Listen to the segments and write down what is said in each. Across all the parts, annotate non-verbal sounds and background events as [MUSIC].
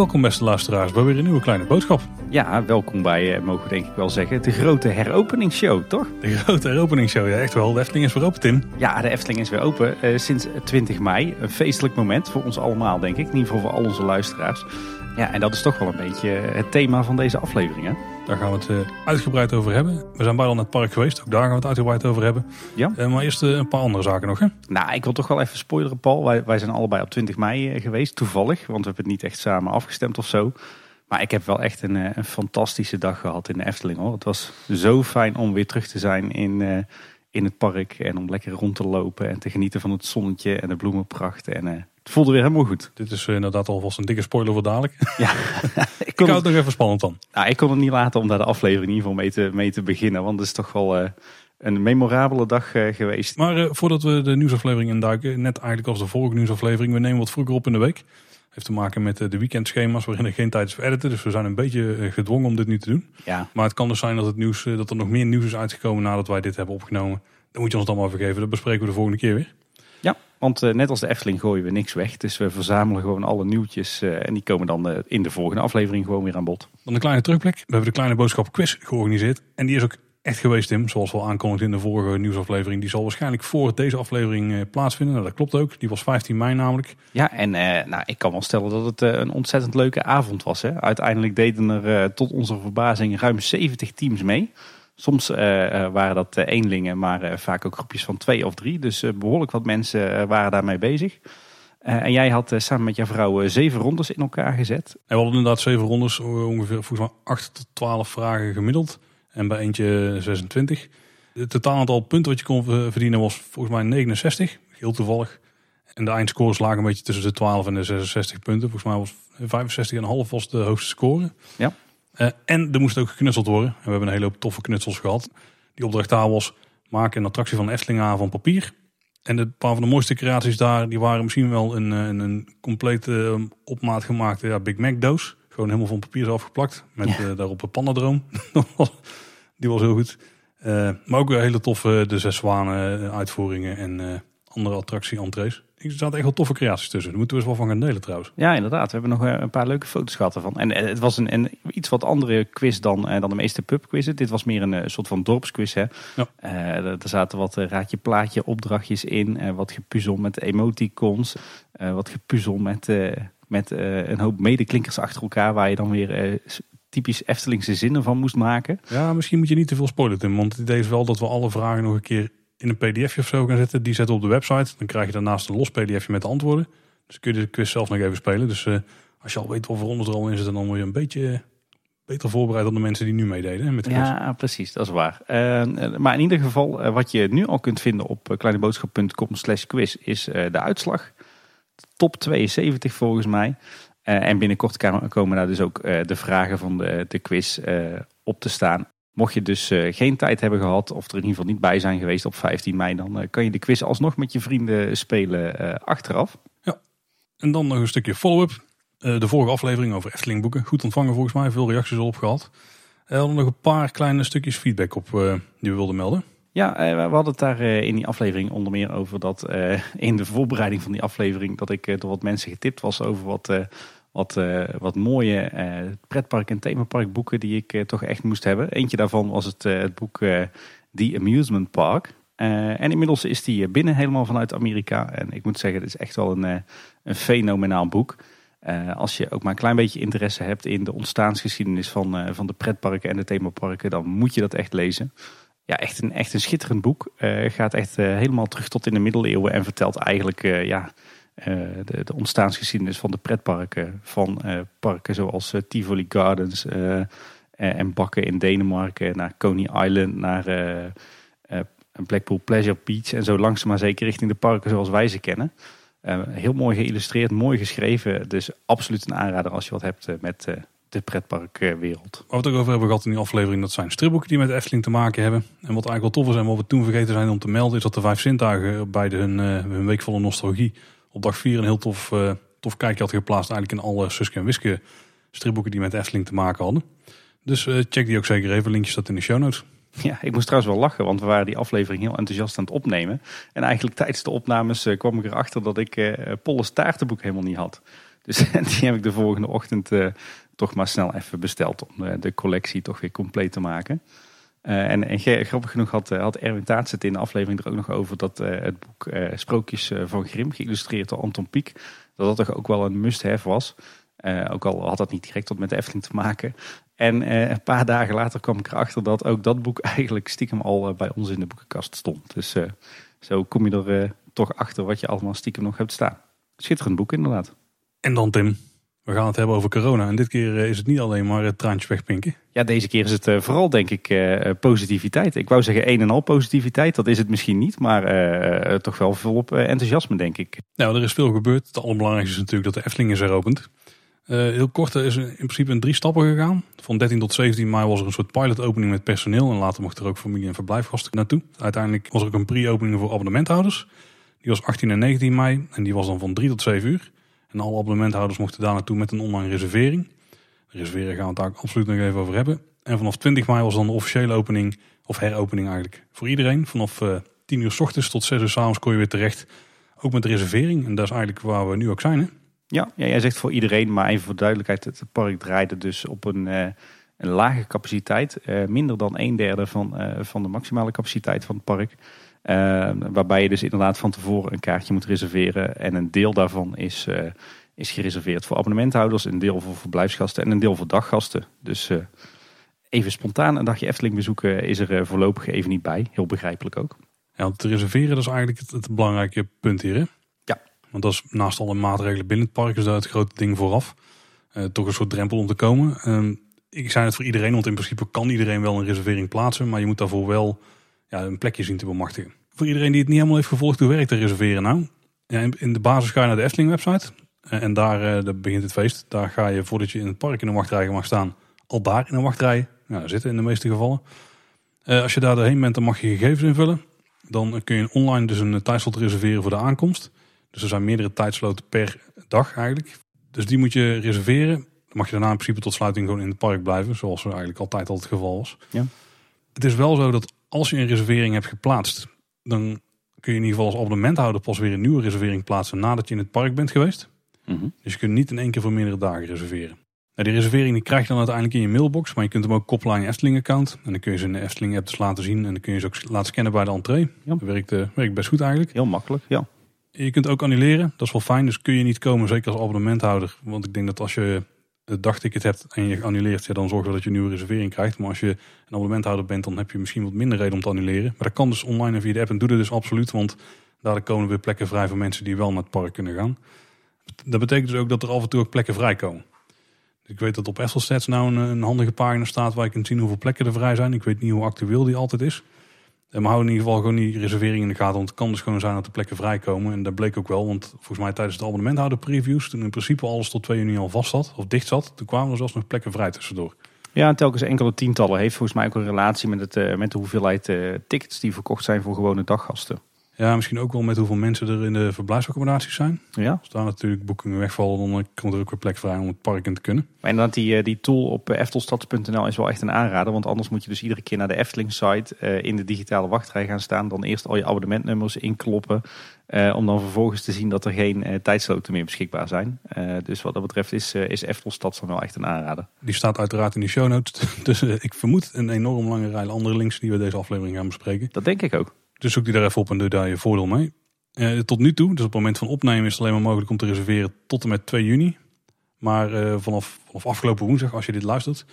Welkom beste luisteraars bij weer een nieuwe kleine boodschap. Ja, welkom bij, eh, mogen we denk ik wel zeggen, de grote heropeningsshow, toch? De grote heropeningsshow, ja echt wel. De Efteling is weer open, Tim. Ja, de Efteling is weer open eh, sinds 20 mei. Een feestelijk moment voor ons allemaal, denk ik. In ieder geval voor al onze luisteraars. Ja, en dat is toch wel een beetje het thema van deze aflevering, hè? Daar gaan we het eh, uitgebreid over hebben. We zijn bijna naar het park geweest, ook daar gaan we het uitgebreid over hebben. Ja. Eh, maar eerst eh, een paar andere zaken nog, hè? Nou, ik wil toch wel even spoileren, Paul. Wij, wij zijn allebei op 20 mei geweest, toevallig. Want we hebben het niet echt samen afgestemd of zo. Maar ik heb wel echt een, een fantastische dag gehad in de Efteling, hoor. Het was zo fijn om weer terug te zijn in, in het park. En om lekker rond te lopen en te genieten van het zonnetje en de bloemenpracht. En het voelde weer helemaal goed. Dit is inderdaad alvast een dikke spoiler voor dadelijk. [LAUGHS] Ja, [LAUGHS] ik, kon ik het nog even spannend dan. Nou, ik kon het niet laten om daar de aflevering in ieder geval mee te, mee te beginnen. Want het is toch wel uh, een memorabele dag uh, geweest. Maar uh, voordat we de nieuwsaflevering induiken, net eigenlijk als de vorige nieuwsaflevering, we nemen wat vroeger op in de week. Heeft te maken met de weekendschema's waarin er geen tijd is voor editen. Dus we zijn een beetje gedwongen om dit nu te doen. Ja. Maar het kan dus zijn dat, het nieuws, dat er nog meer nieuws is uitgekomen nadat wij dit hebben opgenomen. Dan moet je ons dan maar vergeven. Dat bespreken we de volgende keer weer. Want uh, net als de Efteling gooien we niks weg. Dus we verzamelen gewoon alle nieuwtjes. Uh, en die komen dan uh, in de volgende aflevering gewoon weer aan bod. Dan een kleine terugblik. We hebben de Kleine Boodschap quiz georganiseerd. En die is ook echt geweest, Tim. Zoals we al aankondigden in de vorige nieuwsaflevering. Die zal waarschijnlijk voor deze aflevering plaatsvinden. Nou, dat klopt ook. Die was 15 mei namelijk. Ja, en nou, ik kan wel stellen dat het een ontzettend leuke avond was. Hè? Uiteindelijk deden er tot onze verbazing ruim 70 teams mee. Soms uh, waren dat uh, eenlingen, maar vaak ook groepjes van twee of drie. Dus behoorlijk wat mensen waren daarmee bezig. en jij had samen met jouw vrouw zeven rondes in elkaar gezet. En we hadden inderdaad zeven rondes, ongeveer volgens mij acht tot twaalf vragen gemiddeld. En bij eentje 26. Het totaal aantal punten wat je kon verdienen was volgens mij 69, heel toevallig. En de eindscores lagen een beetje tussen de 12 en de 66 punten. Volgens mij was 65,5 was de hoogste score. Ja. Uh, en er moest ook geknutseld worden. En we hebben een hele hoop toffe knutsels gehad. Die opdracht daar was, maak een attractie van Efteling aan van papier. En een paar van de mooiste creaties daar, die waren misschien wel een, een, een complete uh, op maat gemaakte ja, Big Mac doos. Gewoon helemaal van papier zelf geplakt. Met ja. uh, daarop een pandadroom. [LAUGHS] die was heel goed. maar ook hele toffe de Zes Zwanen uitvoeringen en andere attractie-entrees. Er zaten echt wel toffe creaties tussen. Daar moeten we eens wel van gaan delen trouwens. Ja, inderdaad. We hebben nog een paar leuke foto's gehad ervan. En het was een, een iets wat andere quiz dan, dan de meeste pubquizzen. Dit was meer een soort van dorpsquiz. Hè? Ja. Uh, er zaten wat raadje plaatje opdrachtjes in. Uh, wat gepuzzel met emoticons. Uh, wat gepuzzel met, met een hoop medeklinkers achter elkaar. Waar je dan weer typisch Eftelingse zinnen van moest maken. Ja, misschien moet je niet te veel spoilen Tim. Want het idee is wel dat we alle vragen nog een keer in een pdfje of zo gaan zetten. Die zetten op de website. Dan krijg je daarnaast een los pdfje met de antwoorden. Dus kun je de quiz zelf nog even spelen. Dus uh, als je al weet of rondes er al in zitten, dan word je een beetje beter voorbereid dan de mensen die nu meededen met de quiz. Ja, precies. Dat is waar. Uh, maar in ieder geval, uh, wat je nu al kunt vinden op kleineboodschap.com slash quiz is de uitslag. Top 72 volgens mij. en binnenkort komen daar dus ook de vragen van de, de quiz op te staan. Mocht je dus uh, geen tijd hebben gehad of er in ieder geval niet bij zijn geweest op 15 mei, dan uh, kan je de quiz alsnog met je vrienden spelen uh, achteraf. Ja, en dan nog een stukje follow-up. de vorige aflevering over Efteling boeken. Goed ontvangen volgens mij, veel reacties erop gehad. We hadden nog een paar kleine stukjes feedback op die we wilden melden. Ja, we hadden het daar in die aflevering onder meer over dat in de voorbereiding van die aflevering dat ik door wat mensen getipt was over wat wat, uh, wat mooie uh, pretpark- en themaparkboeken die ik uh, toch echt moest hebben. Eentje daarvan was het, het boek The Amusement Park. en inmiddels is die binnen helemaal vanuit Amerika. En ik moet zeggen, het is echt wel een, een fenomenaal boek. als je ook maar een klein beetje interesse hebt in de ontstaansgeschiedenis van, van de pretparken en de themaparken, dan moet je dat echt lezen. Ja, echt een, echt een schitterend boek. gaat echt helemaal terug tot in de middeleeuwen en vertelt eigenlijk ja, de, de, ontstaansgeschiedenis van de pretparken. Van uh, parken zoals uh, Tivoli Gardens en Bakken in Denemarken. Naar Coney Island, naar Blackpool Pleasure Beach. En zo langzaam maar zeker richting de parken zoals wij ze kennen. heel mooi geïllustreerd, mooi geschreven. Dus absoluut een aanrader als je wat hebt met de pretparkwereld. Wat we het ook over hebben gehad in die aflevering, dat zijn stripboeken die met Efteling te maken hebben. En wat eigenlijk wel tof is en wat we toen vergeten zijn om te melden, is dat de Vijf Zintuigen bij hun, hun nostalgie op dag 4 een heel tof, uh, tof kijkje had geplaatst. Eigenlijk in alle Suske en Wiske stripboeken die met Efteling te maken hadden. Dus uh, check die ook zeker even. Linkje staat in de show notes. Ja, ik moest trouwens wel lachen, want we waren die aflevering heel enthousiast aan het opnemen. En eigenlijk tijdens de opnames eh, kwam ik erachter dat ik uh, Polles helemaal niet had. Dus [LAUGHS] die heb ik de volgende ochtend toch maar snel even besteld om de collectie toch weer compleet te maken. En, en grappig genoeg had, had Erwin Taats het in de aflevering er ook nog over dat het boek Sprookjes van Grim, geïllustreerd door Anton Pieck, dat dat toch ook wel een must-have was. ook al had dat niet direct wat met de Efteling te maken. En eh, een paar dagen later kwam ik erachter dat ook dat boek [LAUGHS] eigenlijk stiekem al eh, bij ons in de boekenkast stond. Dus zo kom je er toch achter wat je allemaal stiekem nog hebt staan. Schitterend boek inderdaad. En dan Tim, we gaan het hebben over corona. En dit keer is het niet alleen maar het traantje wegpinken. Ja, deze keer is het vooral denk ik positiviteit. Ik wou zeggen een en al positiviteit. Dat is het misschien niet, maar toch wel volop enthousiasme denk ik. Nou, er is veel gebeurd. Het allerbelangrijkste is natuurlijk dat de Efteling is heropend. Heel kort, er is in principe in drie stappen gegaan. Van 13 tot 17 mei was er een soort pilot-opening met personeel. En later mochten er ook familie- en verblijfgasten naartoe. Uiteindelijk was er ook een pre-opening voor abonnementhouders. Die was 18 en 19 mei. En die was dan van 3 tot 7 uur. En alle abonnementhouders mochten daar naartoe met een online reservering. Reserveren gaan we het daar absoluut nog even over hebben. En vanaf 20 mei was dan de officiële opening, of heropening eigenlijk, voor iedereen. Vanaf uh, 10 uur s ochtends tot 6 uur s avonds kon je weer terecht. Ook met de reservering. En dat is eigenlijk waar we nu ook zijn. Hè? Ja, ja, jij zegt voor iedereen, maar even voor duidelijkheid, het park draaide dus op een, uh, een lage capaciteit. Uh, minder dan een derde van, van de maximale capaciteit van het park. Waarbij je dus inderdaad van tevoren een kaartje moet reserveren. En een deel daarvan is, is gereserveerd voor abonnementhouders, een deel voor verblijfsgasten en een deel voor daggasten. Dus even spontaan een dagje Efteling bezoeken is er voorlopig even niet bij. Heel begrijpelijk ook. Ja, want te reserveren dat is eigenlijk het, het belangrijke punt hier. Hè? Want dat is naast alle maatregelen binnen het park is dat het grote ding vooraf. Uh, toch een soort drempel om te komen. Uh, ik zei het voor iedereen, want in principe kan iedereen wel een reservering plaatsen. Maar je moet daarvoor wel ja, een plekje zien te bemachtigen. Voor iedereen die het niet helemaal heeft gevolgd, hoe werkt te reserveren nou? Ja, in, de basis ga je naar de Efteling website. Uh, en daar, uh, begint het feest. Daar ga je voordat je in het park in een wachtrij mag staan, al daar in een wachtrij nou, zitten in de meeste gevallen. als je daar doorheen bent, dan mag je gegevens invullen. Dan kun je online dus een tijdslot reserveren voor de aankomst. Dus er zijn meerdere tijdsloten per dag eigenlijk. Dus die moet je reserveren. Dan mag je daarna in principe tot sluiting gewoon in het park blijven. Zoals er eigenlijk altijd al het geval was. Ja. Het is wel zo dat als je een reservering hebt geplaatst. Dan kun je in ieder geval als abonnementhouder pas weer een nieuwe reservering plaatsen nadat je in het park bent geweest. Mhm. Dus je kunt niet in één keer voor meerdere dagen reserveren. Nou, die reservering die krijg je dan uiteindelijk in je mailbox. Maar je kunt hem ook koppelen aan je Efteling account. En dan kun je ze in de Efteling app dus laten zien. En dan kun je ze ook laten scannen bij de entree. Dat werkt, uh, werkt best goed eigenlijk. Heel makkelijk, ja. Je kunt ook annuleren, dat is wel fijn. Dus kun je niet komen, zeker als abonnementhouder. Want ik denk dat als je het dagticket hebt en je annuleert, ja, dan zorg je dat je een nieuwe reservering krijgt. Maar als je een abonnementhouder bent, dan heb je misschien wat minder reden om te annuleren. Maar dat kan dus online en via de app en doe dat dus absoluut. Want daar komen weer plekken vrij voor mensen die wel naar het park kunnen gaan. Dat betekent dus ook dat er af en toe ook plekken vrijkomen. Dus ik weet dat op Esselstats nou een, een handige pagina staat waar je kunt zien hoeveel plekken er vrij zijn. Ik weet niet hoe actueel die altijd is. Maar houden in ieder geval gewoon die reservering in de gaten. Want het kan dus gewoon zijn dat de plekken vrijkomen. En dat bleek ook wel. Want volgens mij tijdens de abonnementhouder previews. Toen in principe alles tot 2 juni al vast zat. Of dicht zat. Toen kwamen er zelfs nog plekken vrij tussendoor. Ja, en telkens enkele tientallen heeft volgens mij ook een relatie met, het, eh, met de hoeveelheid uh, tickets die verkocht zijn voor gewone daggasten. Ja, misschien ook wel met hoeveel mensen er in de verblijfsaccommodaties zijn. Ja. Als daar natuurlijk boekingen wegvallen, dan komt er ook weer plek vrij om het park in te kunnen. Maar inderdaad, die, eh, die tool op eh, eftelstads.nl is wel echt een aanrader. Want anders moet je dus iedere keer naar de Efteling-site uh, in de digitale wachtrij gaan staan. Dan eerst al je abonnementnummers inkloppen. Uh, om dan vervolgens te zien dat er geen uh, tijdsloten meer beschikbaar zijn. Uh, dus wat dat betreft is, is Eftelstad dan wel echt een aanrader. Die staat uiteraard in de show notes. [LAUGHS] dus ik vermoed een enorm lange rij andere links die we deze aflevering gaan bespreken. Dat denk ik ook. Dus zoek die daar even op en doe daar je voordeel mee. Uh, tot nu toe, dus op het moment van opnemen is het alleen maar mogelijk om te reserveren tot en met 2 juni. Maar uh, vanaf, vanaf afgelopen woensdag, als je dit luistert,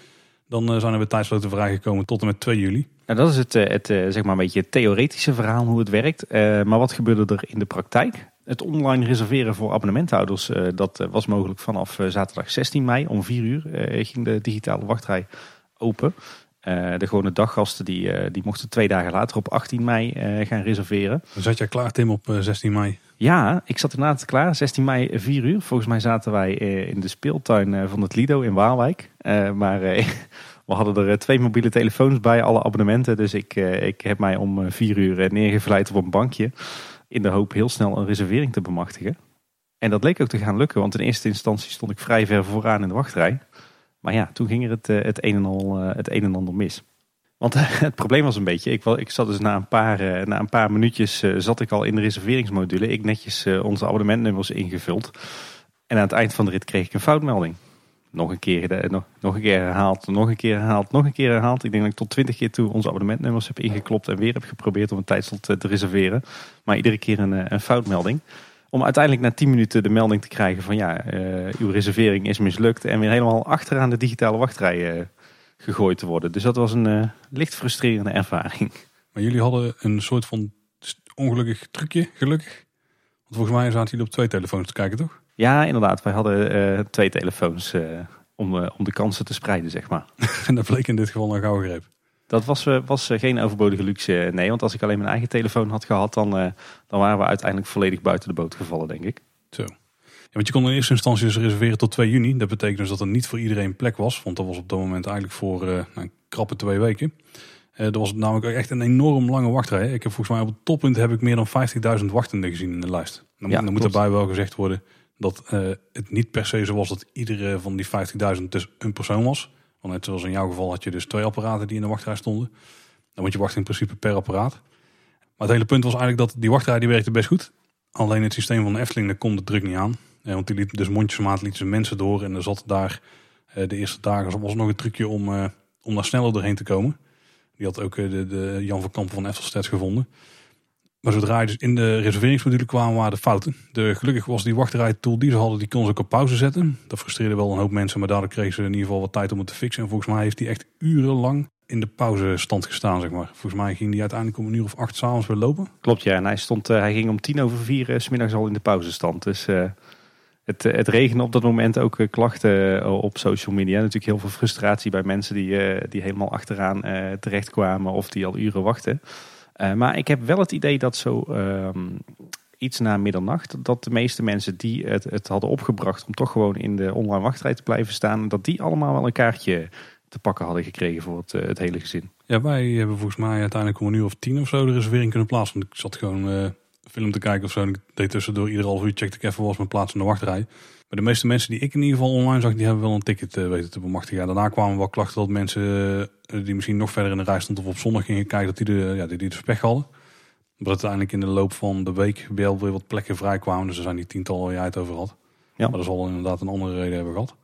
dan uh, zijn er weer tijdsloten vrijgekomen tot en met 2 juli. Nou, dat is het, het zeg maar een beetje het theoretische verhaal hoe het werkt. maar wat gebeurde er in de praktijk? Het online reserveren voor abonnementhouders, dat was mogelijk vanaf zaterdag 16 mei om 4 uur ging de digitale wachtrij open. Uh, de gewone daggasten die, uh, die mochten twee dagen later op 18 mei uh, gaan reserveren. Zat jij klaar Tim op 16 mei? Ja, ik zat inderdaad klaar. 16 mei 4 uur. Volgens mij zaten wij in de speeltuin van het Lido in Waalwijk. maar [LAUGHS] we hadden er twee mobiele telefoons bij, alle abonnementen. Dus ik, ik heb mij om 4 uur neergevleid op een bankje. In de hoop heel snel een reservering te bemachtigen. En dat leek ook te gaan lukken, want in eerste instantie stond ik vrij ver vooraan in de wachtrij. Maar ja, toen ging er het, eh, het, een, en al, eh, het een en ander mis. Want het probleem was een beetje, ik, ik zat dus na een paar, na een paar minuutjes zat ik al in de reserveringsmodule. Ik netjes onze abonnementnummers ingevuld. En aan het eind van de rit kreeg ik een foutmelding. Nog een keer, nog, nog een keer herhaald, nog een keer herhaald, nog een keer herhaald. Ik denk dat ik tot twintig keer toe onze abonnementnummers heb ingeklopt en weer heb geprobeerd om een tijdslot te reserveren. Maar iedere keer een, een foutmelding. Om uiteindelijk na 10 minuten de melding te krijgen van ja, uw reservering is mislukt. En weer helemaal achteraan de digitale wachtrij gegooid te worden. Dus dat was een uh, licht frustrerende ervaring. [LAUGHS] Maar jullie hadden een soort van ongelukkig trucje, gelukkig. Want volgens mij zaten jullie op twee telefoons te kijken, toch? Ja, inderdaad. Wij hadden twee telefoons om, om de kansen te spreiden, zeg maar. [LAUGHS] en dat bleek in dit geval een gauw greep. Dat was, was geen overbodige luxe, nee. Want als ik alleen mijn eigen telefoon had gehad, dan, dan waren we uiteindelijk volledig buiten de boot gevallen, denk ik. Zo. Ja, want je kon in eerste instantie dus reserveren tot 2 juni. Dat betekent dus dat er niet voor iedereen plek was. Want dat was op dat moment eigenlijk voor uh, nou, krappe twee weken. Uh, er was namelijk echt een enorm lange wachtrij. Ik heb volgens mij op het toppunt heb ik meer dan 50.000 wachtenden gezien in de lijst. Dan, ja, dan moet erbij wel gezegd worden dat uh, het niet per se zo was dat iedere van die 50.000 dus een persoon was. Want net zoals in jouw geval had je dus twee apparaten die in de wachtrij stonden. Dan moet je wachten in principe per apparaat. Maar het hele punt was eigenlijk dat die wachtrij die werkte best goed. Alleen het systeem van de Efteling, daar komt de druk niet aan. Want die liet dus mondjesmaat lieten ze mensen door. En er zat daar uh, de eerste dagen was nog een trucje om, uh, om daar sneller doorheen te komen. Die had ook uh, de, de, Jan van Kampen van Eftelstedt gevonden. Maar zodra je dus in de reserveringsmodule kwamen, waren de fouten. De, gelukkig was die wachtrijtool die ze hadden, die kon ze ook op pauze zetten. Dat frustreerde wel een hoop mensen, maar daardoor kregen ze in ieder geval wat tijd om het te fixen. En volgens mij heeft die echt urenlang in de pauzestand gestaan, zeg maar. Volgens mij ging die uiteindelijk om een uur of acht s'avonds weer lopen. Klopt, ja. En hij, stond, hij ging om tien over vier s smiddags al in de pauzestand. Dus het, eh, het regende op dat moment ook eh, klachten eh, op social media. Natuurlijk heel veel frustratie bij mensen die, die helemaal achteraan terechtkwamen of die al uren wachten. Maar ik heb wel het idee dat zo ehm, iets na middernacht, dat de meeste mensen die het, het hadden opgebracht om toch gewoon in de online wachtrij te blijven staan, dat die allemaal wel een kaartje te pakken hadden gekregen voor het, het hele gezin. Ja, wij hebben volgens mij uiteindelijk om een uur of tien of zo de reservering kunnen plaatsen. Want ik zat gewoon film te kijken of zo. En ik deed tussendoor ieder half uur checkte ik even was mijn plaats in de wachtrij. Maar de meeste mensen die ik in ieder geval online zag, die hebben wel een ticket uh, weten te bemachtigen. Ja, daarna kwamen wel klachten dat mensen uh, die misschien nog verder in de rij stonden of op zondag gingen kijken, dat die de, ja, die, die de pech hadden. Maar uiteindelijk in de loop van de week wel weer wat plekken vrij kwamen. Dus er zijn die tientallen waar jij het over had. Ja. Maar dat zal inderdaad een andere reden hebben gehad.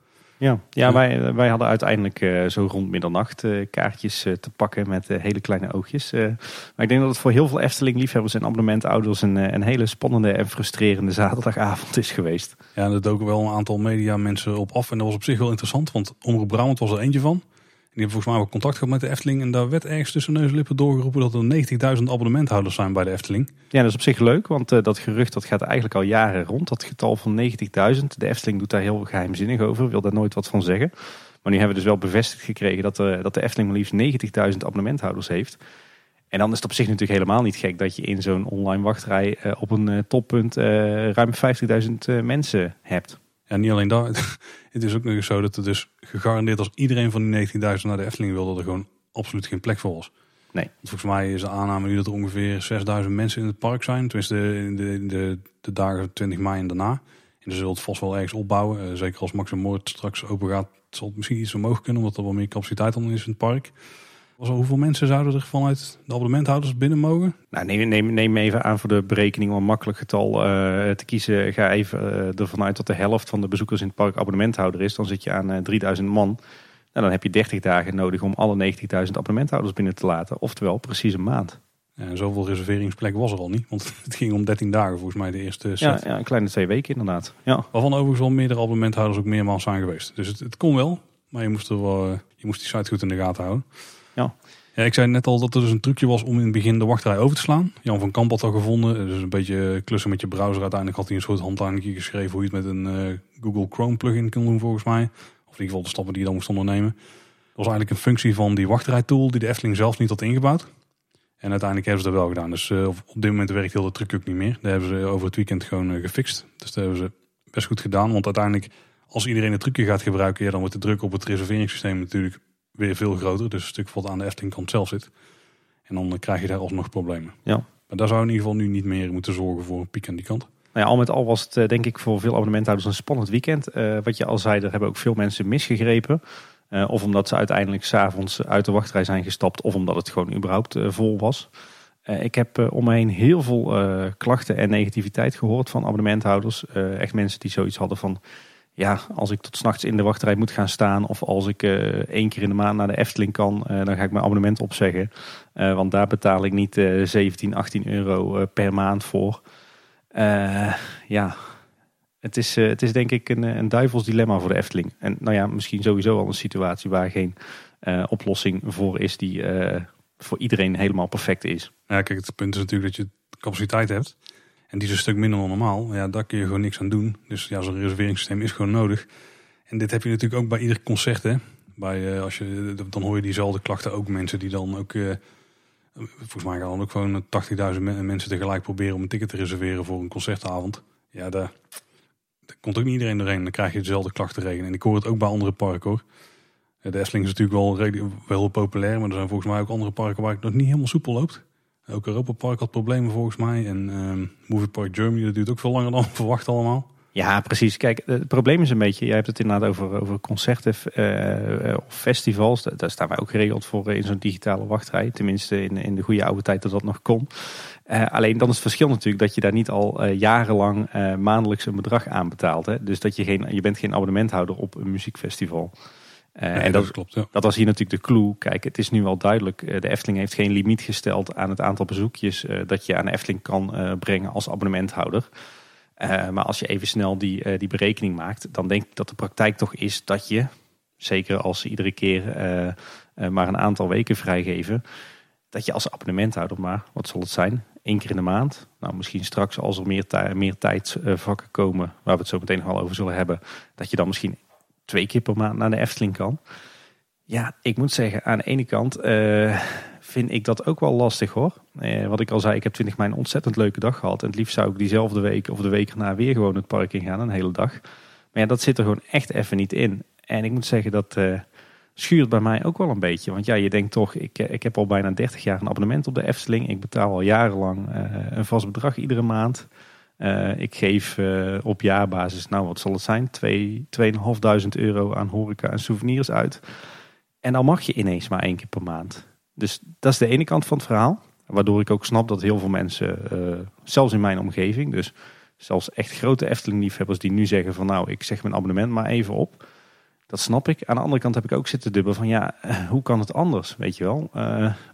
Ja, ja wij, wij hadden uiteindelijk uh, zo rond middernacht uh, kaartjes uh, te pakken met hele kleine oogjes. maar ik denk dat het voor heel veel Efteling-liefhebbers en abonnementauders een, een hele spannende en frustrerende zaterdagavond is geweest. Ja, er doken wel een aantal media mensen op af en dat was op zich wel interessant, want Omroep Brabant was er eentje van die hebben volgens mij wel contact gehad met de Efteling. En daar werd ergens tussen neus en lippen doorgeroepen dat er 90.000 abonnementhouders zijn bij de Efteling. Ja, dat is op zich leuk, want uh, dat gerucht dat gaat eigenlijk al jaren rond. Dat getal van 90.000. De Efteling doet daar heel geheimzinnig over, wil daar nooit wat van zeggen. Maar nu hebben we dus wel bevestigd gekregen dat, uh, dat de Efteling maar liefst 90.000 abonnementhouders heeft. En dan is het op zich natuurlijk helemaal niet gek dat je in zo'n online wachtrij uh, op een toppunt ruim 50.000 mensen hebt. Ja, niet alleen dat. [LAUGHS] Het is ook nog eens zo dat er dus gegarandeerd als iedereen van die 19.000 naar de Efteling wilde, er gewoon absoluut geen plek voor was. Nee. Want volgens mij is de aanname nu dat er ongeveer 6000 mensen in het park zijn. Tenminste in de, in de, de dagen 20 mei en daarna. En ze zullen het vast wel ergens opbouwen. Uh, zeker als Max en Moord straks open gaat, zal het misschien iets omhoog kunnen. Omdat er wel meer capaciteit dan is in het park. Hoeveel mensen zouden er vanuit de abonnementhouders binnen mogen? Nou, neem, neem, neem even aan voor de berekening om een makkelijk getal uh, te kiezen. Ga even uh, ervan uit dat de helft van de bezoekers in het park abonnementhouder is. Dan zit je aan uh, eh, 3000 man. Nou, dan heb je 30 dagen nodig om alle 90.000 abonnementhouders binnen te laten. Oftewel precies een maand. En zoveel reserveringsplek was er al niet. Want [LAUGHS] het ging om 13 dagen volgens mij de eerste set. Ja, ja een kleine twee weken inderdaad. Ja. Waarvan overigens wel meerdere abonnementhouders ook meermaals zijn geweest. Dus het, het kon wel. Maar je moest, er wel, je moest die site goed in de gaten houden. Ja. Ik zei net al dat er dus een trucje was om in het begin de wachtrij over te slaan. Jan van Kamp had dat gevonden. Dus een beetje klussen met je browser. Uiteindelijk had hij een soort handleiding geschreven hoe je het met een uh, Google Chrome plugin kon doen volgens mij. Of in ieder geval de stappen die je dan moest ondernemen. Dat was eigenlijk een functie van die wachtrijtool die de Efteling zelf niet had ingebouwd. En uiteindelijk hebben ze dat wel gedaan. Dus uh, op dit moment werkt heel de truc ook niet meer. Daar hebben ze over het weekend gewoon gefixt. Dus dat hebben ze best goed gedaan. Want uiteindelijk, als iedereen het trucje gaat gebruiken, dan wordt de druk op het reserveringssysteem natuurlijk weer veel groter. Dus een stuk wat aan de Efteling kant zelf zit. En dan krijg je daar alsnog problemen. Ja. Maar daar zou in ieder geval nu niet meer moeten zorgen voor een piek aan die kant. Nou ja, al met al was het eh, denk ik voor veel abonnementhouders een spannend weekend. Uh, wat je al zei, er hebben ook veel mensen misgegrepen. Uh, of omdat ze uiteindelijk s'avonds uit de wachtrij zijn gestapt. Of omdat het gewoon überhaupt uh, vol was. Ik heb om me heen heel veel klachten en negativiteit gehoord van abonnementhouders. echt mensen die zoiets hadden van... Ja, als ik tot s'nachts in de wachtrij moet gaan staan... of als ik één keer in de maand naar de Efteling kan... dan ga ik mijn abonnement opzeggen. want daar betaal ik niet 17, 18 euro per maand voor. ja, het is, het is denk ik een, een duivels dilemma voor de Efteling. En nou ja, misschien sowieso al een situatie waar geen oplossing voor is die voor iedereen helemaal perfect is. Ja, kijk, het punt is natuurlijk dat je capaciteit hebt. En die is een stuk minder dan normaal. Ja, daar kun je gewoon niks aan doen. Dus ja, zo'n reserveringssysteem is gewoon nodig. En dit heb je natuurlijk ook bij ieder concert. Hè? Bij, als je, dan hoor je diezelfde klachten ook. Mensen die dan ook... volgens mij gaan dan ook gewoon 80.000 mensen tegelijk proberen om een ticket te reserveren voor een concertavond. Ja, daar komt ook niet iedereen doorheen. Dan krijg je dezelfde klachtenregen. En ik hoor het ook bij andere parken hoor. De Efteling is natuurlijk wel, wel heel populair. Maar er zijn volgens mij ook andere parken waar het nog niet helemaal soepel loopt. Ook Europa Park had problemen volgens mij. En um, Movie Park Germany, dat duurt ook veel langer dan [LAUGHS] verwacht allemaal. Ja, precies. Kijk, het probleem is een beetje, jij hebt het inderdaad over, over concerten uh, of festivals. Daar staan wij ook geregeld voor in zo'n digitale wachtrij. Tenminste in, in de goede oude tijd dat dat nog kon. Alleen dan is het verschil natuurlijk dat je daar niet al jarenlang maandelijks een bedrag aan betaalt. Hè? Dus dat je, geen, je bent geen abonnementhouder op een muziekfestival. En dat, klopt, ja. dat was hier natuurlijk de clue. Kijk, het is nu al duidelijk. de Efteling heeft geen limiet gesteld aan het aantal bezoekjes dat je aan de Efteling kan brengen als abonnementhouder. maar als je even snel die, die berekening maakt, dan denk ik dat de praktijk toch is dat je, zeker als ze iedere keer maar een aantal weken vrijgeven, dat je als abonnementhouder maar, wat zal het zijn, één keer in de maand. Nou, misschien straks als er meer, meer tijdvakken komen, waar we het zo meteen nog wel over zullen hebben, dat je dan misschien twee keer per maand naar de Efteling kan. Ja, ik moet zeggen, aan de ene kant uh, vind ik dat ook wel lastig hoor. Uh, wat ik al zei, ik heb 20 mei een ontzettend leuke dag gehad. En het liefst zou ik diezelfde week of de week erna weer gewoon het park in gaan, een hele dag. Maar ja, dat zit er gewoon echt even niet in. En ik moet zeggen dat... Uh, schuurt bij mij ook wel een beetje. Want ja, je denkt toch, ik, eh, ik heb al bijna 30 jaar een abonnement op de Efteling. Ik betaal al jarenlang een vast bedrag iedere maand. Uh, ik geef uh, op jaarbasis, nou wat zal het zijn, 2.500 euro aan horeca en souvenirs uit. En dan mag je ineens maar één keer per maand. Dus dat is de ene kant van het verhaal. Waardoor ik ook snap dat heel veel mensen, zelfs in mijn omgeving, dus zelfs echt grote Efteling-liefhebbers die nu zeggen van nou, ik zeg mijn abonnement maar even op. Dat snap ik. Aan de andere kant heb ik ook zitten dubbelen van ja, eh, hoe kan het anders? Weet je wel,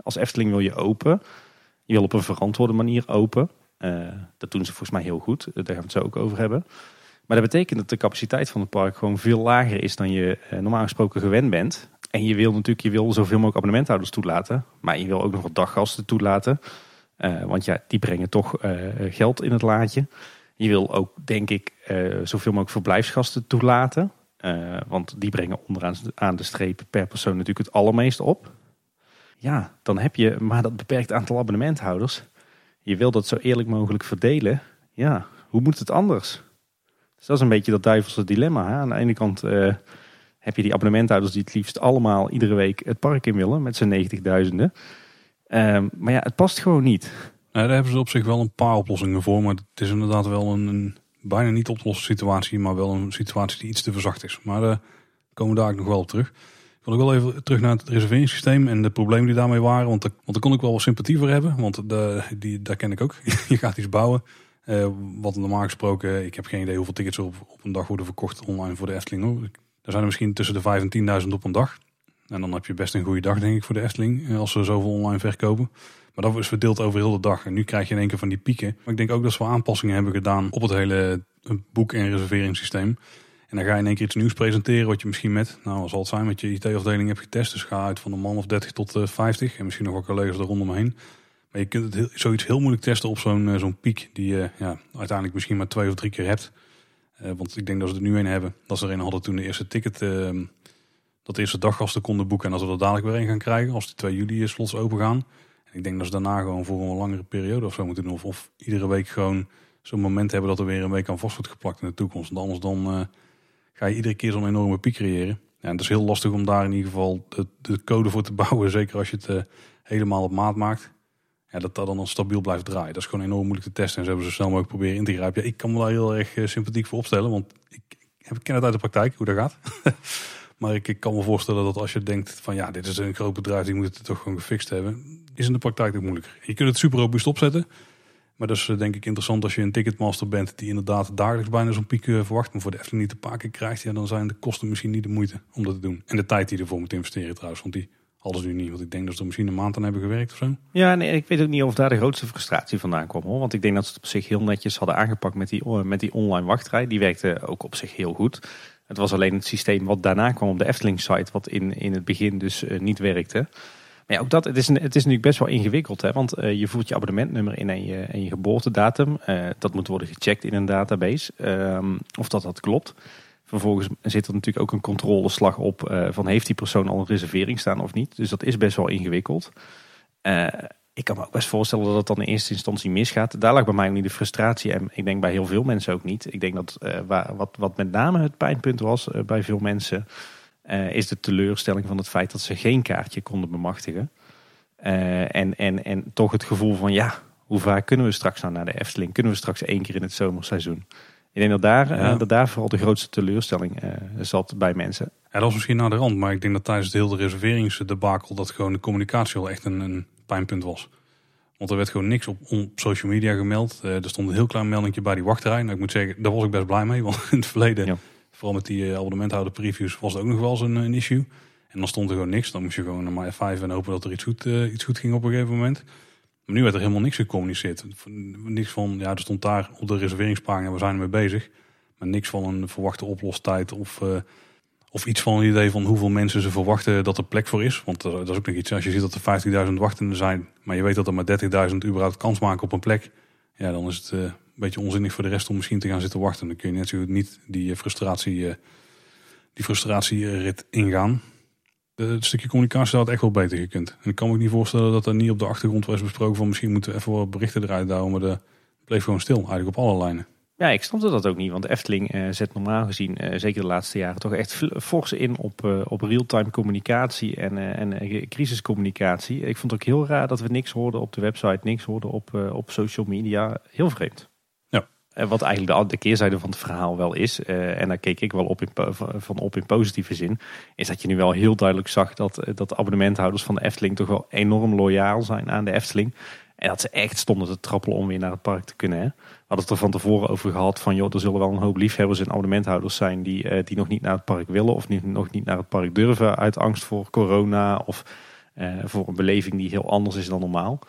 als Efteling wil je open. Je wil op een verantwoorde manier open. Uh, dat doen ze volgens mij heel goed. Daar gaan we het zo ook over hebben. Maar dat betekent dat de capaciteit van het park gewoon veel lager is dan je normaal gesproken gewend bent. En je wil natuurlijk je wil zoveel mogelijk abonnementhouders toelaten. Maar je wil ook nog wat daggasten toelaten. want ja, die brengen toch geld in het laadje. Je wil ook, denk ik, zoveel mogelijk verblijfsgasten toelaten. Want die brengen onderaan aan de streep per persoon natuurlijk het allermeest op. Ja, dan heb je maar dat beperkt aantal abonnementhouders. Je wil dat zo eerlijk mogelijk verdelen. Ja, hoe moet het anders? Dus dat is een beetje dat duivelse dilemma. Hè? Aan de ene kant uh, heb je die abonnementhouders die het liefst allemaal iedere week het park in willen met zijn negentigduizenden. Uh, maar ja, het past gewoon niet. Nou, daar hebben ze op zich wel een paar oplossingen voor. Maar het is inderdaad wel een, bijna niet op te lossen situatie, maar wel een situatie die iets te verzacht is. Maar daar komen we daar nog wel op terug. Ik wil ook wel even terug naar het reserveringssysteem en de problemen die daarmee waren. Want, daar, want daar kon ik wel wat sympathie voor hebben, want de, die, daar ken ik ook. [LAUGHS] je gaat iets bouwen. Uh, wat normaal gesproken, ik heb geen idee hoeveel tickets op, op een dag worden verkocht online voor de Efteling. Er zijn er misschien tussen de 5 en 10.000 op een dag. En dan heb je best een goede dag, denk ik, voor de Efteling. Eh, als ze zoveel online verkopen. Maar dat is verdeeld over heel de dag. En nu krijg je in één keer van die pieken. Maar ik denk ook dat we aanpassingen hebben gedaan op het hele boek- en reserveringssysteem. En dan ga je in één keer iets nieuws presenteren wat je misschien met, nou wat zal het zijn, met je IT-afdeling hebt getest. Dus ga uit van een man of 30 tot 50 en misschien nog wel collega's er rondomheen. Maar je kunt het zoiets heel moeilijk testen op zo'n zo'n piek die je ja, uiteindelijk misschien maar twee of drie keer hebt. Uh, want ik denk dat ze er nu een hebben. Dat ze er een hadden toen de eerste ticket, uh, dat de eerste daggasten konden boeken. En dat we er dadelijk weer een gaan krijgen als de 2 juli slots open gaan. En ik denk dat ze daarna gewoon voor een langere periode of zo moeten doen. Of, of iedere week gewoon zo'n moment hebben dat er weer een week aan vast wordt geplakt in de toekomst. Want anders dan ga je iedere keer zo'n enorme piek creëren. Ja, en het is heel lastig om daar in ieder geval de, de code voor te [LAUGHS] bouwen. Zeker als je het uh, helemaal op maat maakt. Ja, dat dat dan stabiel blijft draaien. Dat is gewoon enorm moeilijk te testen. En ze hebben zo snel mogelijk proberen in te grijpen. Ja, ik kan me daar heel erg uh, sympathiek voor opstellen. Want ik, ik, ken het uit de praktijk, hoe dat gaat. [LAUGHS] Maar ik, ik kan me voorstellen dat als je denkt van ja, dit is een groot bedrijf, die moet het toch gewoon gefixt hebben. Is in de praktijk ook moeilijker. Je kunt het super robuust opzetten. Maar dat is eh, denk ik interessant als je een ticketmaster bent die inderdaad dagelijks bijna zo'n piek eh, verwacht. Maar voor de Efteling niet te pakken krijgt, ja, dan zijn de kosten misschien niet de moeite om dat te doen. En de tijd die ervoor moet investeren trouwens, want die hadden ze nu niet. Want ik denk dat ze er misschien een maand aan hebben gewerkt of zo. Ja, nee, ik weet ook niet of daar de grootste frustratie vandaan kwam. Hoor. Want ik denk dat ze het op zich heel netjes hadden aangepakt met die, met die online wachtrij. Die werkte ook op zich heel goed. Het was alleen het systeem wat daarna kwam op de Efteling-site, wat in, in het begin dus niet werkte. Ja, ook dat, het is, het is natuurlijk best wel ingewikkeld. Hè? Want uh, je voert je abonnementnummer in en je, en je geboortedatum. Uh, dat moet worden gecheckt in een database. Um, of dat dat klopt. Vervolgens zit er natuurlijk ook een controleslag op uh, van heeft die persoon al een reservering staan of niet. Dus dat is best wel ingewikkeld. ik kan me ook best voorstellen dat het dan in eerste instantie misgaat. Daar lag bij mij ook niet de frustratie. En ik denk bij heel veel mensen ook niet. Ik denk dat wat, wat met name het pijnpunt was bij veel mensen uh, is de teleurstelling van het feit dat ze geen kaartje konden bemachtigen. Uh, en, en, en toch het gevoel van ja, hoe vaak kunnen we straks nou naar de Efteling? Kunnen we straks één keer in het zomerseizoen? Ik denk dat daar, ja. uh, dat daar vooral de grootste teleurstelling zat bij mensen. Ja, dat was misschien naar de rand, maar ik denk dat tijdens het hele reserveringsdebakel dat gewoon de communicatie wel echt een, een pijnpunt was. Want er werd gewoon niks op, op social media gemeld. er stond een heel klein meldingje bij die wachtrij. Nou, ik moet zeggen, daar was ik best blij mee. Want [LAUGHS] in het verleden ja. Vooral met die abonnementhouder previews was het ook nog wel eens een, een, issue. En dan stond er gewoon niks. Dan moest je gewoon naar F5 en hopen dat er iets goed, uh, iets goed ging op een gegeven moment. Maar nu werd er helemaal niks gecommuniceerd. Niks van, ja, er stond daar op de reserveringspagina, we zijn ermee bezig. Maar niks van een verwachte oplostijd of, of iets van een idee van hoeveel mensen ze verwachten dat er plek voor is. Want dat is ook nog iets, als je ziet dat er 50.000 wachtenden zijn, maar je weet dat er maar 30.000 überhaupt kans maken op een plek. Ja, dan is het beetje onzinnig voor de rest om misschien te gaan zitten wachten. Dan kun je natuurlijk niet die frustratie, die frustratierit ingaan. Het stukje communicatie had echt wel beter gekund. En ik kan me ook niet voorstellen dat er niet op de achtergrond was besproken van misschien moeten we even wat berichten eruit houden. Maar dat bleef gewoon stil, eigenlijk op alle lijnen. Ja, ik snapte dat ook niet. Want Efteling uh, zet normaal gezien, zeker de laatste jaren, toch echt fors in op, op real-time communicatie en, en crisiscommunicatie. Ik vond het ook heel raar dat we niks hoorden op de website, niks hoorden op, op social media. Heel vreemd. Ja. wat eigenlijk de, de, keerzijde van het verhaal wel is, en daar keek ik wel op in, van op in positieve zin, is dat je nu wel heel duidelijk zag dat, dat de abonnementhouders van de Efteling toch wel enorm loyaal zijn aan de Efteling. En dat ze echt stonden te trappelen om weer naar het park te kunnen. Hè. We hadden het er van tevoren over gehad van joh, er zullen wel een hoop liefhebbers en abonnementhouders zijn die, die nog niet naar het park willen of niet, nog niet naar het park durven uit angst voor corona of voor een beleving die heel anders is dan normaal.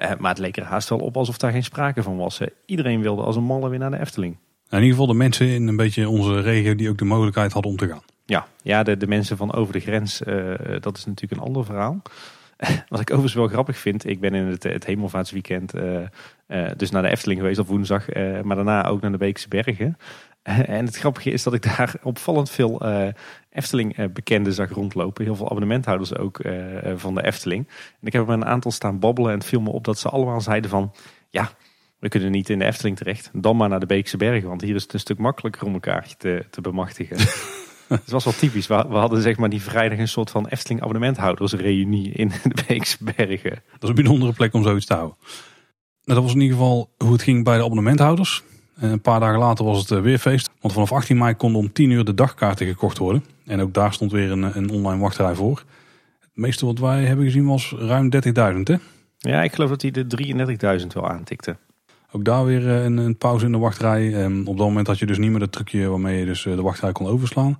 Uh, maar het leek er haast wel op alsof daar geen sprake van was. Iedereen wilde als een malle weer naar de Efteling. In ieder geval de mensen in een beetje onze regio die ook de mogelijkheid hadden om te gaan. Ja, ja de, de mensen van over de grens, dat is natuurlijk een ander verhaal. [LAUGHS] Wat ik overigens wel grappig vind, ik ben in het, het hemelvaartsweekend uh, uh, dus naar de Efteling geweest op woensdag, maar daarna ook naar de Beekse Bergen. [LAUGHS] en het grappige is dat ik daar opvallend veel Efteling bekenden zag rondlopen. Heel veel abonnementhouders ook van de Efteling. En ik heb er een aantal staan babbelen en het viel me op dat ze allemaal zeiden van, ja, we kunnen niet in de Efteling terecht, dan maar naar de Beekse Bergen, want hier is het een stuk makkelijker om een kaartje te, te bemachtigen. [LAUGHS] Het was wel typisch. We, hadden zeg maar die vrijdag een soort van Efteling abonnementhouders reunie in de Beeksbergen. Dat is een bijzondere plek om zoiets te houden. Nou, dat was in ieder geval hoe het ging bij de abonnementhouders. En een paar dagen later was het weer feest. Want vanaf 18 mei konden om 10 uur de dagkaarten gekocht worden. En ook daar stond weer een, een online wachtrij voor. Het meeste wat wij hebben gezien was ruim 30.000 hè? Ja, ik geloof dat hij de 33.000 wel aantikte. Ook daar weer een, een pauze in de wachtrij. En op dat moment had je dus niet meer dat trucje waarmee je dus de wachtrij kon overslaan.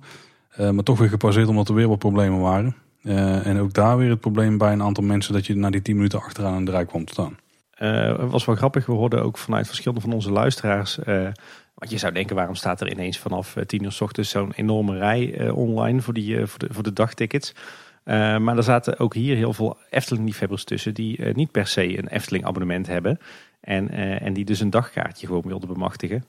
Uh, maar toch weer gepauzeerd omdat er weer wat problemen waren. Uh, en ook daar weer het probleem bij een aantal mensen dat je na die 10 minuten achteraan in de rij kwam te staan. Uh, het was wel grappig. We hoorden ook vanuit verschillende van onze luisteraars. want je zou denken, waarom staat er ineens vanaf 10 uur s ochtends zo'n enorme rij online voor, die, voor, de, voor de dagtickets? maar er zaten ook hier heel veel Efteling-liefhebbers tussen die niet per se een Efteling-abonnement hebben. En, en die dus een dagkaartje gewoon wilden bemachtigen.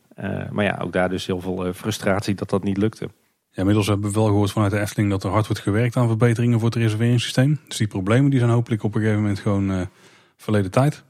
maar ja, ook daar dus heel veel frustratie dat dat niet lukte. Ja, inmiddels hebben we wel gehoord vanuit de Efteling dat er hard wordt gewerkt aan verbeteringen voor het reserveringssysteem. Dus die problemen die zijn hopelijk op een gegeven moment gewoon uh, verleden tijd.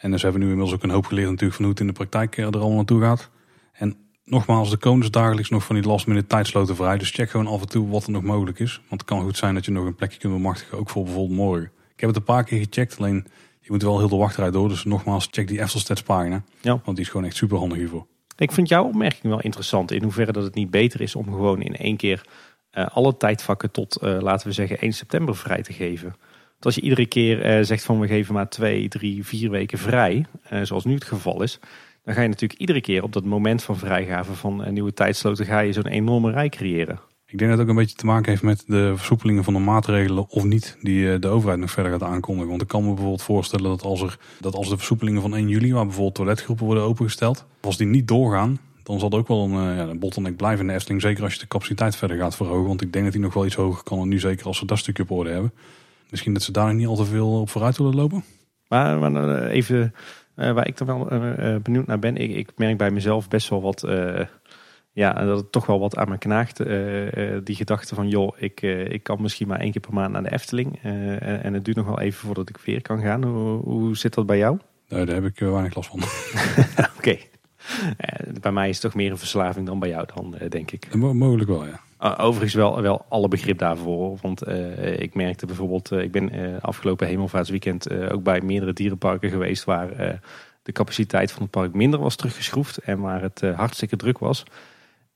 En dus hebben we nu inmiddels ook een hoop geleerd natuurlijk van hoe het in de praktijk er allemaal naartoe gaat. En nogmaals, de komen dagelijks nog van die last minute tijdsloten vrij. Dus check gewoon af en toe wat er nog mogelijk is. Want het kan goed zijn dat je nog een plekje kunt bemachtigen, ook voor bijvoorbeeld morgen. Ik heb het een paar keer gecheckt, alleen je moet wel heel de wachtrij door. Dus nogmaals, check die Eftelsteds pagina. Ja. Want die is gewoon echt super handig hiervoor. Ik vind jouw opmerking wel interessant in hoeverre dat het niet beter is om gewoon in één keer alle tijdvakken tot, laten we zeggen, 1 september vrij te geven. Als je iedere keer zegt van we geven maar twee, drie, vier weken vrij, zoals nu het geval is, dan ga je natuurlijk iedere keer op dat moment van vrijgave van nieuwe tijdsloten ga je zo'n enorme rij creëren. Ik denk dat het ook een beetje te maken heeft met de versoepelingen van de maatregelen of niet die de overheid nog verder gaat aankondigen. Want ik kan me bijvoorbeeld voorstellen dat als, er, dat als de versoepelingen van 1 juli, waar bijvoorbeeld toiletgroepen worden opengesteld, als die niet doorgaan, dan zal er ook wel een, ja, een bottleneck blijven in de Efteling. Zeker als je de capaciteit verder gaat verhogen. Want ik denk dat die nog wel iets hoger kan nu, zeker als ze dat stukje op orde hebben. Misschien dat ze daar niet al te veel op vooruit willen lopen. Maar, maar even uh, waar ik dan wel uh, benieuwd naar ben. Ik, ik, merk bij mezelf best wel wat. ja, dat het toch wel wat aan me knaagt. die gedachte van, joh, ik, ik kan misschien maar één keer per maand naar de Efteling. En, en, het duurt nog wel even voordat ik weer kan gaan. Hoe, hoe zit dat bij jou? Nee, daar heb ik weinig last van. [LAUGHS] Oké. bij mij is het toch meer een verslaving dan bij jou dan, denk ik. mogelijk wel, ja. Overigens wel, wel alle begrip daarvoor. Want ik merkte bijvoorbeeld, ik ben afgelopen hemelvaartsweekend ook bij meerdere dierenparken geweest waar de capaciteit van het park minder was teruggeschroefd en waar het hartstikke druk was.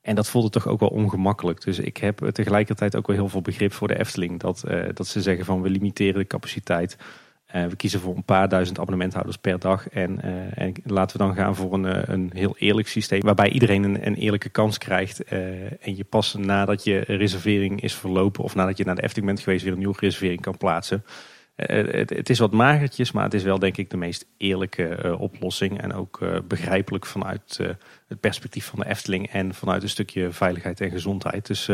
En dat voelde toch ook wel ongemakkelijk. Dus ik heb tegelijkertijd ook wel heel veel begrip voor de Efteling. Dat, dat ze zeggen van we limiteren de capaciteit. Uh, we kiezen voor een paar duizend abonnementhouders per dag. En, uh, en laten we dan gaan voor een, eh, een heel eerlijk systeem. Waarbij iedereen een, een eerlijke kans krijgt. en je pas nadat je reservering is verlopen. Of nadat je naar de Efteling bent geweest weer een nieuwe reservering kan plaatsen. Het, het, is wat magertjes. Maar het is wel denk ik de meest eerlijke oplossing. En ook begrijpelijk vanuit het perspectief van de Efteling. En vanuit een stukje veiligheid en gezondheid. Dus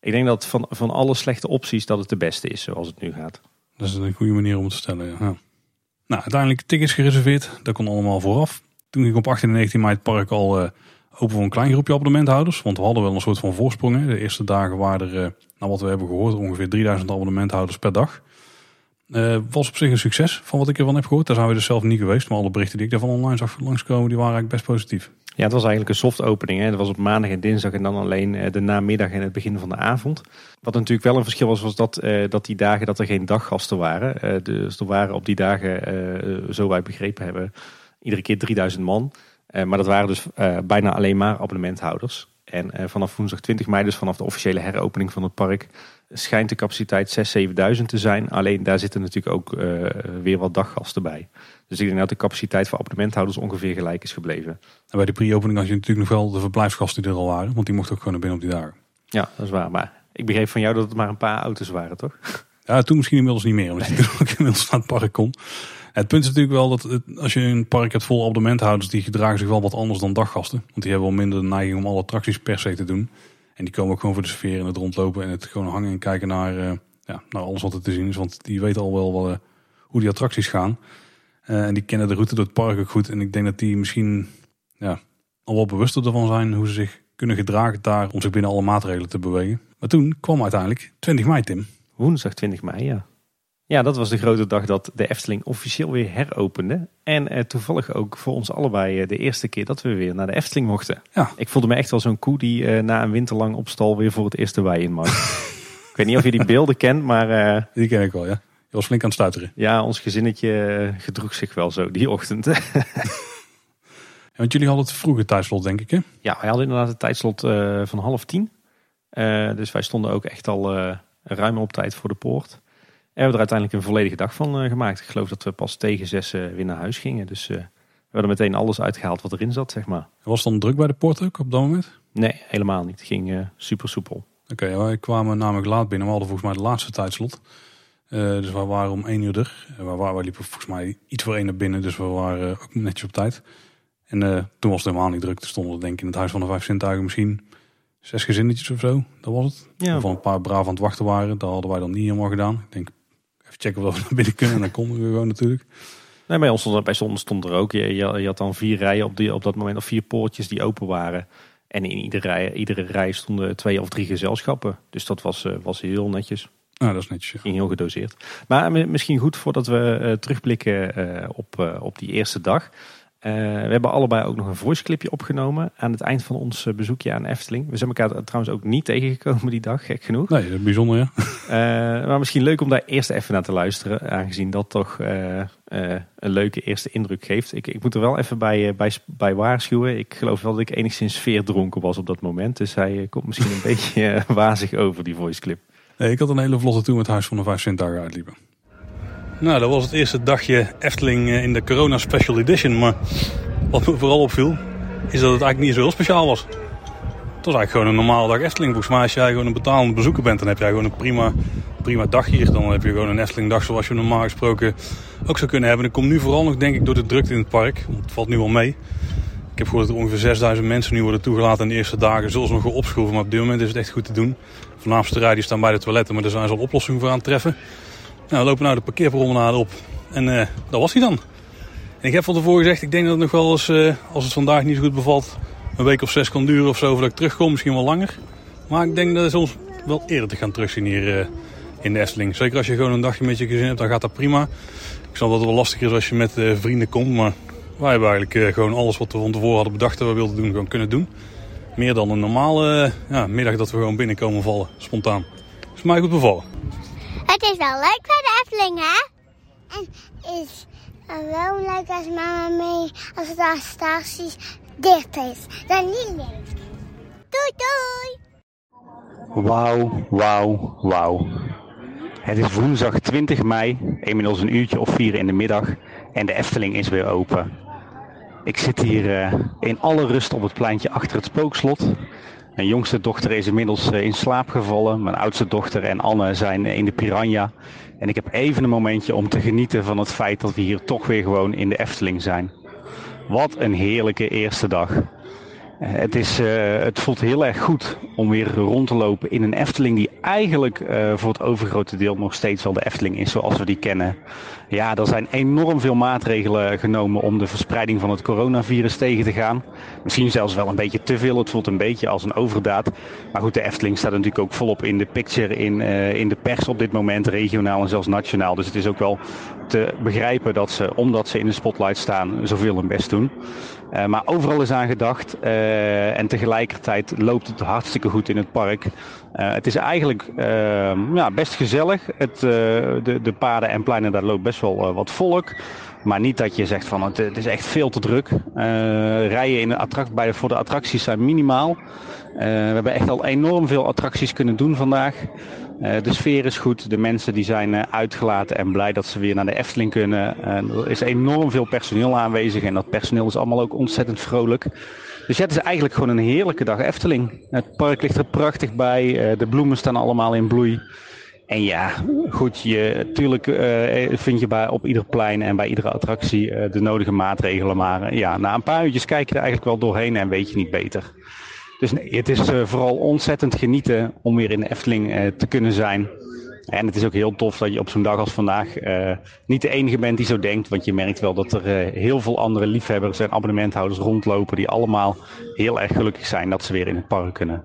ik denk dat van, van alle slechte opties dat het de beste is zoals het nu gaat. Dat is een goede manier om het te stellen. Ja. Nou, uiteindelijk tickets gereserveerd. Dat kon allemaal vooraf. Toen ging op 18 en 19 mei het park al uh, open voor een klein groepje abonnementhouders. Want we hadden wel een soort van voorsprong. De eerste dagen waren er, uh, nou wat we hebben gehoord, ongeveer 3000 abonnementhouders per dag. Uh, was op zich een succes van wat ik ervan heb gehoord. Daar zijn we dus zelf niet geweest. Maar alle berichten die ik daarvan online zag langskomen, die waren eigenlijk best positief. Ja, het was eigenlijk een soft opening. Hè. Dat was op maandag en dinsdag en dan alleen eh, de namiddag en het begin van de avond. Wat natuurlijk wel een verschil was, was dat, uh, dat die dagen dat er geen daggasten waren. Uh, dus er waren op die dagen, zo wij begrepen hebben, iedere keer 3000 man. maar dat waren dus bijna alleen maar abonnementhouders. En vanaf woensdag 20 mei, dus vanaf de officiële heropening van het park, schijnt de capaciteit 6.000, 7.000 te zijn. Alleen daar zitten natuurlijk ook weer wat daggasten bij. Dus ik denk dat de capaciteit voor abonnementhouders ongeveer gelijk is gebleven. En bij de pre-opening had je natuurlijk nog wel de verblijfsgasten die er al waren. Want die mochten ook gewoon naar binnen op die dagen. Ja, dat is waar. Maar ik begreep van jou dat het maar een paar auto's waren, toch? Ja, toen misschien inmiddels niet meer. Omdat je toen ook inmiddels naar het park kon. Het punt is natuurlijk wel dat het, als je een park hebt vol abonnementhouders, die gedragen zich wel wat anders dan daggasten. Want die hebben wel minder de neiging om alle attracties per se te doen. En die komen ook gewoon voor de sfeer en het rondlopen en het gewoon hangen en kijken naar, uh, ja, naar alles wat er te zien is. Want die weten al wel uh, hoe die attracties gaan. Uh, en die kennen de route door het park ook goed. En ik denk dat die misschien ja, al wel bewuster ervan zijn hoe ze zich kunnen gedragen daar om zich binnen alle maatregelen te bewegen. Maar toen kwam uiteindelijk 20 mei, Tim. Woensdag 20 mei, ja. Ja, dat was de grote dag dat de Efteling officieel weer heropende. En eh, toevallig ook voor ons allebei eh, de eerste keer dat we weer naar de Efteling mochten. Ja. Ik voelde me echt wel zo'n koe die eh, na een winterlang op stal weer voor het eerste wei in mag. [LAUGHS] ik weet niet of je die beelden kent, maar... Die ken ik wel, ja. Je was flink aan het stuiteren. Ja, ons gezinnetje gedroeg zich wel zo die ochtend. [LAUGHS] want jullie hadden het vroege tijdslot, denk ik, hè? Ja, wij hadden inderdaad het tijdslot van half tien. Dus wij stonden ook echt al ruim op tijd voor de poort. En we hebben er uiteindelijk een volledige dag van gemaakt. Ik geloof dat we pas tegen zes weer naar huis gingen. Dus we hebben meteen alles uitgehaald wat erin zat, zeg maar. Was het dan druk bij de poort ook op dat moment? Nee, helemaal niet. Het ging super soepel. Oké, wij kwamen namelijk laat binnen. We hadden volgens mij de laatste tijdslot. Uh, dus we waren om één uur er. We, waren, we liepen volgens mij iets voor één naar binnen, dus we waren ook netjes op tijd. En uh, toen was het helemaal niet druk. Toen stonden we denk ik in het Huis van de Vijf Zintuigen misschien zes gezinnetjes of zo. Dat was het. Ja. Van een paar braaf aan het wachten waren. Dat hadden wij dan niet helemaal gedaan. Ik denk, checken of we naar binnen kunnen. En dan konden we gewoon natuurlijk. Nee, bij ons stond, bij stond, stond er ook. Je, je, had dan vier rijen op, die, op dat moment, of vier poortjes die open waren. En in iedere rij, iedere rij stonden twee of drie gezelschappen. Dus dat was, uh, was heel netjes. Nou, dat is netjes. Heel gedoseerd. Maar misschien goed voordat we uh, terugblikken uh, op, op die eerste dag. We hebben allebei ook nog een voice clipje opgenomen aan het eind van ons bezoekje aan Efteling. We zijn elkaar trouwens ook niet tegengekomen die dag, gek genoeg. Nee, dat is bijzonder ja. maar misschien leuk om daar eerst even naar te luisteren, aangezien dat toch een leuke eerste indruk geeft. Ik, ik moet er wel even bij, bij, bij waarschuwen. Ik geloof wel dat ik enigszins veerdronken was op dat moment. Dus hij komt misschien een [LAUGHS] beetje wazig over, die voice clip. Nee, ik had een hele vlotte toen met Huis van de Vijf Sintuigen uitliepen. Nou, dat was het eerste dagje Efteling eh, in de Corona Special Edition. Maar wat me vooral opviel, is dat het eigenlijk niet zo heel speciaal was. Het was eigenlijk gewoon een normale dag Efteling. Volgens mij als jij gewoon een betalende bezoeker bent, dan heb jij gewoon een prima, prima dag hier. Dan heb je gewoon een Efteling dag zoals je normaal gesproken ook zou kunnen hebben. En dat komt nu vooral nog denk ik door de drukte in het park. Want het valt nu al mee. Ik heb gehoord dat er ongeveer 6000 mensen nu worden toegelaten in de eerste dagen. Zullen ze nog wel opschroeven, maar op dit moment is het echt goed te doen. Voornaamste rij die staan bij de toiletten, maar daar zijn ze al oplossingen voor aan het treffen. Nou, we lopen nou de parkeerpromenade op. En uh, dat was hij dan. En ik heb van tevoren gezegd, ik denk dat het nog wel eens, uh, als het vandaag niet zo goed bevalt, een week of zes kan duren of zo voordat ik terugkom. Misschien wel langer. Maar ik denk dat het soms wel eerder te gaan terugzien hier uh, in de Efteling. Zeker als je gewoon een dagje met je gezin hebt, dan gaat dat prima. Ik snap dat het wel lastig is als je met vrienden komt. Maar wij hebben eigenlijk gewoon alles wat we van tevoren hadden bedacht dat we wilden doen, gewoon kunnen doen. Meer dan een normale ja, middag dat we gewoon binnenkomen vallen, spontaan. Is mij goed bevallen. Het is wel leuk bij de Efteling, hè? En is wel leuk als mama mee, als het attracties dicht is. Dan niet leuk. Doei, doei! Wauw, wauw, wauw. Het is woensdag 20 mei, inmiddels een uurtje of vier in de middag en de Efteling is weer open. Ik zit hier uh, in alle rust op het pleintje achter het spookslot. Mijn jongste dochter is inmiddels uh, in slaap gevallen. Mijn oudste dochter en Anne zijn in de Piranha. En ik heb even een momentje om te genieten van het feit dat we hier toch weer gewoon in de Efteling zijn. Wat een heerlijke eerste dag. Het, is, uh, het voelt heel erg goed om weer rond te lopen in een Efteling die eigenlijk uh, voor het overgrote deel nog steeds wel de Efteling is zoals we die kennen. Ja, er zijn enorm veel maatregelen genomen om de verspreiding van het coronavirus tegen te gaan. Misschien zelfs wel een beetje te veel. Het voelt een beetje als een overdaad. Maar goed, de Efteling staat natuurlijk ook volop in de picture in, uh, in de pers op dit moment, regionaal en zelfs nationaal. Dus het is ook wel te begrijpen dat ze, omdat ze in de spotlight staan, zoveel hun best doen. Uh, maar overal is aan gedacht uh, en tegelijkertijd loopt het hartstikke goed in het park. Uh, het is eigenlijk ja, best gezellig. Het, de, de paden en pleinen, daar loopt best wel wat volk. Maar niet dat je zegt van het, is echt veel te druk. rijden in de attract, bij de, voor de attracties zijn minimaal. we hebben echt al enorm veel attracties kunnen doen vandaag. Uh, de sfeer is goed, de mensen die zijn uh, uitgelaten en blij dat ze weer naar de Efteling kunnen. Uh, er is enorm veel personeel aanwezig en dat personeel is allemaal ook ontzettend vrolijk. Dus het is eigenlijk gewoon een heerlijke dag Efteling. Het park ligt er prachtig bij, de bloemen staan allemaal in bloei. En ja, goed, je, natuurlijk vind je bij, op ieder plein en bij iedere attractie de nodige maatregelen. Maar ja, na een paar uurtjes kijk je er eigenlijk wel doorheen en weet je niet beter. Dus het is uh, vooral ontzettend genieten om weer in de Efteling uh, te kunnen zijn. En het is ook heel tof dat je op zo'n dag als vandaag uh, niet de enige bent die zo denkt. Want je merkt wel dat er heel veel andere liefhebbers en abonnementhouders rondlopen. Die allemaal heel erg gelukkig zijn dat ze weer in het park kunnen.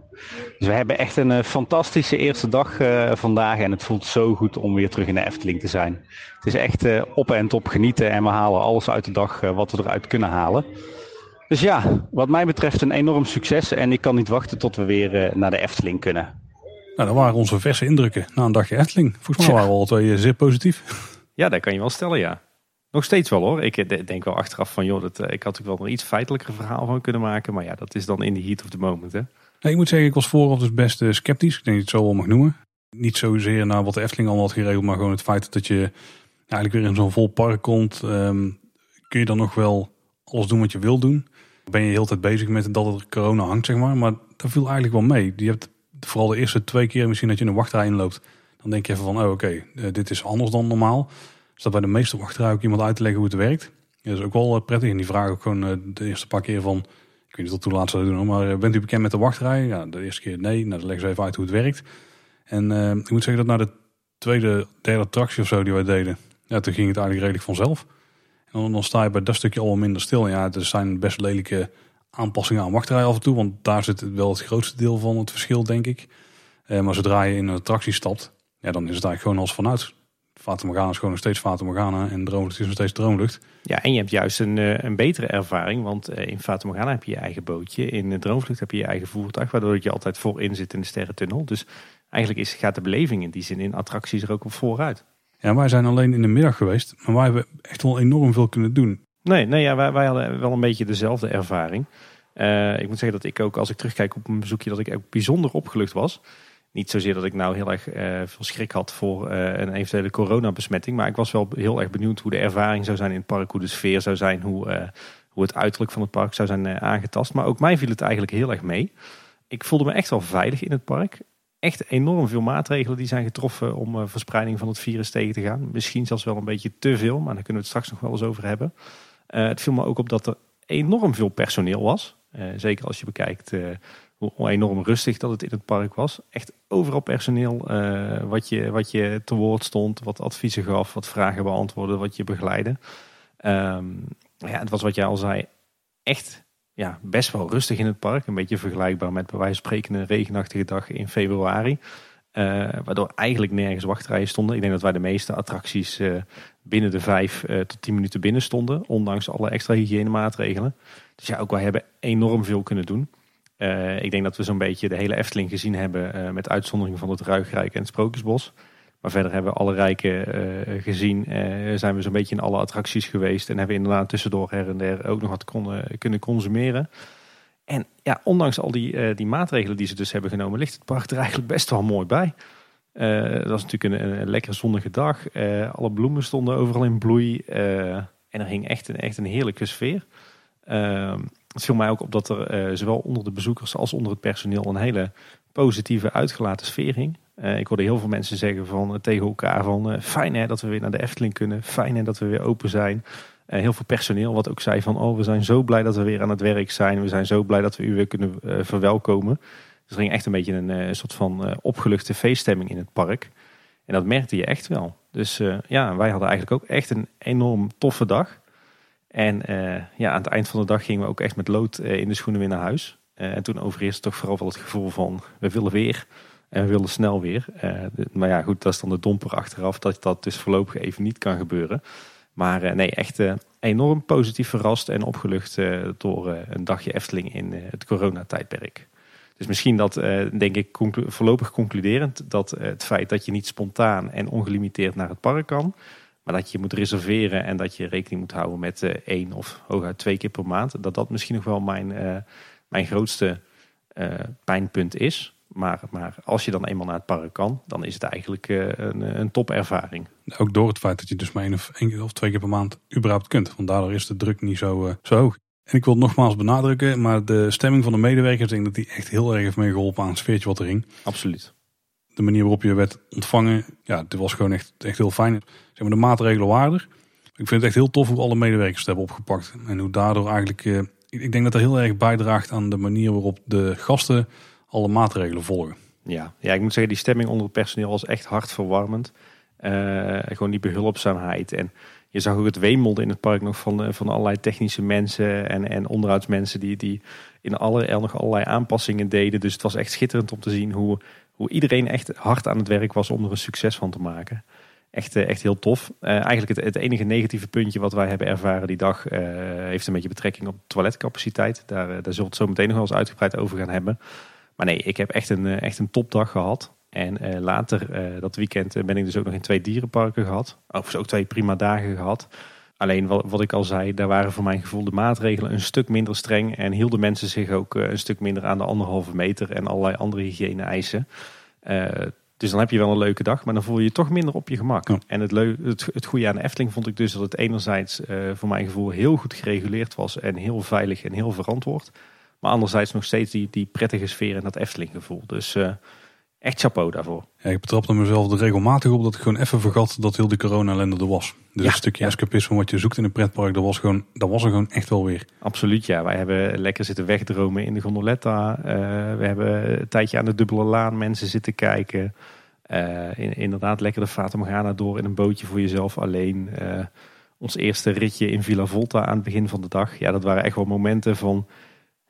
Dus we hebben echt een fantastische eerste dag vandaag. En het voelt zo goed om weer terug in de Efteling te zijn. Het is echt op en top genieten. En we halen alles uit de dag wat we eruit kunnen halen. Dus ja, wat mij betreft een enorm succes. En ik kan niet wachten tot we weer uh, naar de Efteling kunnen. Nou, dat waren onze verse indrukken na een dagje Efteling. Volgens mij waren we al twee eh, zeer positief. Ja, dat kan je wel stellen, ja. Nog steeds wel hoor. Ik eh, denk wel achteraf van, joh, dat, ik had ook wel een iets feitelijker verhaal van kunnen maken. Maar ja, dat is dan in de heat of the moment, hè. Nee, ik moet zeggen, ik was vooraf dus best sceptisch. Ik denk dat je het zo wel mag noemen. Niet zozeer naar wat de Efteling allemaal had geregeld, maar gewoon het feit dat je eigenlijk weer in zo'n vol park komt. Um, kun je dan nog wel alles doen wat je wil doen ben je heel tijd bezig met dat er corona hangt, zeg maar. Maar dat viel eigenlijk wel mee. Je hebt vooral de eerste twee keer misschien dat je een wachtrij inloopt. Dan denk je even van, oh oké, uh, dit is anders dan normaal. Staat bij de meeste wachtrijen ook iemand uit te leggen hoe het werkt. Dat is ook wel uh, prettig. En die vragen ook gewoon uh, de eerste paar keer van, ik weet niet wat hoe laat ze doen, maar bent u bekend met de wachtrij? Ja, de eerste keer nee. Nou, dan leggen ze even uit hoe het werkt. En ik moet zeggen dat na de tweede, derde attractie of zo die wij deden, ja, toen ging het eigenlijk redelijk vanzelf. En dan sta je bij dat stukje al minder stil. Ja, er zijn best lelijke aanpassingen aan wachtrij af en toe. Want daar zit wel het grootste deel van het verschil, denk ik. Eh, maar zodra je in een attractie stapt, ja, dan is het eigenlijk gewoon als vanuit. Fata Morgana is gewoon nog steeds Fata Morgana en Droomlucht is nog steeds Droomlucht. Ja, en je hebt juist een, eh, een betere ervaring, want eh, in Fata Morgana heb je je eigen bootje. In Droomvlucht heb je je eigen voertuig, waardoor je altijd voorin zit in de sterrentunnel. Dus eigenlijk is, gaat de beleving in die zin in attracties er ook op vooruit. Ja, wij zijn alleen in de middag geweest, maar wij hebben echt wel enorm veel kunnen doen. Nee, nee ja, wij, hadden wel een beetje dezelfde ervaring. Eh, ik moet zeggen dat ik ook, als ik terugkijk op een bezoekje, dat ik ook bijzonder opgelucht was. Niet zozeer dat ik nou heel erg eh, veel schrik had voor eh, een eventuele coronabesmetting. Maar ik was wel heel erg benieuwd hoe de ervaring zou zijn in het park. Hoe de sfeer zou zijn. Hoe, hoe het uiterlijk van het park zou zijn aangetast. Maar ook mij viel het eigenlijk heel erg mee. Ik voelde me echt wel veilig in het park. Echt enorm veel maatregelen die zijn getroffen om verspreiding van het virus tegen te gaan. Misschien zelfs wel een beetje te veel. Maar daar kunnen we het straks nog wel eens over hebben. het viel me ook op dat er enorm veel personeel was. Eh, zeker als je bekijkt eh, hoe enorm rustig dat het in het park was. Echt overal personeel uh, wat, je, wat je te woord stond, wat adviezen gaf, wat vragen beantwoordde, wat je begeleidde. Ehm, ja, het was wat jij al zei, echt ja, best wel rustig in het park. Een beetje vergelijkbaar met bij wijze van spreken een regenachtige dag in februari. waardoor eigenlijk nergens wachtrijen stonden. Ik denk dat wij de meeste attracties binnen de vijf tot tien minuten binnen stonden. Ondanks alle extra hygiënemaatregelen. Dus ja, ook wij hebben enorm veel kunnen doen. Ik denk dat we zo'n beetje de hele Efteling gezien hebben. Met uitzondering van het Ruigrijk en het Sprookjesbos. Maar verder hebben we alle rijken uh, gezien. zijn we zo'n beetje in alle attracties geweest. En hebben inderdaad tussendoor her en der ook nog wat konden, kunnen consumeren. En ja, ondanks al die, die maatregelen die ze dus hebben genomen, ligt het park er eigenlijk best wel mooi bij. dat was natuurlijk een, een lekkere zonnige dag. alle bloemen stonden overal in bloei. en er hing echt een, echt een heerlijke sfeer. Ehm, het viel mij ook op dat er eh, zowel onder de bezoekers als onder het personeel een hele positieve uitgelaten sfeer hing. Uh, ik hoorde heel veel mensen zeggen van, uh, tegen elkaar van fijn hè, dat we weer naar de Efteling kunnen. Fijn hè, dat we weer open zijn. heel veel personeel wat ook zei van oh we zijn zo blij dat we weer aan het werk zijn. We zijn zo blij dat we u weer kunnen verwelkomen. Dus er ging echt een beetje een soort van opgeluchte feeststemming in het park. En dat merkte je echt wel. Dus ja, wij hadden eigenlijk ook echt een enorm toffe dag. En ja, aan het eind van de dag gingen we ook echt met lood in de schoenen weer naar huis. En toen overheerste toch vooral wel het gevoel van we willen weer en we willen snel weer. De, maar ja, goed, dat is dan de domper achteraf dat dat dus voorlopig even niet kan gebeuren. Maar nee, echt enorm positief verrast en opgelucht door een dagje Efteling in het coronatijdperk. Dus misschien dat, denk ik, voorlopig concluderend, dat het feit dat je niet spontaan en ongelimiteerd naar het park kan, maar dat je moet reserveren en dat je rekening moet houden met één of hooguit twee keer per maand. Dat dat misschien nog wel mijn, mijn grootste pijnpunt is. Maar, maar als je dan eenmaal naar het park kan, dan is het eigenlijk een, een topervaring. Ook door het feit dat je dus maar één of, één of twee keer per maand überhaupt kunt. Want daardoor is de druk niet zo, zo hoog. En ik wil het nogmaals benadrukken, maar de stemming van de medewerkers, ik denk dat die echt heel erg heeft meegeholpen aan het sfeertje wat er ging. Absoluut de manier waarop je werd ontvangen, ja, dit was gewoon echt, echt heel fijn. Zeg maar, de maatregelen waren Ik vind het echt heel tof hoe alle medewerkers het hebben opgepakt. En hoe daardoor eigenlijk, eh, ik denk dat dat heel erg bijdraagt aan de manier waarop de gasten alle maatregelen volgen. Ja, ja ik moet zeggen, die stemming onder het personeel was echt hartverwarmend. Uh, gewoon die behulpzaamheid. En je zag ook het weemonden in het park nog van, eh, van allerlei technische mensen en, en onderhoudsmensen die, die in alle, nog allerlei aanpassingen deden. Dus het was echt schitterend om te zien hoe, hoe iedereen echt hard aan het werk was om er een succes van te maken. Echt, eh, echt heel tof. Eigenlijk het, het, enige negatieve puntje wat wij hebben ervaren die dag heeft een beetje betrekking op toiletcapaciteit. Daar, daar zullen we het zo meteen nog wel eens uitgebreid over gaan hebben. Maar nee, ik heb echt een, echt een topdag gehad. En later dat weekend ben ik dus ook nog in twee dierenparken gehad. Overigens ook twee prima dagen gehad. Alleen wat, wat ik al zei, daar waren voor mijn gevoel de maatregelen een stuk minder streng. En hielden mensen zich ook een stuk minder aan de anderhalve meter en allerlei andere hygiëne eisen. Uh, dus dan heb je wel een leuke dag, maar dan voel je je toch minder op je gemak. En het, het, het goede aan de Efteling vond ik dus dat het enerzijds voor mijn gevoel heel goed gereguleerd was en heel veilig en heel verantwoord. Maar anderzijds nog steeds die, die prettige sfeer en dat Efteling gevoel. Dus uh, echt chapeau daarvoor. Ja, ik betrapte mezelf er regelmatig op dat ik gewoon even vergat dat heel die corona-ellende er was. Dus een stukje escapisme wat je zoekt in een pretpark, dat was, gewoon, dat was er gewoon echt wel weer. Absoluut, ja. Wij hebben lekker zitten wegdromen in de gondoletta. Uh, we hebben een tijdje aan de dubbele laan mensen zitten kijken. Uh, in, inderdaad, lekker de Fata Morgana door in een bootje voor jezelf alleen. Uh, ons eerste ritje in Villa Volta aan het begin van de dag. Ja, dat waren echt wel momenten van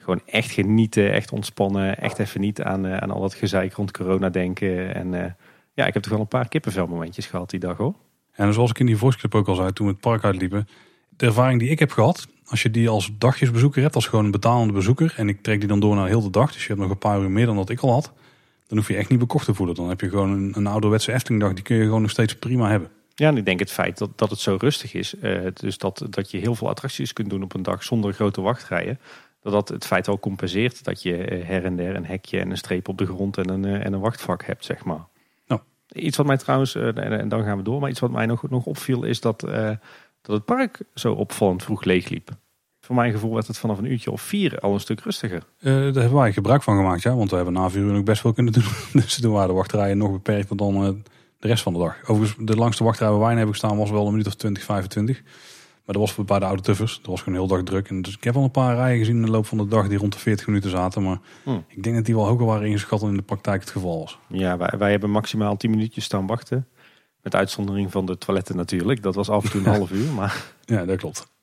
gewoon echt genieten, echt ontspannen. Echt even niet aan, aan al dat gezeik rond corona denken. En ja, ik heb toch wel een paar kippenvelmomentjes gehad die dag hoor. En zoals ik in die clip ook al zei toen we het park uitliepen. De ervaring die ik heb gehad, als je die als dagjesbezoeker hebt, als gewoon een betalende bezoeker. En ik trek die dan door naar heel de dag. Dus je hebt nog een paar uur meer dan dat ik al had. Dan hoef je echt niet bekocht te voelen. Dan heb je gewoon een, een ouderwetse Eftelingdag. Die kun je gewoon nog steeds prima hebben. Ja, en ik denk het feit dat, dat het zo rustig is. eh, dus dat, dat je heel veel attracties kunt doen op een dag zonder grote wachtrijen. Dat dat het feit al compenseert dat je eh, her en der een hekje en een streep op de grond en een, eh, en een wachtvak hebt, zeg maar. Nou. Iets wat mij trouwens, eh, en, dan gaan we door, maar iets wat mij nog, nog opviel is dat, dat het park zo opvallend vroeg leegliep. Voor mijn gevoel werd het vanaf een uurtje of vier al een stuk rustiger. Daar hebben wij gebruik van gemaakt, ja. Want we hebben na vier uur nog best wel kunnen doen. [LAUGHS] Dus toen waren de wachtrijen nog beperkter dan de rest van de dag. Overigens, de langste wachtrij waar wij in hebben gestaan was wel een minuut of 20, 25. Maar dat was bij de oude tuffers. Dat was gewoon heel dag druk. En dus ik heb al een paar rijen gezien in de loop van de dag die rond de 40 minuten zaten. Maar Hmm. ik denk dat die wel hoger waren ingeschat dan in de praktijk het geval was. Ja, wij, wij hebben maximaal 10 minuutjes staan wachten. Met uitzondering van de toiletten natuurlijk. Dat was af en toe een [LAUGHS] half uur. Maar Ja, dat klopt.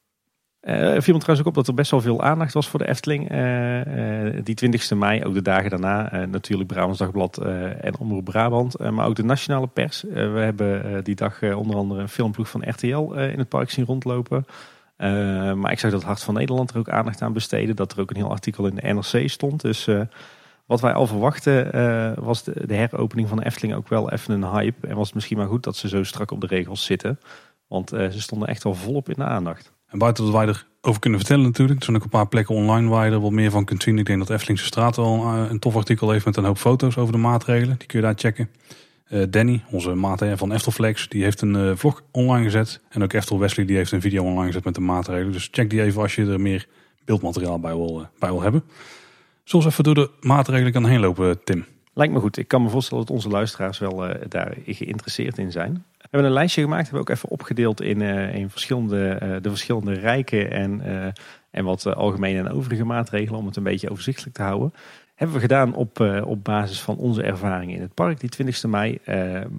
Eh viel me trouwens ook op dat er best wel veel aandacht was voor de Efteling. Eh, eh, die 20e mei, ook de dagen daarna. natuurlijk Brabants Dagblad en Omroep Brabant. maar ook de nationale pers. We hebben die dag onder andere een filmploeg van RTL in het park zien rondlopen. Maar ik zag dat Hart van Nederland er ook aandacht aan besteden. Dat er ook een heel artikel in de NRC stond. Dus wat wij al verwachten was de, heropening van de Efteling ook wel even een hype. En was het misschien maar goed dat ze zo strak op de regels zitten. Want ze stonden echt wel volop in de aandacht. En buiten dat wij erover kunnen vertellen natuurlijk. Er zijn ook een paar plekken online waar je er wat meer van kunt zien. Ik denk dat Eftelingse Straat wel een, een tof artikel heeft met een hoop foto's over de maatregelen. Die kun je daar checken. Eh, Danny, onze maat van Eftelflex, die heeft een eh, vlog online gezet. En ook Eftel Wesley, die heeft een video online gezet met de maatregelen. Dus check die even als je er meer beeldmateriaal bij wil, eh, bij wil hebben. Eens even door de maatregelen kan heen lopen, Tim? Lijkt me goed. Ik kan me voorstellen dat onze luisteraars wel eh, daar geïnteresseerd in zijn. Hebben een lijstje gemaakt, hebben we ook even opgedeeld in, eh, in verschillende, eh, de verschillende rijken en, eh, en wat algemene en overige maatregelen om het een beetje overzichtelijk te houden. Hebben we gedaan op, op basis van onze ervaringen in het park die 20e mei.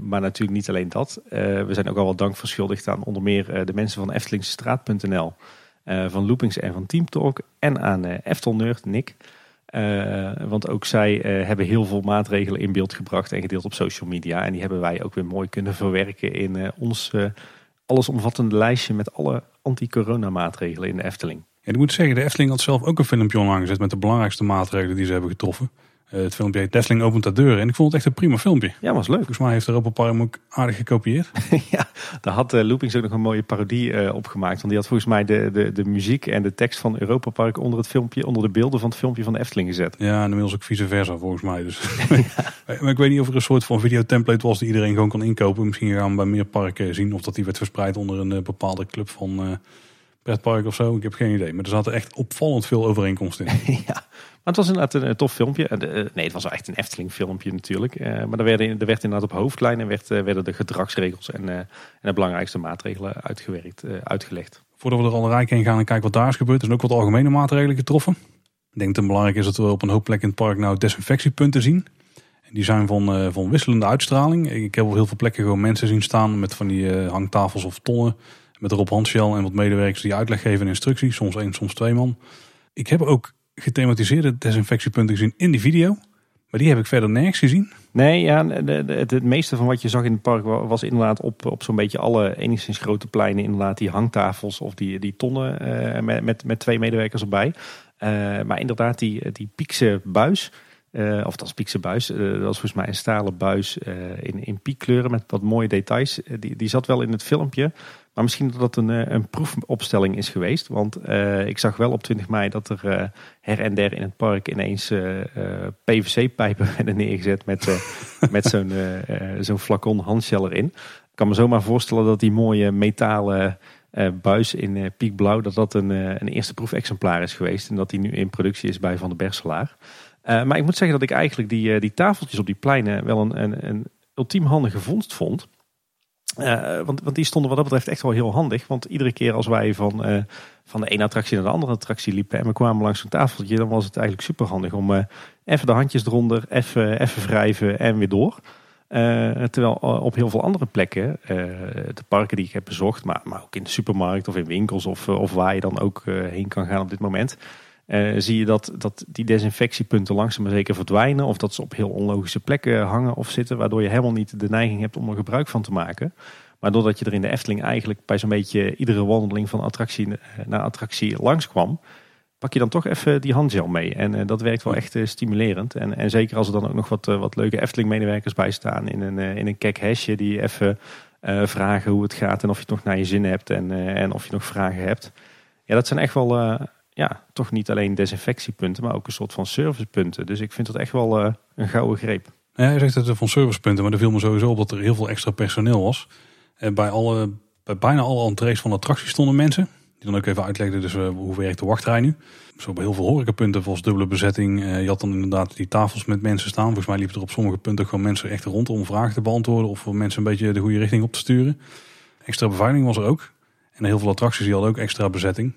Maar natuurlijk niet alleen dat. We zijn ook al wat dank verschuldigd aan onder meer de mensen van Eftelingstraat.nl, eh, van Loopings en van Teamtalk en aan eh Eftelnerd, Nick. Eh, want ook zij eh, hebben heel veel maatregelen in beeld gebracht en gedeeld op social media. En die hebben wij ook weer mooi kunnen verwerken in eh, ons allesomvattende lijstje met alle anti-corona maatregelen in de Efteling. En ik moet zeggen, de Efteling had zelf ook een filmpje online gezet met de belangrijkste maatregelen die ze hebben getroffen. Eh, het filmpje heet opent de deuren. En ik vond het echt een prima filmpje. Ja, was leuk. Volgens mij heeft Europa Park ook aardig gekopieerd. [LAUGHS] ja, daar had uh, Loopings ook nog een mooie parodie uh, op gemaakt. Want die had volgens mij de, de, de muziek en de tekst van Europa Park onder het filmpje, onder de beelden van het filmpje van de Efteling gezet. Ja, en inmiddels ook vice versa volgens mij. Dus. [LAUGHS] [LAUGHS] maar ik weet niet of er een soort van videotemplate was die iedereen gewoon kan inkopen. Misschien gaan we bij meer parken zien of dat die werd verspreid onder een uh, bepaalde club van pretpark of zo. Ik heb geen idee. Maar er zaten echt opvallend veel overeenkomsten in. ja. Het was inderdaad een, een tof filmpje. Uh, nee, het was echt een Efteling filmpje natuurlijk. Maar er, werden, er werd inderdaad op hoofdlijnen werd, werden de gedragsregels en, en de belangrijkste maatregelen uitgewerkt, uitgelegd. Voordat we er al rijk heen gaan en kijken wat daar is gebeurd, er zijn ook wat algemene maatregelen getroffen. Ik denk dat het belangrijk is dat we op een hoop plekken in het park nou desinfectiepunten zien. En die zijn van, van wisselende uitstraling. Ik heb op heel veel plekken gewoon mensen zien staan met van die hangtafels of tonnen. Met erop handshell en wat medewerkers die uitleg geven en instructies. Soms één, soms twee man. Ik heb ook gethematiseerde desinfectiepunten gezien in die video. Maar die heb ik verder nergens gezien. Nee, ja, het, meeste van wat je zag in het park was inderdaad op, op zo'n beetje alle enigszins grote pleinen. Inderdaad die hangtafels of die, die tonnen uh, met, met, met twee medewerkers erbij. Uh, maar inderdaad die, die piekse buis. Uh, of dat is piekse buis. dat was volgens mij een stalen buis in, in piekkleuren met wat mooie details. die, die zat wel in het filmpje. Maar misschien dat dat een, een proefopstelling is geweest. Want uh, ik zag wel op 20 mei dat er uh, her en der in het park ineens uh, PVC-pijpen [LAUGHS] werden neergezet met, met zo'n zo'n flacon handshell erin. Ik kan me zomaar voorstellen dat die mooie metalen buis in piekblauw, dat dat een, een eerste proefexemplaar is geweest. En dat die nu in productie is bij Van der Berselaar. maar ik moet zeggen dat ik eigenlijk die, die tafeltjes op die pleinen wel een, een, een ultiem handige vondst vond. Uh, want, want die stonden wat dat betreft echt wel heel handig. Want iedere keer als wij van, uh, van de ene attractie naar de andere attractie liepen en we kwamen langs zo'n tafeltje, dan was het eigenlijk super handig om uh, even de handjes eronder, even, even wrijven en weer door. terwijl op heel veel andere plekken, de parken die ik heb bezocht, maar, maar ook in de supermarkt of in winkels of, of waar je dan ook heen kan gaan op dit moment, zie je dat, dat die desinfectiepunten langzaam maar zeker verdwijnen. Of dat ze op heel onlogische plekken hangen of zitten. Waardoor je helemaal niet de neiging hebt om er gebruik van te maken. Maar doordat je er in de Efteling eigenlijk bij zo'n beetje iedere wandeling van attractie naar attractie langskwam, pak je dan toch even die handgel mee. En dat werkt wel echt stimulerend. En, en zeker als er dan ook nog wat, wat leuke Efteling-medewerkers bij staan in een, in een kek hesje die even vragen hoe het gaat en of je het nog naar je zin hebt en, en of je nog vragen hebt. Ja, dat zijn echt wel ja, toch niet alleen desinfectiepunten, maar ook een soort van servicepunten. Dus ik vind dat echt wel uh, een gouden greep. Ja, je zegt het van servicepunten, maar er viel me sowieso op dat er heel veel extra personeel was. En bij, alle, bij bijna alle entrees van de attracties stonden mensen. Die dan ook even uitlegden dus, uh, hoe werkt de wachtrij nu. Zo bij heel veel horecapunten volgens dubbele bezetting. Je had dan inderdaad die tafels met mensen staan. Volgens mij liepen er op sommige punten gewoon mensen echt rond om vragen te beantwoorden. Of om mensen een beetje de goede richting op te sturen. Extra beveiliging was er ook. En heel veel attracties die hadden ook extra bezetting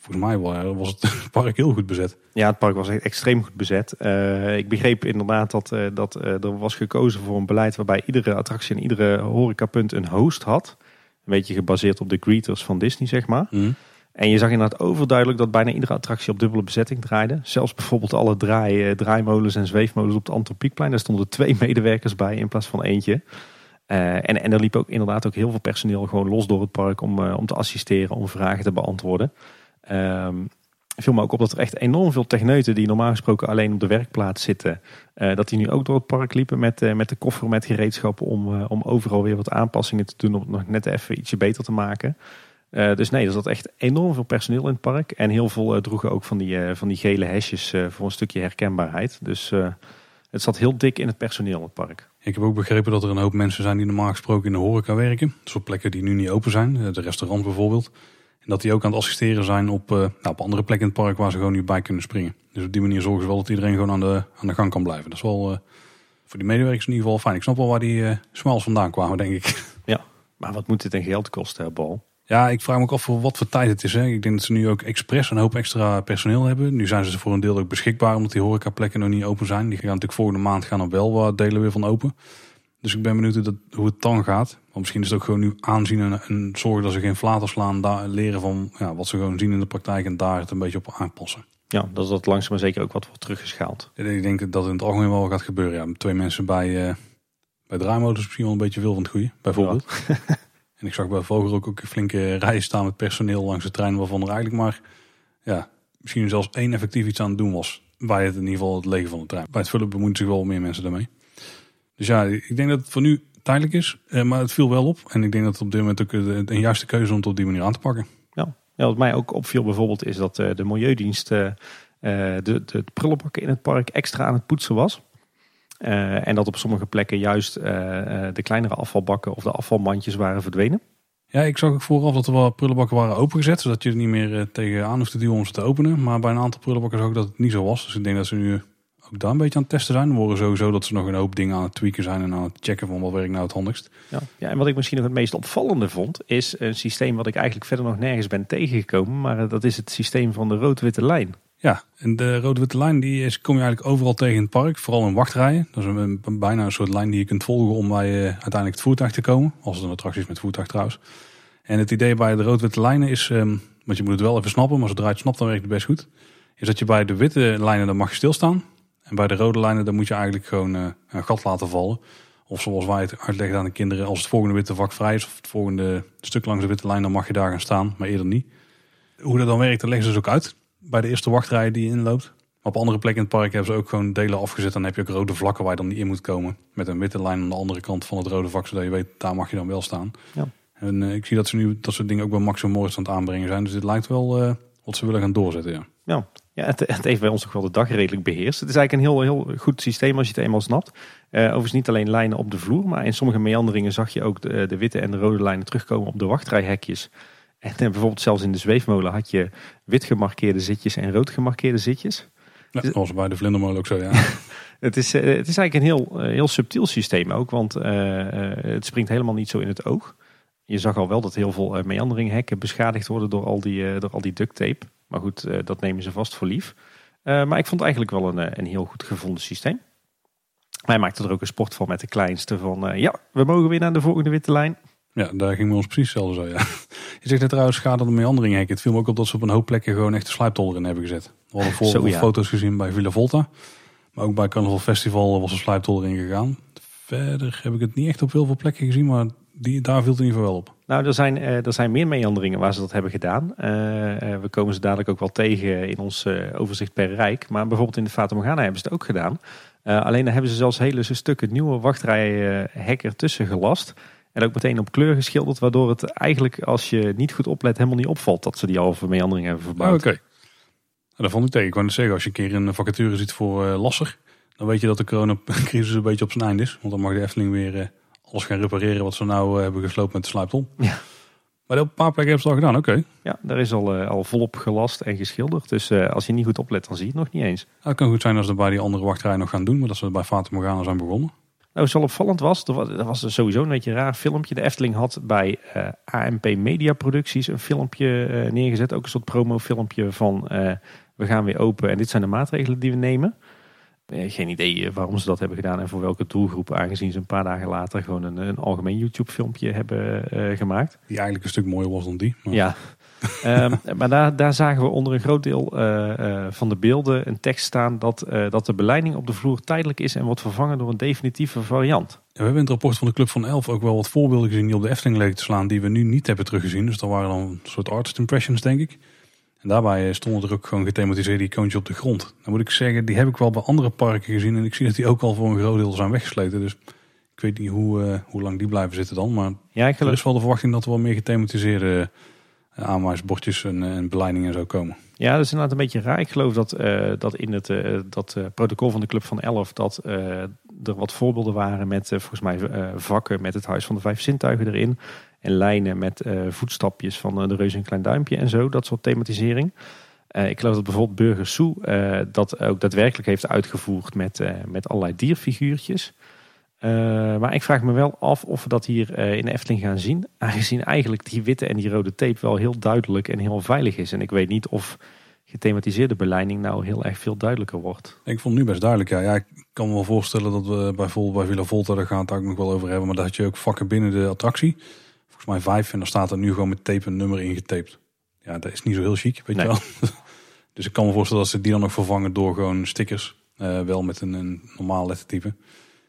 volgens mij was [LAUGHS] het park heel goed bezet. Ja, het park was extreem goed bezet. Uh, ik begreep inderdaad dat, uh, dat uh, er was gekozen voor een beleid waarbij iedere attractie en iedere horecapunt een host had. Een beetje gebaseerd op de greeters van Disney, zeg maar. Mm. En je zag inderdaad overduidelijk dat bijna iedere attractie op dubbele bezetting draaide. Zelfs bijvoorbeeld alle draai, draaimolens en zweefmolens op het Antropiekplein. Daar stonden twee [LAUGHS] medewerkers bij in plaats van eentje. en, en er liep ook inderdaad ook heel veel personeel gewoon los door het park om, om te assisteren, om vragen te beantwoorden. Um, viel me ook op dat er echt enorm veel techneuten die normaal gesproken alleen op de werkplaats zitten, uh, dat die nu ook door het park liepen met, uh, met de koffer met gereedschappen om, uh, om overal weer wat aanpassingen te doen om het nog net even ietsje beter te maken. dus nee, er zat echt enorm veel personeel in het park en heel veel droegen ook van die, van die gele hesjes voor een stukje herkenbaarheid. Dus het zat heel dik in het personeel het park. Ik heb ook begrepen dat er een hoop mensen zijn die normaal gesproken in de horeca werken. Dus op plekken die nu niet open zijn, de restaurant bijvoorbeeld. En dat die ook aan het assisteren zijn op, uh, nou, op andere plekken in het park waar ze gewoon nu bij kunnen springen. Dus op die manier zorgen ze wel dat iedereen gewoon aan de, aan de gang kan blijven. Dat is wel uh, voor die medewerkers in ieder geval fijn. Ik snap wel waar die uh, smiles vandaan kwamen, denk ik. [LAUGHS] Ja, maar wat moet dit in geld kosten, Bal? Ja, ik vraag me ook af voor wat voor tijd het is. Hè. Ik denk dat ze nu ook expres een hoop extra personeel hebben. Nu zijn ze voor een deel ook beschikbaar omdat die horecaplekken nog niet open zijn. Die gaan natuurlijk volgende maand gaan op wel wat delen weer van open. Dus ik ben benieuwd hoe, dat, hoe het dan gaat. Want misschien is het ook gewoon nu aanzien en, en zorgen dat ze geen flater slaan. Daar leren van ja, wat ze gewoon zien in de praktijk en daar het een beetje op aanpassen. Ja, dat dat langzaam maar zeker ook wat wordt teruggeschaald. Ik denk dat het in het algemeen wel gaat gebeuren. Ja, twee mensen bij, uh, bij draaimotors misschien wel een beetje veel van het goede, bijvoorbeeld. [LAUGHS] en ik zag bij Vogel ook, ook een flinke rij staan met personeel langs de trein. Waarvan er eigenlijk maar ja, misschien zelfs één effectief iets aan het doen was. Bij het in ieder geval het legen van de trein. Bij het vullen bemoeien zich wel meer mensen daarmee. Dus ja, ik denk dat het voor nu tijdelijk is. Eh, maar het viel wel op. En ik denk dat het op dit moment ook een juiste keuze om het op die manier aan te pakken. Ja, ja wat mij ook opviel bijvoorbeeld is dat eh, de Milieudienst de, de prullenbakken in het park extra aan het poetsen was. en dat op sommige plekken juist de kleinere afvalbakken of de afvalmandjes waren verdwenen. Ja, ik zag ook vooraf dat er wel prullenbakken waren opengezet. Zodat je er niet meer tegenaan hoeft te duwen om ze te openen. Maar bij een aantal prullenbakken zag ik dat het niet zo was. Dus ik denk dat ze nu ook daar een beetje aan het testen zijn. We horen sowieso dat ze nog een hoop dingen aan het tweaken zijn en aan het checken van wat werkt nou het handigst. Ja, ja en wat ik misschien nog het meest opvallende vond, is een systeem wat ik eigenlijk verder nog nergens ben tegengekomen. Maar eh, dat is het systeem van de rood-witte lijn. Ja, en de rood-witte lijn die is, kom je eigenlijk overal tegen in het park. Vooral in wachtrijen. Dat is een, bijna een soort lijn die je kunt volgen om bij uh, uiteindelijk het voertuig te komen. Als het een attractie is met voertuig trouwens. En het idee bij de rood-witte lijnen is, um, want je moet het wel even snappen, maar zodra je het snapt dan werkt het best goed. Is dat je bij de witte lijnen dan mag je stilstaan. En bij de rode lijnen dan moet je eigenlijk gewoon uh, een gat laten vallen. Of zoals wij het uitleggen aan de kinderen, als het volgende witte vak vrij is of het volgende stuk langs de witte lijn, dan mag je daar gaan staan, maar eerder niet. Hoe dat dan werkt, dat leggen ze dus ook uit bij de eerste wachtrij die je inloopt. Op andere plekken in het park hebben ze ook gewoon delen afgezet. Dan heb je ook rode vlakken waar je dan niet in moet komen. Met een witte lijn aan de andere kant van het rode vak, zodat je weet, daar mag je dan wel staan. Ja. En uh, ik zie dat ze nu dat soort dingen ook bij Maximum Morris aan het aanbrengen zijn. Dus dit lijkt wel uh, wat ze willen gaan doorzetten, ja. Ja, ja, het, het, heeft bij ons toch wel de dag redelijk beheerst. Het is eigenlijk een heel, heel goed systeem als je het eenmaal snapt. Uh, overigens niet alleen lijnen op de vloer, maar in sommige meanderingen zag je ook de, de witte en de rode lijnen terugkomen op de wachtrijhekjes. En uh, bijvoorbeeld zelfs in de zweefmolen had je wit gemarkeerde zitjes en rood gemarkeerde zitjes. Ja, dat was bij de vlindermolen ook zo, ja. [LAUGHS] het, is, uh, het is eigenlijk een heel, heel subtiel systeem ook, want het springt helemaal niet zo in het oog. Je zag al wel dat heel veel meanderinghekken beschadigd worden door al die, door al die duct tape. Maar goed, eh, dat nemen ze vast voor lief. Eh, maar ik vond het eigenlijk wel een, eh, een heel goed gevonden systeem. Hij maakte er ook een sport van met de kleinste. Van ja, we mogen weer naar de volgende witte lijn. Ja, daar ging we ons precies hetzelfde zo, ja. [LAUGHS] Je zegt net trouwens schade de meandering hek. Het viel me ook op dat ze op een hoop plekken gewoon echt de slijptolder in hebben gezet. We hadden [LAUGHS] voor foto's gezien bij Villa Volta. Maar ook bij Carnival Festival was een slijptolder ingegaan. Verder heb ik het niet echt op heel veel plekken gezien. Maar die, daar viel het in ieder geval wel op. Nou, er zijn, eh, er zijn meer meanderingen waar ze dat hebben gedaan. Eh, eh, we komen ze dadelijk ook wel tegen in ons overzicht per rijk. Maar bijvoorbeeld in de Fata Morgana hebben ze het ook gedaan. Alleen daar hebben ze zelfs hele stukken nieuwe wachtrijen ertussen gelast. En ook meteen op kleur geschilderd. Waardoor het eigenlijk, als je niet goed oplet, helemaal niet opvalt dat ze die halve meandering hebben verbouwd. Oké. Nou, dat vond ik tegen. Ik wou net zeggen, als je een keer een vacature ziet voor lasser, dan weet je dat de coronacrisis een beetje op zijn einde is. Want dan mag de Efteling weer alles gaan repareren wat ze nou eh, hebben gesloopt met de sluiptol. Ja. Maar op een paar plekken hebben ze al gedaan, oké. Ja, daar is al, eh, al volop gelast en geschilderd. Dus eh, als je niet goed oplet, dan zie je het nog niet eens. Nou, het kan goed zijn als ze bij die andere wachtrijen nog gaan doen, maar dat ze bij Fata Morgana zijn begonnen. Nou, wat wel opvallend was, er was, er was sowieso een beetje een raar filmpje. De Efteling had bij AMP Media Producties een filmpje neergezet. Ook een soort promofilmpje van we gaan weer open en dit zijn de maatregelen die we nemen. Eh, geen idee eh, waarom ze dat hebben gedaan en voor welke doelgroep. Aangezien ze een paar dagen later gewoon een, een algemeen YouTube filmpje hebben eh, gemaakt. Die eigenlijk een stuk mooier was dan die. Maar Ja. [LAUGHS] Ehm, maar daar, daar zagen we onder een groot deel van de beelden een tekst staan dat, dat de beleiding op de vloer tijdelijk is en wordt vervangen door een definitieve variant. Ja, we hebben in het rapport van de Club van Elf ook wel wat voorbeelden gezien die op de Efteling leken te slaan, die we nu niet hebben teruggezien. Dus dat waren dan een soort artist impressions, denk ik. En daarbij stonden er ook gewoon gethematiseerde icoontjes op de grond. Dan moet ik zeggen, die heb ik wel bij andere parken gezien. En ik zie dat die ook al voor een groot deel zijn weggesleten. Dus ik weet niet hoe, eh, hoe lang die blijven zitten dan. Maar Ja, ik er is wel de verwachting dat er wel meer gethematiseerde eh, aanwijsbordjes en, en beleidingen en zo komen. Ja, dat is inderdaad een beetje raar. Ik geloof dat, dat in het dat, protocol van de Club van 11 dat er wat voorbeelden waren met volgens mij vakken met het Huis van de Vijf Zintuigen erin. En lijnen met eh, voetstapjes van eh, de Reus en Klein Duimpje en zo. Dat soort thematisering. Eh, ik geloof dat bijvoorbeeld Burger Soe dat ook daadwerkelijk heeft uitgevoerd met, met allerlei dierfiguurtjes. Maar ik vraag me wel af of we dat hier in de Efteling gaan zien. Aangezien eigenlijk die witte en die rode tape wel heel duidelijk en heel veilig is. En ik weet niet of gethematiseerde beleiding nou heel erg veel duidelijker wordt. Ik vond het nu best duidelijk. Ja. ja, ik kan me wel voorstellen dat we bijvoorbeeld bij Villa Volta, daar gaan we het ook nog wel over hebben. Maar dat had je ook vakken binnen de attractie. Volgens mij vijf. En daar staat er nu gewoon met tape een nummer ingetaped. Ja, dat is niet zo heel chic, weet Nee. je wel. [LAUGHS] dus ik kan me voorstellen dat ze die dan nog vervangen door gewoon stickers. Eh, wel met een, een normaal lettertype.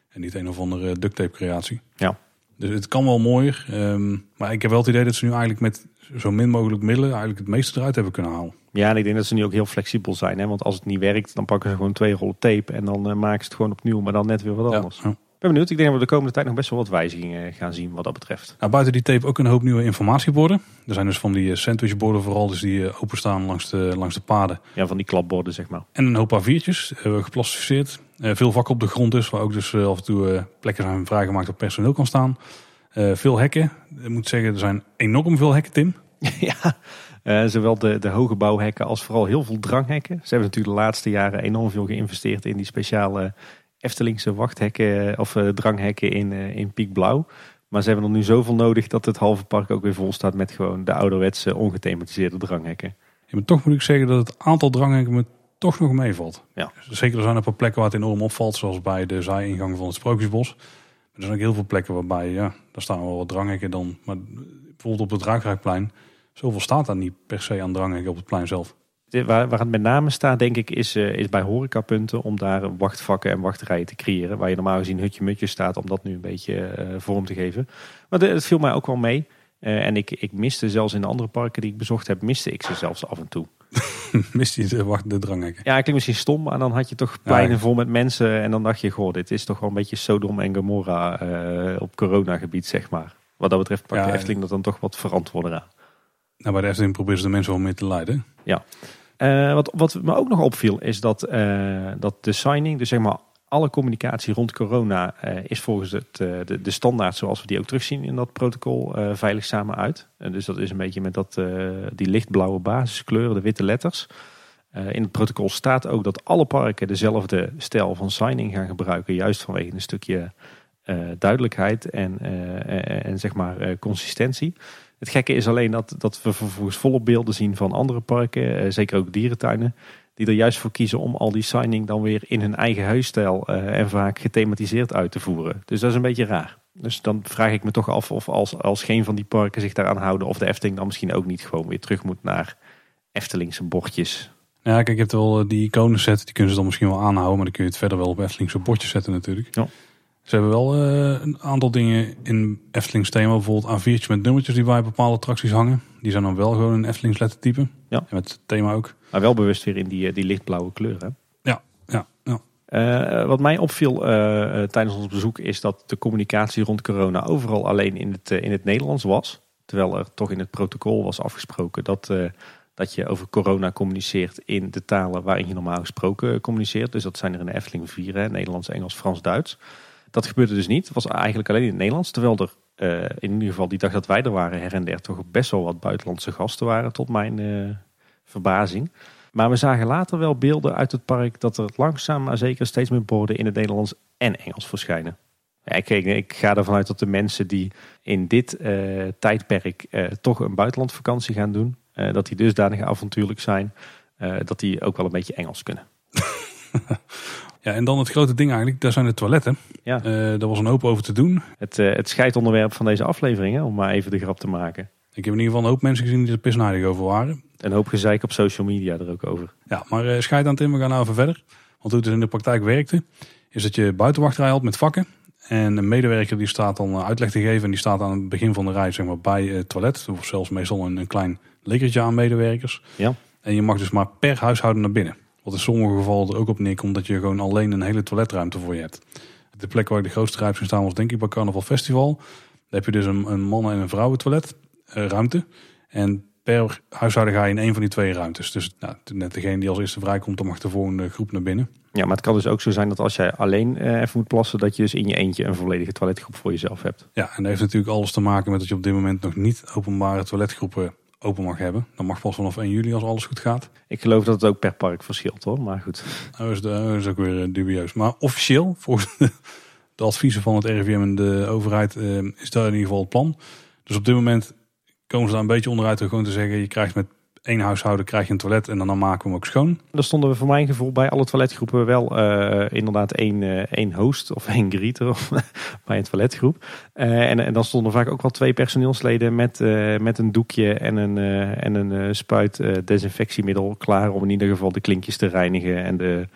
En niet een of andere duct tape creatie. Ja. Dus het kan wel mooier. Ehm, maar ik heb wel het idee dat ze nu eigenlijk met zo min mogelijk middelen eigenlijk het meeste eruit hebben kunnen halen. Ja, en ik denk dat ze nu ook heel flexibel zijn. Hè? Want als het niet werkt, dan pakken ze gewoon twee rollen tape. En dan eh, maken ze het gewoon opnieuw, maar dan net weer wat anders. ja. Ben benieuwd. Ik denk dat we de komende tijd nog best wel wat wijzigingen gaan zien wat dat betreft. Nou, buiten die tape ook een hoop nieuwe informatieborden. Er zijn dus van die eh, sandwichborden vooral, dus die eh, openstaan langs de, langs de paden. Ja, van die klapborden, zeg maar. En een hoop A4'tjes, eh, geplastificeerd. Veel vakken op de grond dus, waar ook dus af en toe plekken zijn vrijgemaakt waar personeel kan staan. Veel hekken. Ik moet zeggen, er zijn enorm veel hekken, Tim. [LAUGHS] ja, zowel de, de hoge bouwhekken als vooral heel veel dranghekken. Ze hebben natuurlijk de laatste jaren enorm veel geïnvesteerd in die speciale Eftelingse wachthekken of eh, dranghekken in, eh, in piekblauw. Maar ze hebben er nu zoveel nodig dat het halve park ook weer vol staat met gewoon de ouderwetse ongethematiseerde dranghekken. Ja, maar toch moet ik zeggen dat het aantal dranghekken me toch nog meevalt. Ja. Zeker er zijn een paar plekken waar het enorm opvalt, zoals bij de zijingang van het Sprookjesbos. Maar er zijn ook heel veel plekken waarbij, ja, daar staan wel wat dranghekken dan. Maar bijvoorbeeld op het Ruikraakplein, zoveel staat daar niet per se aan dranghekken op het plein zelf. Waar, waar het met name staat, denk ik, is, eh, is bij horecapunten om daar wachtvakken en wachtrijen te creëren. Waar je normaal gezien hutje-mutje staat om dat nu een beetje eh, vorm te geven. Maar het viel mij ook wel mee. Eh, en ik, ik miste zelfs in de andere parken die ik bezocht heb, miste ik ze zelfs af en toe. [LAUGHS] Mist je de, wacht, de dranghekken. Ja, klinkt misschien stom, maar dan had je toch pleinen Ja. vol met mensen. En dan dacht je, goh, dit is toch wel een beetje Sodom en Gomorra op coronagebied, zeg maar. Wat dat betreft pakt Ja, de Efteling dat dan toch wat verantwoorder aan. Nou, bij de Efteling proberen ze de mensen wel meer te leiden. Eh, wat, wat me ook nog opviel is dat, eh, dat de signing, dus zeg maar alle communicatie rond corona, eh, is volgens het, de, de standaard zoals we die ook terugzien in dat protocol veilig samen uit. En dus dat is een beetje met dat, die lichtblauwe basiskleuren, de witte letters. In het protocol staat ook dat alle parken dezelfde stijl van signing gaan gebruiken, juist vanwege een stukje duidelijkheid en, en, zeg maar consistentie. Het gekke is alleen dat, dat we vervolgens volop beelden zien van andere parken, eh, zeker ook dierentuinen, die er juist voor kiezen om al die signing dan weer in hun eigen huisstijl eh, en vaak gethematiseerd uit te voeren. Dus dat is een beetje raar. Dus dan vraag ik me toch af of als, als geen van die parken zich daaraan houden, of de Efteling dan misschien ook niet gewoon weer terug moet naar Eftelingse bordjes. Ja, kijk, je hebt wel eh, die iconen set, die kunnen ze dan misschien wel aanhouden, maar dan kun je het verder wel op Eftelingse bordjes zetten natuurlijk. Ja. Ze hebben wel eh, een aantal dingen in Eftelings thema. Bijvoorbeeld A4'tjes met nummertjes die bij bepaalde attracties hangen. Die zijn dan wel gewoon in Eftelings lettertype. Ja. En met het thema ook. Maar wel bewust weer in die, eh, die lichtblauwe kleur. Hè? Ja, ja, ja. Eh, wat mij opviel tijdens ons bezoek is dat de communicatie rond corona overal alleen in het, in het Nederlands was. Terwijl er toch in het protocol was afgesproken dat, dat je over corona communiceert in de talen waarin je normaal gesproken communiceert. Dus dat zijn er in de Efteling vier, hè, Nederlands, Engels, Frans, Duits. Dat gebeurde dus niet. Het was eigenlijk alleen in het Nederlands. Terwijl er eh, in ieder geval die dag dat wij er waren her en der toch best wel wat buitenlandse gasten waren tot mijn eh, verbazing. Maar we zagen later wel beelden uit het park dat er langzaam maar zeker steeds meer borden in het Nederlands en Engels verschijnen. Ja, ik, ik, ga ervan uit dat de mensen die in dit eh, tijdperk toch een buitenlandvakantie gaan doen, dat die dusdanig avontuurlijk zijn, dat die ook wel een beetje Engels kunnen. [LAUGHS] Ja, en dan het grote ding eigenlijk, daar zijn de toiletten. Ja. Eh daar was een hoop over te doen. Het, eh, het scheidonderwerp van deze aflevering, hè, om maar even de grap te maken. Ik heb in ieder geval een hoop mensen gezien die er pisnijdig over waren. Een hoop gezeik op social media er ook over. Ja, maar eh scheid aan Tim, we gaan nou even verder. Want hoe het dus in de praktijk werkte, is dat je buitenwachtrij had met vakken. En een medewerker die staat dan uitleg te geven en die staat aan het begin van de rij zeg maar, bij het toilet. Of zelfs meestal een, een klein lekertje aan medewerkers. Ja. En je mag dus maar per huishouden naar binnen. Wat in sommige gevallen er ook op neerkomt dat je gewoon alleen een hele toiletruimte voor je hebt. De plek waar ik de grootste zien staan was denk ik bij Carnaval Festival. Daar heb je dus een, een mannen- en een vrouwentoilet eh, ruimte. En per huishouden ga je in één van die twee ruimtes. Dus nou, net degene die als eerste vrijkomt, dan mag de volgende groep naar binnen. Ja, maar het kan dus ook zo zijn dat als jij alleen eh, even moet plassen, dat je dus in je eentje een volledige toiletgroep voor jezelf hebt. Ja, en dat heeft natuurlijk alles te maken met dat je op dit moment nog niet openbare toiletgroepen open mag hebben. Dat mag pas vanaf 1 juli als alles goed gaat. Ik geloof dat het ook per park verschilt hoor, maar goed. Dat is, dat is ook weer eh, dubieus. Maar officieel, [LAUGHS] volgens de, de adviezen van het RIVM en de overheid, eh, is daar in ieder geval het plan. Dus op dit moment komen ze daar een beetje onderuit door gewoon te zeggen, je krijgt met één huishouden krijg je een toilet en dan maken we hem ook schoon. Er stonden we voor mijn gevoel bij alle toiletgroepen wel eh, inderdaad één, eh, één host of één greeter [LAUGHS] bij een toiletgroep. Eh, en, en dan stonden vaak ook wel twee personeelsleden met, met een doekje en een, en een spuit desinfectiemiddel klaar om in ieder geval de klinkjes te reinigen en de,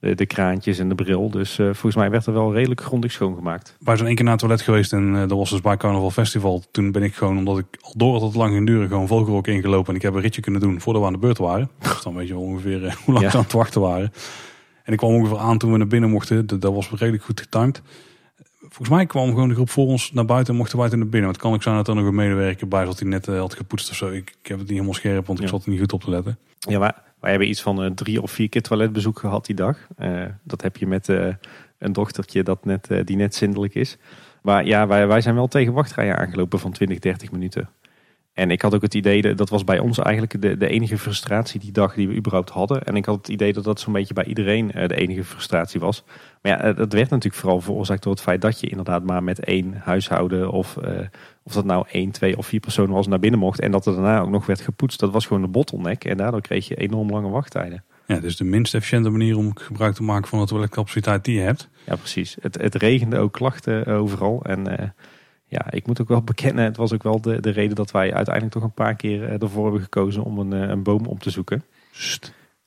de, de kraantjes en de bril. Dus eh, volgens mij werd er wel redelijk grondig schoongemaakt. Wij zijn één keer naar het toilet geweest en eh, dat was dus bij Carnaval Festival. Toen ben ik gewoon, omdat ik al door dat het lang ging duren, gewoon Vogelrok ingelopen. En ik heb een ritje kunnen doen voordat we aan de beurt waren. Dus dan weet je wel ongeveer eh, [LAUGHS] hoe lang Ja. ze aan het wachten waren. En ik kwam ongeveer aan toen we naar binnen mochten. Dat, dat was redelijk goed getimed. Volgens mij kwam gewoon de groep voor ons naar buiten en mochten wij toen naar binnen. Want het kan ook zijn dat er nog een medewerker bij zat die net eh, had gepoetst of zo. Ik, ik heb het niet helemaal scherp, want ik Ja. zat er niet goed op te letten. Ja, wij, wij hebben iets van eh, drie of vier keer toiletbezoek gehad die dag. Eh, dat heb je met eh, een dochtertje dat net, die net zindelijk is. Maar ja, wij, wij zijn wel tegen wachtrijen aangelopen van 20, 30 minuten. En ik had ook het idee, dat dat was bij ons eigenlijk de, de enige frustratie die dag die we überhaupt hadden. En ik had het idee dat dat zo'n beetje bij iedereen eh, de enige frustratie was. Maar ja, eh, dat werd natuurlijk vooral veroorzaakt door het feit dat je inderdaad maar met één huishouden of, eh, of dat nou één, twee of vier personen was naar binnen mocht. En dat er daarna ook nog werd gepoetst. Dat was gewoon de bottleneck. En daardoor kreeg je enorm lange wachttijden. Ja, is de minst efficiënte manier om gebruik te maken van de toiletcapaciteit die je hebt. Ja, precies. Het, het regende ook klachten overal. En ja, ik moet ook wel [LAUGHS] bekennen, het was ook wel de, de reden dat wij uiteindelijk toch een paar keer eh, ervoor hebben gekozen om een, eh, een boom op te zoeken.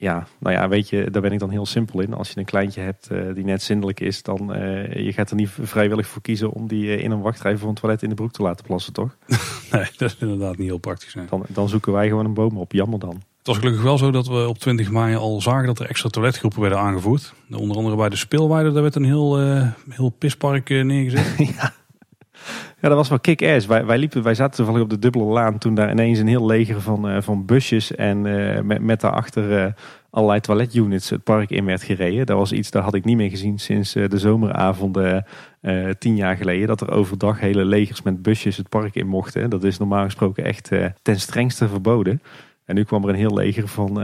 Ja, nou ja, weet je, daar ben ik dan heel simpel in. Als je een kleintje hebt eh, die net zindelijk is, dan uh, je gaat er niet vrijwillig voor kiezen om die uh, in een wachtrij voor een toilet in de broek te laten plassen, toch? [LAUGHS] Nee, dat is inderdaad niet heel praktisch. Nee. Dan, dan zoeken wij gewoon een boom op. Jammer dan. Het was gelukkig wel zo dat we op 20 mei al zagen dat er extra toiletgroepen werden aangevoerd. Onder andere bij de speelweide, daar werd een heel, heel pispark neergezet. [LAUGHS] ja. Ja, dat was wel kick-ass. Wij, wij, liepen, wij zaten toevallig op de dubbele laan toen daar ineens een heel leger van, uh, van busjes en uh, met, daarachter uh, allerlei toiletunits het park in werd gereden. Dat was iets, dat had ik niet meer gezien sinds de zomeravonden tien jaar geleden. Dat er overdag hele legers met busjes het park in mochten. Dat is normaal gesproken echt ten strengste verboden. En nu kwam er een heel leger van,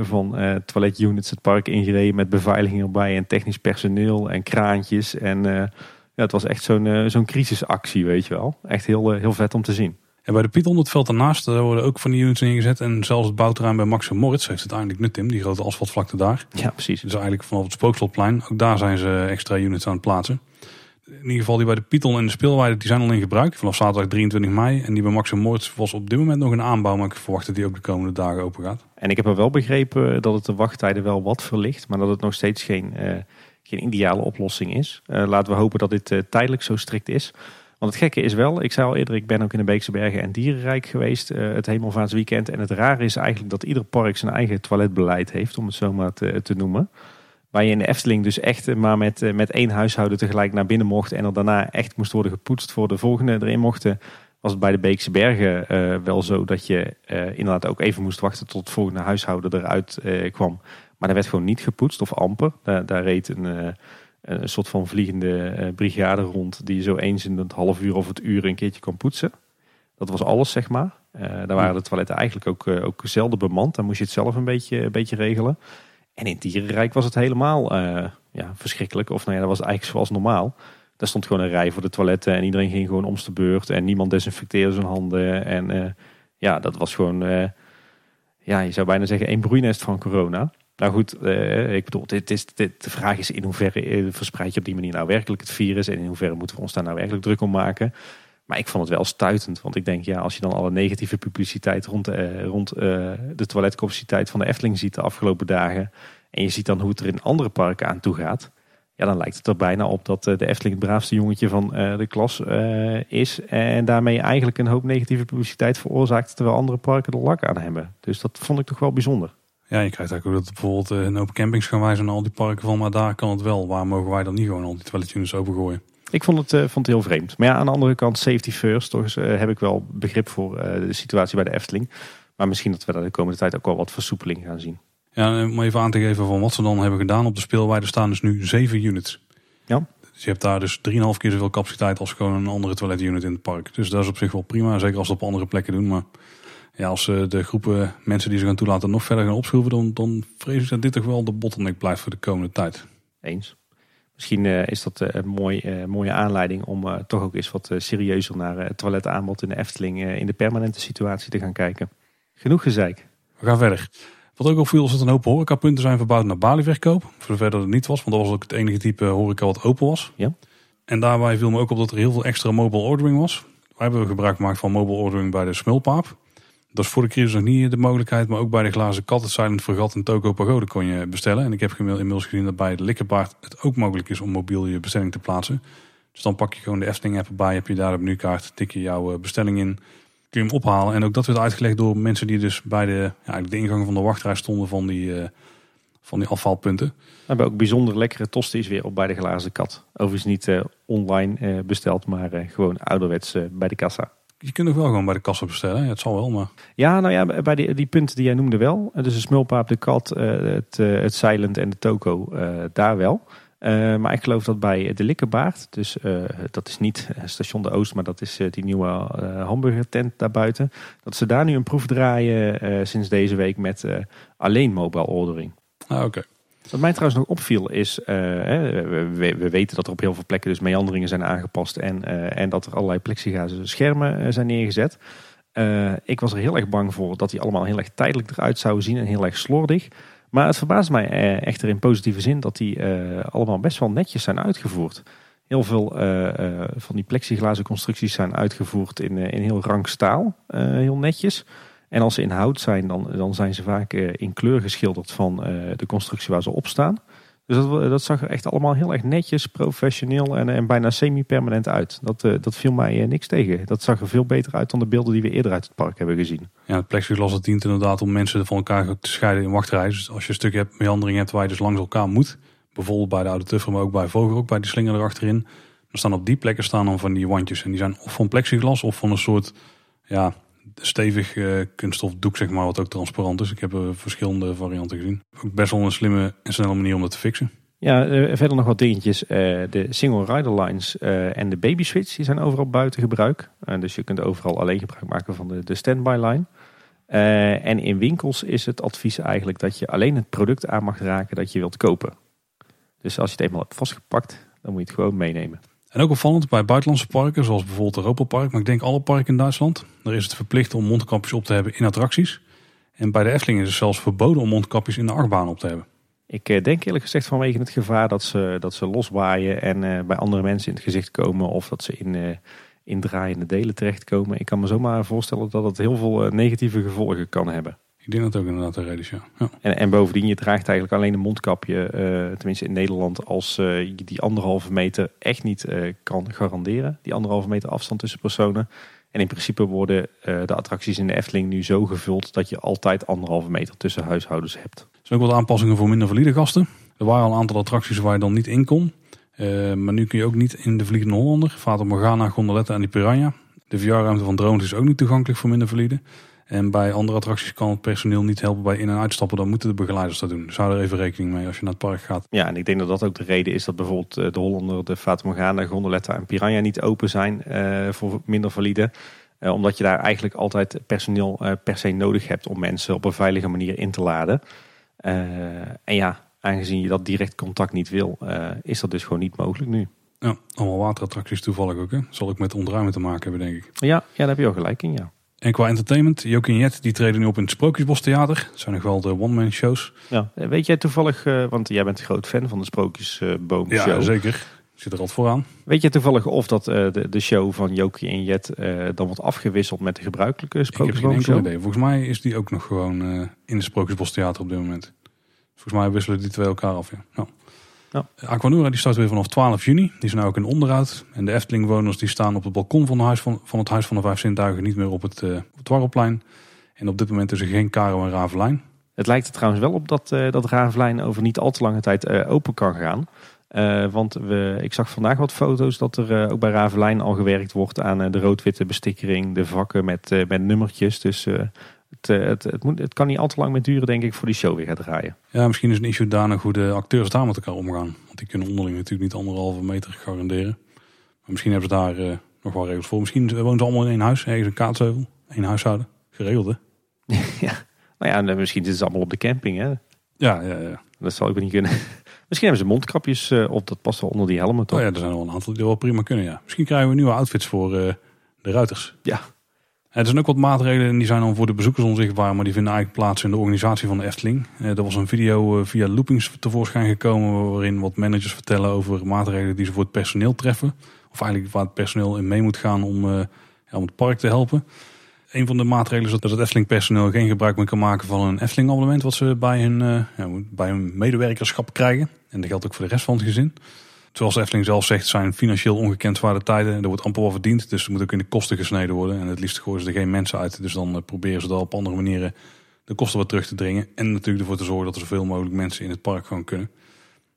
van toiletunits het park ingereden met beveiliging erbij en technisch personeel en kraantjes. En ja, het was echt zo'n uh, zo'n crisisactie, weet je wel. Echt heel, heel vet om te zien. En bij de Pieton, het veld daarnaast, daar worden ook van die units ingezet. En zelfs het bouwterrein bij Max en Moritz heeft uiteindelijk nut, Tim. Die grote asfaltvlakte daar. Ja, precies. Dus eigenlijk vanaf het Spookslotplein, ook daar zijn ze extra units aan het plaatsen. In ieder geval die bij de Pieton en de speelweide, die zijn al in gebruik. Vanaf zaterdag 23 mei. En die bij Max en Moritz was op dit moment nog een aanbouw. Maar ik verwacht dat die ook de komende dagen open gaat. En ik heb er wel begrepen dat het de wachttijden wel wat verlicht. Maar dat het nog steeds geen, uh, geen ideale oplossing is. Eh, laten we hopen dat dit eh, tijdelijk zo strikt is. Want het gekke is wel, ik zei al eerder, ik ben ook in de Beekse Bergen en Dierenrijk geweest uh, het Hemelvaartsweekend. En het rare is eigenlijk dat ieder park zijn eigen toiletbeleid heeft, om het zo maar te, noemen. Waar je in de Efteling dus echt maar met, met één huishouden tegelijk naar binnen mocht. En er daarna echt moest worden gepoetst voor de volgende erin mochten. Was het bij de Beekse Bergen wel zo dat je inderdaad ook even moest wachten tot het volgende huishouden eruit kwam. Maar er werd gewoon niet gepoetst of amper. Daar, daar reed een een soort van vliegende uh, brigade rond die zo eens in het half uur of het uur een keertje kan poetsen. Dat was alles, zeg maar. Uh, daar waren de toiletten eigenlijk ook, uh, ook zelden bemand. Dan moest je het zelf een beetje, een beetje regelen. En in Dierenrijk was het helemaal ja, verschrikkelijk. Of nou ja, dat was eigenlijk zoals normaal. Daar stond gewoon een rij voor de toiletten en iedereen ging gewoon om de beurt. En niemand desinfecteerde zijn handen. En ja, dat was gewoon, ja, je zou bijna zeggen, een broeinest van corona. Nou goed, uh, ik bedoel, is, dit, de vraag is in hoeverre eh, verspreid je op die manier nou werkelijk het virus en in hoeverre moeten we ons daar nou werkelijk druk om maken. Maar ik vond het wel stuitend, want ik denk ja, als je dan alle negatieve publiciteit rond, uh, rond de toiletcapaciteit van de Efteling ziet de afgelopen dagen en je ziet dan hoe het er in andere parken aan toe gaat, ja, dan lijkt het er bijna op dat de Efteling het braafste jongetje van de klas is en daarmee eigenlijk een hoop negatieve publiciteit veroorzaakt terwijl andere parken er lak aan hebben. Dus dat vond ik toch wel bijzonder. Ja, je krijgt eigenlijk ook dat bijvoorbeeld eh, een open campings gaan wijzen naar al die parken van, maar daar kan het wel. Waar mogen wij dan niet gewoon al die toiletunits opengooien? Ik vond het, uh, vond het heel vreemd. Maar ja, aan de andere kant, safety first. Toch uh, heb ik wel begrip voor de situatie bij de Efteling. Maar misschien dat we daar de komende tijd ook wel wat versoepeling gaan zien. Ja, om even aan te geven van wat ze dan hebben gedaan op de speelweide staan dus nu zeven units. Ja. Dus je hebt daar dus 3,5 keer zoveel capaciteit als gewoon een andere toiletunit in het park. Dus dat is op zich wel prima, zeker als ze op andere plekken doen. Maar ja, als uh, de groepen mensen die ze gaan toelaten nog verder gaan opschroeven, dan, dan vrees ik dat dit toch wel de bottleneck blijft voor de komende tijd. Eens. Misschien uh, is dat uh, een mooi, mooie aanleiding om toch ook eens wat serieuzer naar het toiletaanbod in de Efteling in de permanente situatie te gaan kijken. Genoeg gezeik. We gaan verder. Wat ook opviel is dat een hoop horecapunten zijn verbouwd naar balieverkoop. Voor zover dat het niet was, want dat was ook het enige type horeca wat open was. Ja. En daarbij viel me ook op dat er heel veel extra mobile ordering was. Wij hebben gebruik gemaakt van mobile ordering bij de Smulpaap. Dat is voor de crisis nog niet de mogelijkheid, maar ook bij de glazen kat, het Silent Fregat en Toko Pagode kon je bestellen. En ik heb inmiddels gezien dat bij de Likkerbaard het ook mogelijk is om mobiel je bestelling te plaatsen. Dus dan pak je gewoon de Efteling app erbij, heb je daar de menukaart, tik je jouw eh, bestelling in, kun je hem ophalen. En ook dat werd uitgelegd door mensen die dus bij de, ja, de ingang van de wachtrij stonden van die, uh, van die afvalpunten. We hebben ook bijzonder lekkere tosties weer op bij de glazen kat. Overigens niet uh, online besteld, maar gewoon ouderwets bij de kassa je kunt nog wel gewoon bij de kassa bestellen. Ja, het zal wel, maar... Ja, nou ja, bij die, die punten die jij noemde wel. Dus de smulpaap, de kat, eh, het, eh, het silent en de toko, eh, daar wel. maar ik geloof dat bij de Likkerbaard, dus dat is niet station de Oost, maar dat is die nieuwe hamburgertent daarbuiten. Dat ze daar nu een proef draaien sinds deze week met alleen mobile ordering. Ah, oké. Wat mij trouwens nog opviel is, uh, we, we, weten dat er op heel veel plekken dus meanderingen zijn aangepast en, uh, en dat er allerlei plexigazen schermen uh, zijn neergezet. ik was er heel erg bang voor dat die allemaal heel erg tijdelijk eruit zouden zien en heel erg slordig. Maar het verbaast mij echter in positieve zin dat die allemaal best wel netjes zijn uitgevoerd. Heel veel van die plexiglazen constructies zijn uitgevoerd in, in heel rank staal, heel netjes. En als ze in hout zijn, dan, dan zijn ze vaak eh, in kleur geschilderd van eh, de constructie waar ze op staan. Dus dat, dat zag er echt allemaal heel erg netjes, professioneel en, en bijna semi-permanent uit. Dat, dat viel mij niks tegen. Dat zag er veel beter uit dan de beelden die we eerder uit het park hebben gezien. Ja, het plexiglas dient inderdaad om mensen van elkaar te scheiden in wachtrijen. Dus als je een stuk hebt, meandering hebt waar je dus langs elkaar moet. Bijvoorbeeld bij de Oude Tuffer, maar ook bij Vogel, ook bij die slinger erachterin. Dan staan op die plekken staan dan van die wandjes. En die zijn of van plexiglas of van een soort ja, stevig uh, kunststof doek, zeg maar, wat ook transparant is. Ik heb er verschillende varianten gezien. Ook best wel een slimme en snelle manier om dat te fixen. Ja, uh, verder nog wat dingetjes. De single rider lines en de baby switch die zijn overal buiten gebruik. dus je kunt overal alleen gebruik maken van de, de standby line. en in winkels is het advies eigenlijk dat je alleen het product aan mag raken dat je wilt kopen. Dus als je het eenmaal hebt vastgepakt, dan moet je het gewoon meenemen. En ook opvallend bij buitenlandse parken, zoals bijvoorbeeld Europa Park, maar ik denk alle parken in Duitsland. Daar is het verplicht om mondkapjes op te hebben in attracties. En bij de Efteling is het zelfs verboden om mondkapjes in de achtbaan op te hebben. Ik eh, denk eerlijk gezegd vanwege het gevaar dat ze, dat ze loswaaien en uh, bij andere mensen in het gezicht komen. Of dat ze in, uh, in draaiende delen terechtkomen. Ik kan me zomaar voorstellen dat het heel veel negatieve gevolgen kan hebben. Ik denk dat ook inderdaad de reden is, ja. ja. En, en bovendien, je draagt eigenlijk alleen een mondkapje, eh, tenminste in Nederland, als eh, je die anderhalve meter echt niet eh, kan garanderen. Die anderhalve meter afstand tussen personen. En in principe worden de attracties in de Efteling nu zo gevuld dat je altijd anderhalve meter tussen huishoudens hebt. Er zijn ook wat aanpassingen voor minder valide gasten. Er waren al een aantal attracties waar je dan niet in kon. maar nu kun je ook niet in de Vliegende Hollander, Fata Morgana, Gondoletta en die Piranha. De VR-ruimte van drones is ook niet toegankelijk voor minder valide. En bij andere attracties kan het personeel niet helpen bij in- en uitstappen. Dan moeten de begeleiders dat doen. Dus hou er even rekening mee als je naar het park gaat. Ja, en ik denk dat dat ook de reden is dat bijvoorbeeld eh, de Hollander, de Fata Morgana, Gondoletta en Piranha niet open zijn uh, voor minder valide. Uh, omdat je daar eigenlijk altijd personeel uh, per se nodig hebt om mensen op een veilige manier in te laden. en ja, aangezien je dat direct contact niet wil, is dat dus gewoon niet mogelijk nu. Ja, allemaal waterattracties toevallig ook. Hè? Zal ik met ontruimen te maken hebben, denk ik. Ja, ja daar heb je wel gelijk in, ja. En qua entertainment, Jokie en Jet die treden nu op in het Sprookjesbos Theater. Dat zijn nog wel de one-man shows. Ja. Weet jij toevallig, uh, want jij bent een groot fan van de Sprookjesboom show. Ja, zeker. Ik zit er altijd vooraan. Weet je toevallig of dat uh, de, de, show van Jokie en Jet uh, dan wordt afgewisseld met de gebruikelijke Sprookjesboom Ik heb geen enkel idee. Volgens mij is die ook nog gewoon in het Sprookjesbos Theater op dit moment. Volgens mij wisselen die twee elkaar af, ja. Nou. Ja. Aquanura die start weer vanaf 12 juni. Die is nou ook in onderhoud. En de Eftelingwoners die staan op het balkon van, huis van, van het Huis van de Vijf Zintuigen. Niet meer op het, uh, het Warrelplein. En op dit moment is er geen Karo en Ravelijn. Het lijkt er trouwens wel op dat, uh, dat Ravelijn over niet al te lange tijd uh, open kan gaan. want we, ik zag vandaag wat foto's dat er ook bij Ravelijn al gewerkt wordt aan de rood-witte bestikkering. De vakken met, met nummertjes. Dus het, eh, het, het, moet, het kan niet al te lang meer duren, denk ik, voor die show weer gaat draaien. Ja, misschien is een issue daarna hoe de acteurs daar met elkaar omgaan. Want die kunnen onderling natuurlijk niet anderhalve meter garanderen. Maar misschien hebben ze daar uh, nog wel regels voor. Misschien wonen ze allemaal in één huis, ergens een kaatsheuvel. één huishouden. Geregeld, hè? [LAUGHS] ja, nou ja, misschien zitten ze allemaal op de camping, hè? Ja, ja, ja. Dat zou ik niet kunnen. [LAUGHS] Misschien hebben ze mondkapjes uh, op, dat past wel onder die helmen toch? Oh ja, er zijn wel een aantal die wel prima kunnen, ja. Misschien krijgen we nieuwe outfits voor uh, de ruiters. Ja, er zijn ook wat maatregelen en die zijn dan voor de bezoekers onzichtbaar, maar die vinden eigenlijk plaats in de organisatie van de Efteling. Eh, er was een video eh, via Loopings tevoorschijn gekomen waarin wat managers vertellen over maatregelen die ze voor het personeel treffen. Of eigenlijk waar het personeel in mee moet gaan om, uh, ja, om het park te helpen. Een van de maatregelen is dat het Efteling personeel geen gebruik meer kan maken van een Efteling abonnement wat ze bij hun, ja, bij hun medewerkerschap krijgen. En dat geldt ook voor de rest van het gezin zoals de Efteling zelf zegt, zijn financieel ongekend zware tijden. Er wordt amper wel verdiend, dus er moet ook in de kosten gesneden worden. En het liefst gooien ze er geen mensen uit. Dus dan eh, proberen ze dan op andere manieren de kosten wat terug te dringen. En natuurlijk ervoor te zorgen dat er zoveel mogelijk mensen in het park gewoon kunnen.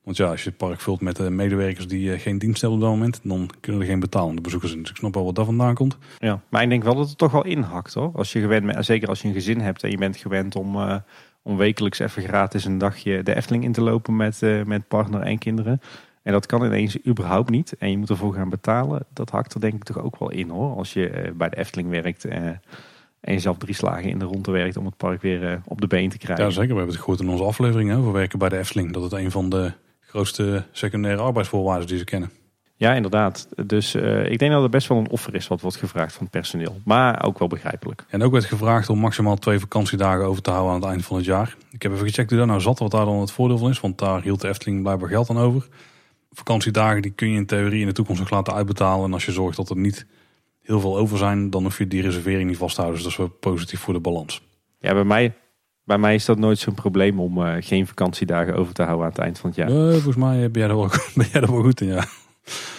Want ja, als je het park vult met eh, medewerkers die eh, geen dienst hebben op dat moment, dan kunnen er geen betalende bezoekers in. Dus ik snap wel wat daar vandaan komt. Ja, maar ik denk wel dat het toch wel inhakt hoor. Als je gewend bent, zeker als je een gezin hebt en je bent gewend om, om wekelijks even gratis een dagje de Efteling in te lopen met, met partner en kinderen. En dat kan ineens überhaupt niet. En je moet ervoor gaan betalen. Dat hakt er denk ik toch ook wel in hoor. Als je eh, bij de Efteling werkt eh, en jezelf drie slagen in de ronde werkt om het park weer eh, op de been te krijgen. Ja zeker. We hebben het gehoord in onze aflevering over werken bij de Efteling. Dat het een van de grootste secundaire arbeidsvoorwaarden die ze kennen. Ja, inderdaad. Dus ik denk dat er best wel een offer is wat wordt gevraagd van het personeel. Maar ook wel begrijpelijk. En ook werd gevraagd om maximaal twee vakantiedagen over te houden aan het eind van het jaar. Ik heb even gecheckt hoe dat nou zat, wat daar dan het voordeel van is. Want daar hield de Efteling blijkbaar geld aan over vakantiedagen die kun je in theorie in de toekomst nog laten uitbetalen. En als je zorgt dat er niet heel veel over zijn, dan hoef je die reservering niet vast te houden. Dus dat is wel positief voor de balans. Ja, bij mij, bij mij is dat nooit zo'n probleem om uh, geen vakantiedagen over te houden aan het eind van het jaar. Uh, volgens mij ben jij, er wel, [LAUGHS] ben jij er wel goed in, ja.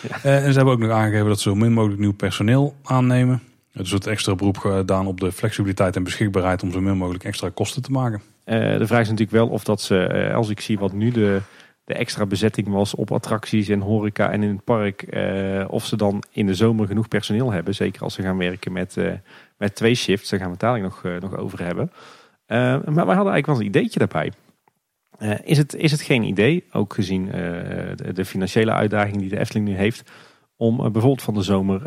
ja. Uh, en ze hebben ook nog aangegeven dat ze zo min mogelijk nieuw personeel aannemen. Het is het extra beroep gedaan op de flexibiliteit en beschikbaarheid om zo min mogelijk extra kosten te maken. de vraag is natuurlijk wel of dat ze, als ik zie wat nu de de extra bezetting was op attracties en horeca en in het park. Uh, of ze dan in de zomer genoeg personeel hebben. Zeker als ze gaan werken met, uh, met twee shifts. Daar gaan we het dadelijk nog, uh, nog over hebben. maar wij hadden eigenlijk wel een ideetje daarbij. is, het, is het geen idee, ook gezien de, de, financiële uitdaging die de Efteling nu heeft... om bijvoorbeeld van de zomer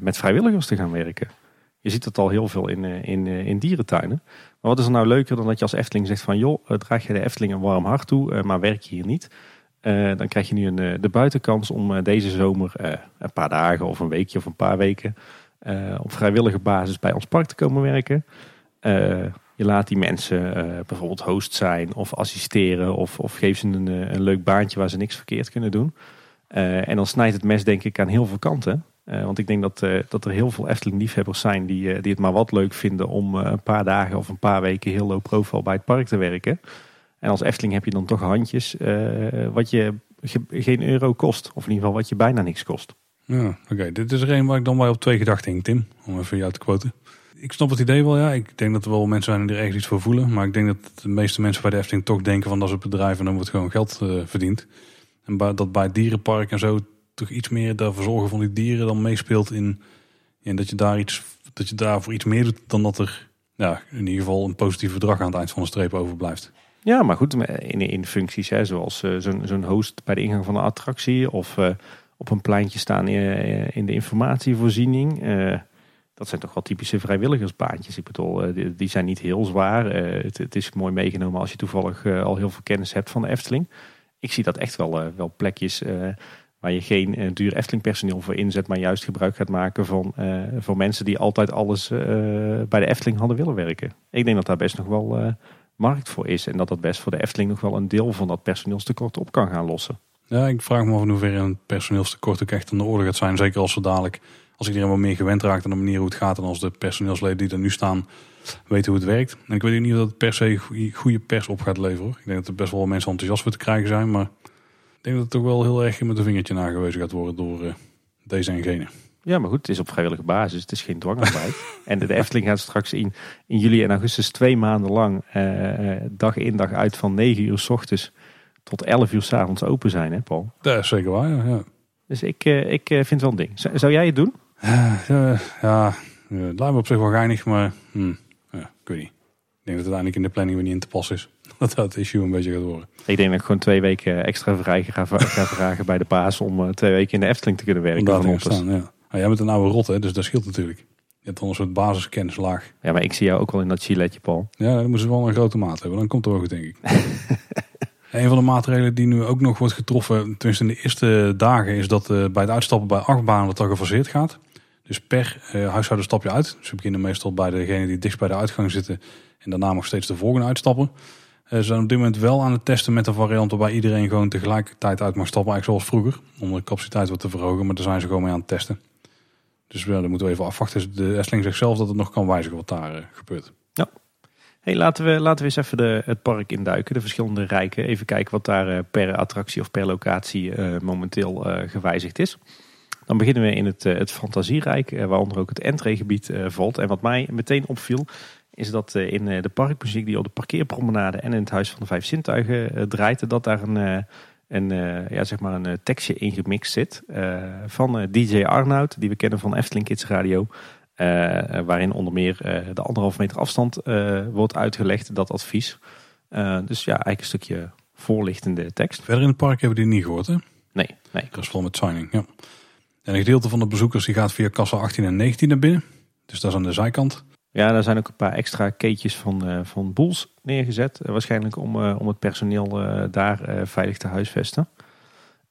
met vrijwilligers te gaan werken? Je ziet dat al heel veel in, in, in dierentuinen. Wat is er nou leuker dan dat je als Efteling zegt van joh, eh, draag je de Efteling een warm hart toe, eh, maar werk je hier niet. Uh, dan krijg je nu een, de buitenkans om deze zomer een paar dagen of een weekje of een paar weken op vrijwillige basis bij ons park te komen werken. je laat die mensen bijvoorbeeld host zijn of assisteren of, of geef ze een, een leuk baantje waar ze niks verkeerd kunnen doen. en dan snijdt het mes denk ik aan heel veel kanten. Eh, want ik denk dat, eh, dat er heel veel Efteling-liefhebbers zijn die, eh, die het maar wat leuk vinden om een paar dagen of een paar weken heel low profile bij het park te werken. En als Efteling heb je dan toch handjes wat je ge- geen euro kost. Of in ieder geval wat je bijna niks kost. Ja, oké. Dit is er een waar ik dan bij op twee gedachten hing, Tim. Om even jou te quoten. Ik snap het idee wel, ja. Ik denk dat er wel mensen zijn die er ergens iets voor voelen. Maar ik denk dat de meeste mensen bij de Efteling toch denken van dat is het bedrijf en dan wordt gewoon geld verdiend. En dat bij het dierenpark en zo toch iets meer de verzorgen van die dieren dan meespeelt in... En dat je daar iets, dat je daarvoor iets meer doet dan dat er ja, in ieder geval een positief bedrag aan het eind van de streep overblijft. Ja, maar goed, in, in functies hè, zoals eh, zo'n zo'n host bij de ingang van een attractie. Of eh, op een pleintje staan in, eh, in de informatievoorziening. Dat zijn toch wel typische vrijwilligersbaantjes. Ik bedoel, die, die zijn niet heel zwaar. Het, het is mooi meegenomen als je toevallig al heel veel kennis hebt van de Efteling. Ik zie dat echt wel, wel plekjes waar je geen eh, duur Efteling personeel voor inzet. Maar juist gebruik gaat maken van, eh, van mensen die altijd alles eh, bij de Efteling hadden willen werken. Ik denk dat daar best nog wel markt voor is. En dat dat best voor de Efteling nog wel een deel van dat personeelstekort op kan gaan lossen. Ja, ik vraag me af in hoeverre een personeelstekort ook echt aan de orde gaat zijn. Zeker als ze dadelijk, als iedereen wat meer gewend raakt aan de manier hoe het gaat. En als de personeelsleden die er nu staan weten hoe het werkt. En ik weet ook niet of dat het per se goede pers op gaat leveren. Ik denk dat er best wel mensen enthousiast voor te krijgen zijn. Maar denk dat het toch wel heel erg met een vingertje nagewezen gaat worden door eh, deze en gene. Ja, maar goed, het is op vrijwillige basis. Het is geen dwangarbeid. [LAUGHS] en de, Efteling gaat straks in, in juli en augustus twee maanden lang eh, eh, dag in dag uit van 9 uur s ochtends tot 11 uur s avonds open zijn, hè Paul? Dat is zeker waar, ja. ja. Dus ik, eh, ik vind het wel een ding. Zou, zou jij het doen? Ja, ja, ja, het lijkt me op zich wel geinig, maar hm, ja, ik weet niet. Ik denk dat het uiteindelijk in de planning weer niet in te passen is. [LAUGHS] Dat dat issue een beetje gaat worden. Ik denk dat ik gewoon twee weken extra vrij ga, ga [LAUGHS] vragen bij de paas om eh, twee weken in de Efteling te kunnen werken. Daar te staan, ja. Maar jij bent een oude rot, hè, dus dat scheelt natuurlijk. Je hebt dan een soort basiskennislaag. Ja, maar ik zie jou ook wel in dat chiletje, Paul. Ja, dan moeten ze wel een grote maat hebben. Dan komt het wel goed, denk ik. [LAUGHS] een van de maatregelen die nu ook nog wordt getroffen, tenminste in de eerste dagen, is dat eh, bij het uitstappen bij achtbanen dat dat gefaseerd gaat. Dus per eh, huishouden stap je uit. Dus we beginnen meestal bij degene die dichtst bij de uitgang zitten en daarna nog steeds de volgende uitstappen. Eh, ze zijn op dit moment wel aan het testen met een variant waarbij iedereen gewoon tegelijkertijd uit mag stappen, eigenlijk zoals vroeger. Om de capaciteit wat te verhogen, maar daar zijn ze gewoon mee aan het testen. Dus ja, moeten we even afwachten. De Efteling zegt zelf dat het nog kan wijzigen wat daar eh, gebeurt. Hey, laten, we, laten we eens even de, het park induiken, de verschillende rijken. Even kijken wat daar eh, per attractie of per locatie momenteel gewijzigd is. Dan beginnen we in het, het Fantasierijk, waaronder ook het entreegebied valt. En wat mij meteen opviel, is dat eh, in eh, de parkmuziek die op de parkeerpromenade en in het Huis van de Vijf Zintuigen eh, draait, dat daar een, een, ja, zeg maar een tekstje ingemixt zit eh, van DJ Arnoud, die we kennen van Efteling Kids Radio. Waarin onder meer de anderhalf meter afstand wordt uitgelegd, dat advies. Dus ja, eigenlijk een stukje voorlichtende tekst. Verder in het park hebben we die niet gehoord, hè? Nee, nee. Dat is vol met signing, ja. En een gedeelte van de bezoekers die gaat via kassa 18 en 19 naar binnen. Dus dat is aan de zijkant. Ja, daar zijn ook een paar extra keetjes van, eh, van boels neergezet. Eh, waarschijnlijk om, eh, om het personeel daar veilig te huisvesten.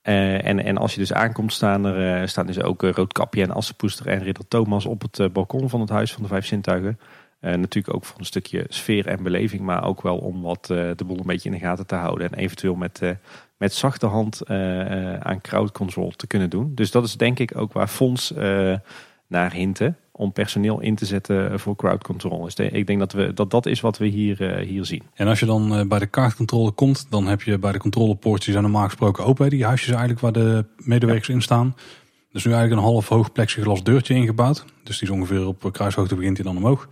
En, en als je dus aankomt staan er, staan dus ook Roodkapje en Assepoester en Ridder Thomas op het balkon van het Huis van de Vijf Zintuigen. Natuurlijk ook voor een stukje sfeer en beleving, maar ook wel om wat de boel een beetje in de gaten te houden. En eventueel met, met zachte hand aan crowd control te kunnen doen. Dus dat is denk ik ook waar Fons naar hinten. Om personeel in te zetten voor crowd control. Dus ik denk dat, we, dat dat is wat we hier, eh, hier zien. En als je dan eh, bij de kaartcontrole komt, dan heb je bij de controlepoortjes die zijn normaal gesproken open. hè, Die huisjes eigenlijk waar de medewerkers in staan. Er is nu eigenlijk een half hoog plexiglas deurtje ingebouwd. Dus die is ongeveer op eh, kruishoogte begint hij dan omhoog.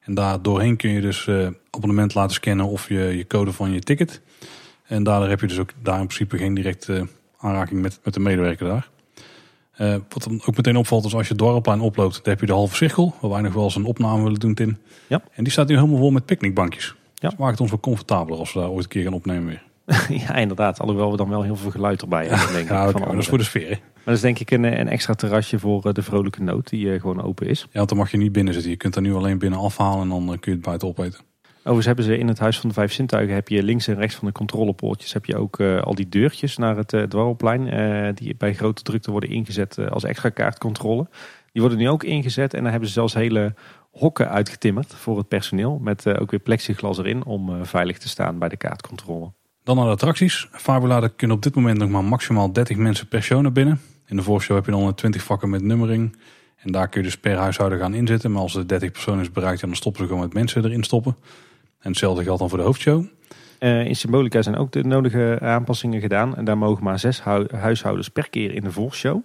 En daar doorheen kun je dus abonnement laten scannen of je, je code van je ticket. En daardoor heb je dus ook daar in principe geen directe aanraking met, met de medewerker daar. Eh, wat dan ook meteen opvalt is als je het dorpplein oploopt, dan heb je de halve cirkel. Waar wij nog wel eens een opname willen doen, Tim. Ja. En die staat nu helemaal vol met picknickbankjes. Ja. Dat maakt het ons wel comfortabeler als we daar ooit een keer gaan opnemen weer. [LAUGHS] ja, inderdaad. Alhoewel we dan wel heel veel geluid erbij [LAUGHS] hebben. Denk ik, Ja, van dat is voor de sfeer. hè? Maar dat is denk ik een, een extra terrasje voor eh, de vrolijke noot die eh, gewoon open is. Ja, want dan mag je niet binnen zitten. Je kunt er nu alleen binnen afhalen en dan kun je het buiten opeten. Overigens hebben ze in het Huis van de Vijf Zintuigen heb je links en rechts van de controlepoortjes heb je ook eh, al die deurtjes naar het uh, die bij grote drukte worden ingezet als extra kaartcontrole. Die worden nu ook ingezet en daar hebben ze zelfs hele hokken uitgetimmerd voor het personeel. Met ook weer plexiglas erin om veilig te staan bij de kaartcontrole. Dan naar de attracties. Fabula, daar kunnen op dit moment nog maar maximaal 30 mensen per show naar binnen. In de voorshow heb je dan 20 vakken met nummering. En daar kun je dus per huishouden gaan inzetten. Maar als de 30 personen is bereikt, dan stoppen ze gewoon met mensen erin stoppen. En hetzelfde geldt dan voor de hoofdshow. Uh, in Symbolica zijn ook de nodige aanpassingen gedaan. En daar mogen maar zes hu huishoudens per keer in de voorshow.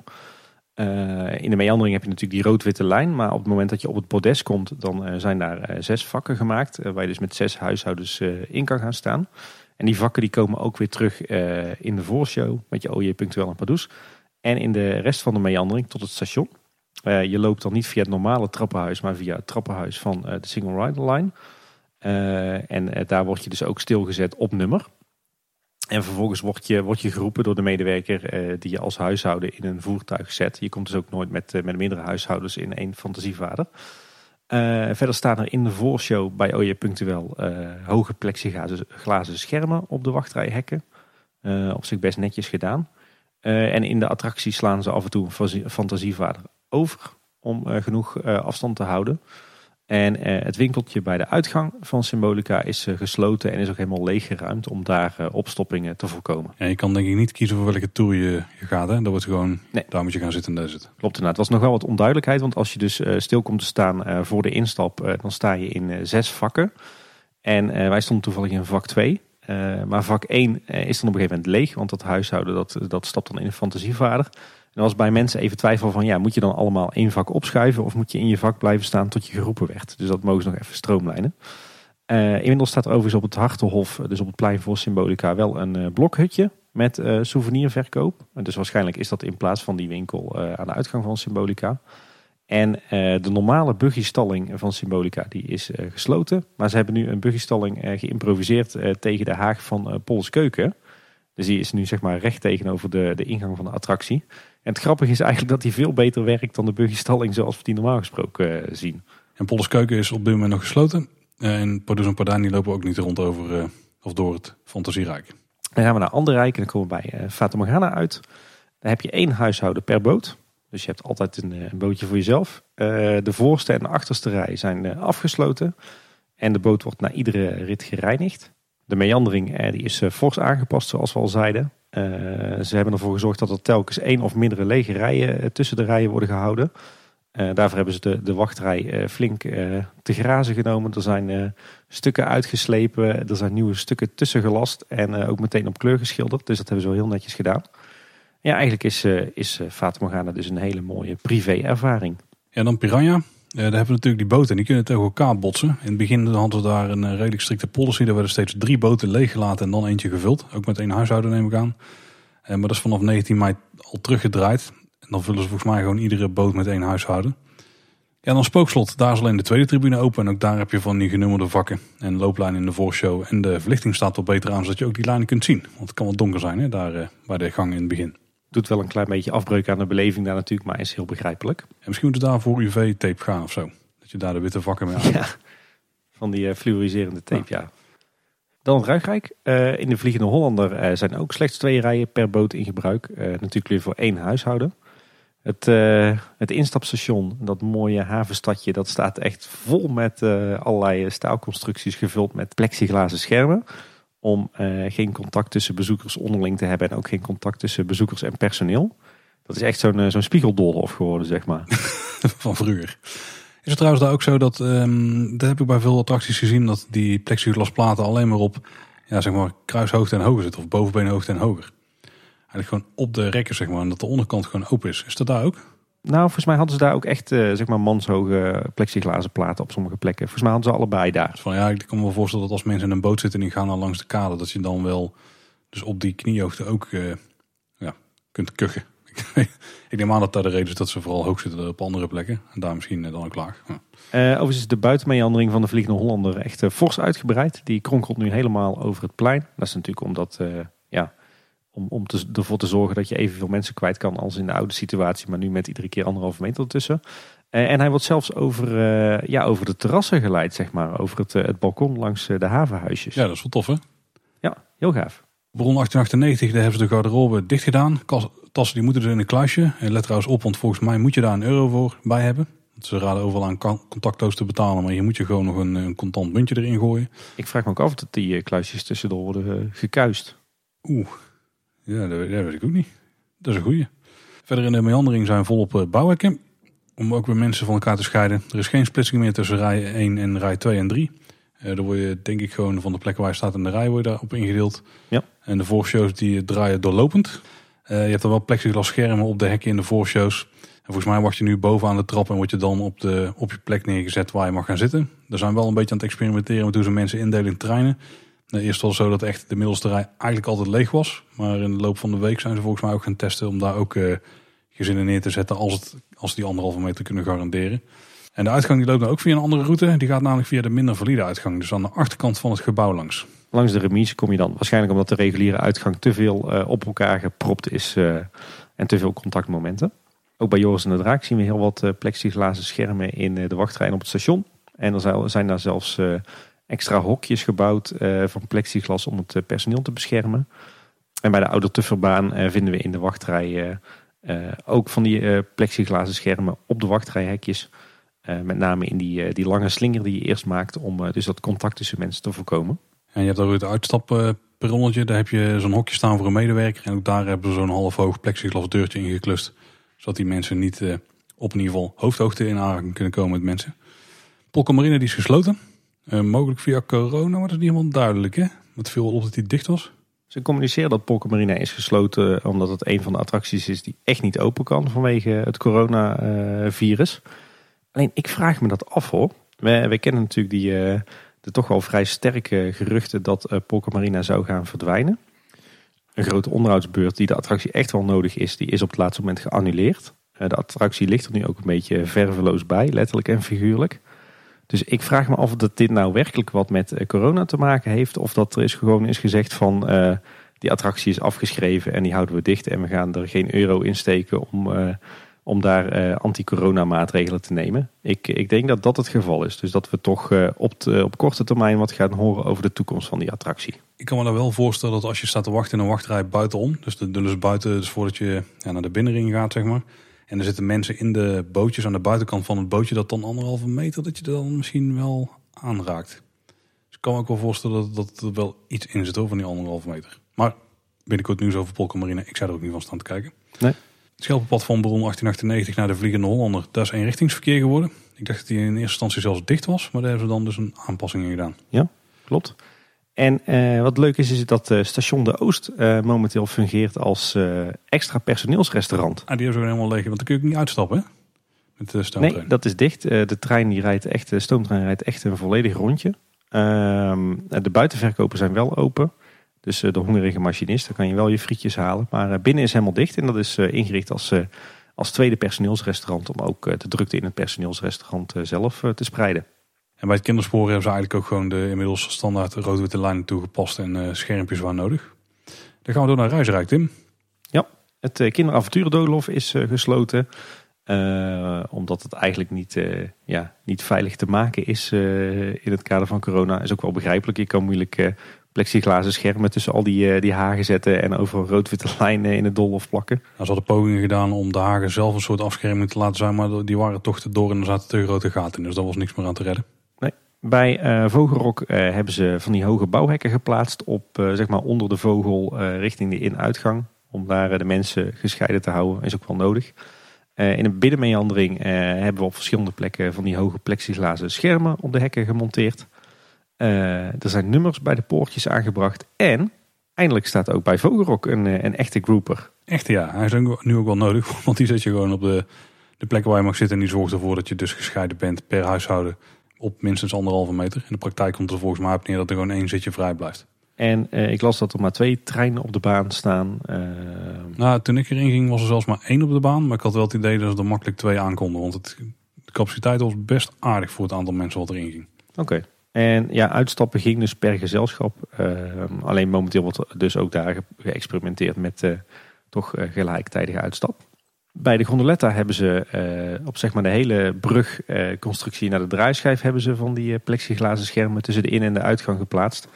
Uh, in de meandering heb je natuurlijk die rood-witte lijn. Maar op het moment dat je op het podes komt, dan uh, zijn daar zes vakken gemaakt. waar je dus met zes huishoudens in kan gaan staan. En die vakken die komen ook weer terug in de voorshow. Met je OJ punctueel en Pardoes. En in de rest van de meandering tot het station. je loopt dan niet via het normale trappenhuis, maar via het trappenhuis van de Single Rider Line. Uh, en daar word je dus ook stilgezet op nummer. En vervolgens word je, word je geroepen door de medewerker uh, die je als huishouden in een voertuig zet. Je komt dus ook nooit met, met meerdere huishoudens in één fantasievader. verder staan er in de voorshow bij OJ Punctueel hoge plexiglazen schermen op de wachtrijhekken. op zich best netjes gedaan. en in de attractie slaan ze af en toe een fantasievader over om genoeg afstand te houden. En eh, het winkeltje bij de uitgang van Symbolica is eh, gesloten en is ook helemaal leeggeruimd om daar eh, opstoppingen te voorkomen. Ja, je kan denk ik niet kiezen voor welke tour je, je gaat. Hè? Dat wordt gewoon, nee. daar moet je gaan zitten en daar zitten. Klopt inderdaad. Het was nog wel wat onduidelijkheid, want als je dus stil komt te staan voor de instap, dan sta je in zes vakken. En wij stonden toevallig in vak 2. maar vak 1 is dan op een gegeven moment leeg, want dat huishouden dat, dat stapt dan in een fantasievader. En als bij mensen even twijfel van, ja, moet je dan allemaal één vak opschuiven of moet je in je vak blijven staan tot je geroepen werd? Dus dat mogen ze nog even stroomlijnen. Uh, inmiddels staat er overigens op het Hartenhof, dus op het plein voor Symbolica, wel een uh, blokhutje met uh, souvenirverkoop. Dus waarschijnlijk is dat in plaats van die winkel aan de uitgang van Symbolica. En de normale buggystalling van Symbolica die is gesloten. Maar ze hebben nu een buggystalling geïmproviseerd tegen de haag van Pols Keuken. Dus die is nu zeg maar recht tegenover de, de ingang van de attractie. En het grappige is eigenlijk dat hij veel beter werkt dan de buggystalling zoals we die normaal gesproken uh, zien. En Polles Keuken is op dit moment nog gesloten. En Pardoes en Pardani lopen ook niet rond over uh, of door het fantasierijk. Dan gaan we naar andere rijken en dan komen we bij uh, Fata Morgana uit. Daar heb je één huishouden per boot. Dus je hebt altijd een, een bootje voor jezelf. de voorste en de achterste rij zijn afgesloten. En de boot wordt na iedere rit gereinigd. De meandering die is fors aangepast zoals we al zeiden. Uh, ze hebben ervoor gezorgd dat er telkens één of mindere lege rijen uh, tussen de rijen worden gehouden. Daarvoor hebben ze de, de wachtrij flink te grazen genomen. Er zijn stukken uitgeslepen, er zijn nieuwe stukken tussen gelast en ook meteen op kleur geschilderd. Dus dat hebben ze wel heel netjes gedaan. Ja, eigenlijk is, is Fata dus een hele mooie privé-ervaring. Ja, dan Piranha. Daar hebben we natuurlijk die boten, die kunnen tegen elkaar botsen. In het begin hadden we daar een redelijk strikte policy. Er werden steeds drie boten leeggelaten en dan eentje gevuld. Ook met één huishouden neem ik aan. maar dat is vanaf 19 mei al teruggedraaid. En dan vullen ze volgens mij gewoon iedere boot met één huishouden. Ja, dan Spookslot. Daar is alleen de tweede tribune open. En ook daar heb je van die genummerde vakken. En looplijnen in de voorshow. En de verlichting staat wat beter aan, zodat je ook die lijnen kunt zien. Want het kan wat donker zijn hè, daar bij de gang in het begin doet wel een klein beetje afbreuk aan de beleving daar natuurlijk, maar is heel begrijpelijk. En misschien moet het daar voor UV-tape gaan of zo. Dat je daar de witte vakken mee aan. Ja, van die uh, fluoriserende tape, ja. Dan Ruigrijk. Uh, in de Vliegende Hollander uh, zijn ook slechts twee rijen per boot in gebruik. natuurlijk weer voor één huishouden. Het, het instapstation, dat mooie havenstadje, dat staat echt vol met allerlei staalconstructies gevuld met plexiglazen schermen om uh, geen contact tussen bezoekers onderling te hebben en ook geen contact tussen bezoekers en personeel. Dat is echt zo'n uh, zo'n spiegeldolhof geworden, zeg maar. [LAUGHS] Van vroeger. Is het trouwens daar ook zo dat, um, dat heb ik bij veel attracties gezien, dat die plexiglasplaten alleen maar op ja, zeg maar, kruishoogte en hoger zitten, of bovenbeenhoogte en hoger. Eigenlijk gewoon op de rekken, zeg maar, en dat de onderkant gewoon open is. Is dat daar ook? Nou, volgens mij hadden ze daar ook echt uh, zeg maar manshoge plexiglazen platen op sommige plekken. Volgens mij hadden ze allebei daar. Van, ja, ik kan me wel voorstellen dat als mensen in een boot zitten en die gaan dan langs de kade, dat je dan wel dus op die kniehoogte ook uh, ja, kunt kuchen. [LAUGHS] ik neem aan dat daar de reden is dat ze vooral hoog zitten op andere plekken. En daar misschien dan ook laag. Ja. Uh, overigens is de buitenmeandering van de Vliegende Hollander echt fors uitgebreid. Die kronkelt nu helemaal over het plein. Dat is natuurlijk omdat ja, om, om te, ervoor te zorgen dat je evenveel mensen kwijt kan als in de oude situatie. Maar nu met iedere keer anderhalve meter ertussen. Uh, en hij wordt zelfs over, uh, ja, over de terrassen geleid, zeg maar. Over het, uh, het balkon langs de havenhuisjes. Ja, dat is wel tof hè? Ja, heel gaaf. Bron 1898, daar hebben ze de garderobe dicht gedaan. Tassen die moeten dus in een kluisje. En let trouwens op, want volgens mij moet je daar een euro voor bij hebben. Ze raden overal aan contactloos te betalen, maar je moet je gewoon nog een, een contant muntje erin gooien. Ik vraag me ook af dat die kluisjes tussendoor worden gekuist. Oeh, ja, dat, weet ik ook niet. Dat is een goeie. Verder in de meandering zijn volop eh, bouwhekken. Om ook weer mensen van elkaar te scheiden. Er is geen splitsing meer tussen rij 1 en rij 2 en 3. Uh, dan word je denk ik gewoon van de plek waar je staat in de rij word je daarop ingedeeld. Ja. En de voorshows die draaien doorlopend. Uh, je hebt er wel plexiglas schermen op de hekken in de voorshows. En volgens mij wacht je nu bovenaan de trap en word je dan op, de, op je plek neergezet waar je mag gaan zitten. Er zijn wel een beetje aan het experimenteren met hoe ze mensen indelen in treinen. Eerst het zo dat echt de middelste rij eigenlijk altijd leeg was. Maar in de loop van de week zijn ze volgens mij ook gaan testen om daar ook uh, gezinnen neer te zetten als, het, als die anderhalve meter kunnen garanderen. En de uitgang die loopt dan ook via een andere route. Die gaat namelijk via de minder valide uitgang. Dus aan de achterkant van het gebouw langs. Langs de remise kom je dan waarschijnlijk omdat de reguliere uitgang te veel uh, op elkaar gepropt is uh, en te veel contactmomenten. Ook bij Joris en de Draak zien we heel wat plexiglazen schermen in de wachtrij op het station. En er zijn daar zelfs extra hokjes gebouwd van plexiglas om het personeel te beschermen. En bij de Oude Tufferbaan vinden we in de wachtrij ook van die plexiglazen schermen op de wachtrijhekjes. Met name in die, die lange slinger die je eerst maakt om dus dat contact tussen mensen te voorkomen. En je hebt daar het uitstapperronnetje, daar heb je zo'n hokje staan voor een medewerker. En ook daar hebben ze zo'n half hoog plexiglas deurtje ingeklust. Zodat die mensen niet op in geval hoofdhoogte in aanraking kunnen komen met mensen. Polkamarine die is gesloten. Mogelijk via corona, maar dat is niet helemaal duidelijk hè. Met veel op dat die dicht was. Ze communiceren dat Polkamarina is gesloten omdat het een van de attracties is die echt niet open kan vanwege het coronavirus. Alleen ik vraag me dat af hoor. We, we kennen natuurlijk die, uh, de toch wel vrij sterke geruchten dat uh, zou gaan verdwijnen. Een grote onderhoudsbeurt die de attractie echt wel nodig is, die is op het laatste moment geannuleerd. De attractie ligt er nu ook een beetje verveloos bij, letterlijk en figuurlijk. Dus ik vraag me af dat dit nou werkelijk wat met corona te maken heeft. Of dat er is gewoon is gezegd van die attractie is afgeschreven en die houden we dicht. En we gaan er geen euro in steken om om daar anti-corona maatregelen te nemen. Ik, ik denk dat dat het geval is. Dus dat we toch op, de, op korte termijn wat gaan horen over de toekomst van die attractie. Ik kan me daar wel voorstellen dat als je staat te wachten in een wachtrij buitenom, dus, de, dus buiten, dus voordat je ja, naar de binnenring gaat, zeg maar. En er zitten mensen in de bootjes aan de buitenkant van het bootje, dat dan anderhalve meter, dat je dan misschien wel aanraakt. Dus ik kan me ook wel voorstellen dat, dat er wel iets in zit over die anderhalve meter. Maar binnenkort nieuws over Polka ik zou er ook niet van staan te kijken. Nee. Het Schelpenpad van Bron 1898 naar de Vliegende Hollander, dat is eenrichtingsverkeer geworden. Ik dacht dat die in eerste instantie zelfs dicht was, maar daar hebben ze dan dus een aanpassing in gedaan. Ja, klopt. En uh, wat leuk is, is dat uh, Station de Oost uh, momenteel fungeert als extra personeelsrestaurant. Ah, die hebben ze helemaal leeg, want dan kun je ook niet uitstappen, hè? Met de stoomtrein. Nee, dat is dicht. de trein die rijdt echt, de stoomtrein rijdt echt een volledig rondje. Ehm, de buitenverkopen zijn wel open. Dus eh, de hongerige machinist, daar kan je wel je frietjes halen. Maar eh, binnen is helemaal dicht en dat is eh, ingericht als, als tweede personeelsrestaurant. Om ook de drukte in het personeelsrestaurant zelf te spreiden. En bij het kinderspoor hebben ze eigenlijk ook gewoon de inmiddels standaard rood-witte lijnen toegepast en schermpjes waar nodig. Dan gaan we door naar Reisrijk, Tim. Ja, het uh, kinderavonturendoolhof is gesloten. omdat het eigenlijk niet, ja, niet veilig te maken is in het kader van corona. Is ook wel begrijpelijk. Je kan moeilijk plexiglazen schermen tussen al die, die hagen zetten en over rood-witte [LAUGHS] lijnen in het doolhof plakken. Nou, ze hadden pogingen gedaan om de hagen zelf een soort afscherming te laten zijn, maar die waren toch te door en er zaten te grote gaten in, dus daar was niks meer aan te redden. Bij uh, Vogelrok uh, hebben ze van die hoge bouwhekken geplaatst op zeg maar onder de vogel richting de in-uitgang. Om daar de mensen gescheiden te houden, is ook wel nodig. in een binnenmeandering hebben we op verschillende plekken van die hoge plexiglazen schermen op de hekken gemonteerd. Er zijn nummers bij de poortjes aangebracht. En eindelijk staat ook bij Vogelrok een, eh, een echte grouper. Echt ja, hij is nu ook wel nodig. [LAUGHS] Want die zet je gewoon op de, de plek waar je mag zitten. En die zorgt ervoor dat je dus gescheiden bent per huishouden op minstens anderhalve meter. In de praktijk komt er volgens mij op neer dat er gewoon één zitje vrij blijft. En uh, ik las dat er maar twee treinen op de baan staan. Uh... Nou, toen ik erin ging was er zelfs maar één op de baan. Maar ik had wel het idee dat er makkelijk twee aankonden. Want het, de capaciteit was best aardig voor het aantal mensen wat erin ging. Oké. En ja, uitstappen ging dus per gezelschap. Uh, alleen momenteel wordt dus ook daar geëxperimenteerd met toch gelijktijdige uitstap. Bij de gondoletta hebben ze op zeg maar de hele brugconstructie naar de draaischijf hebben ze van die plexiglazen schermen tussen de in- en de uitgang geplaatst.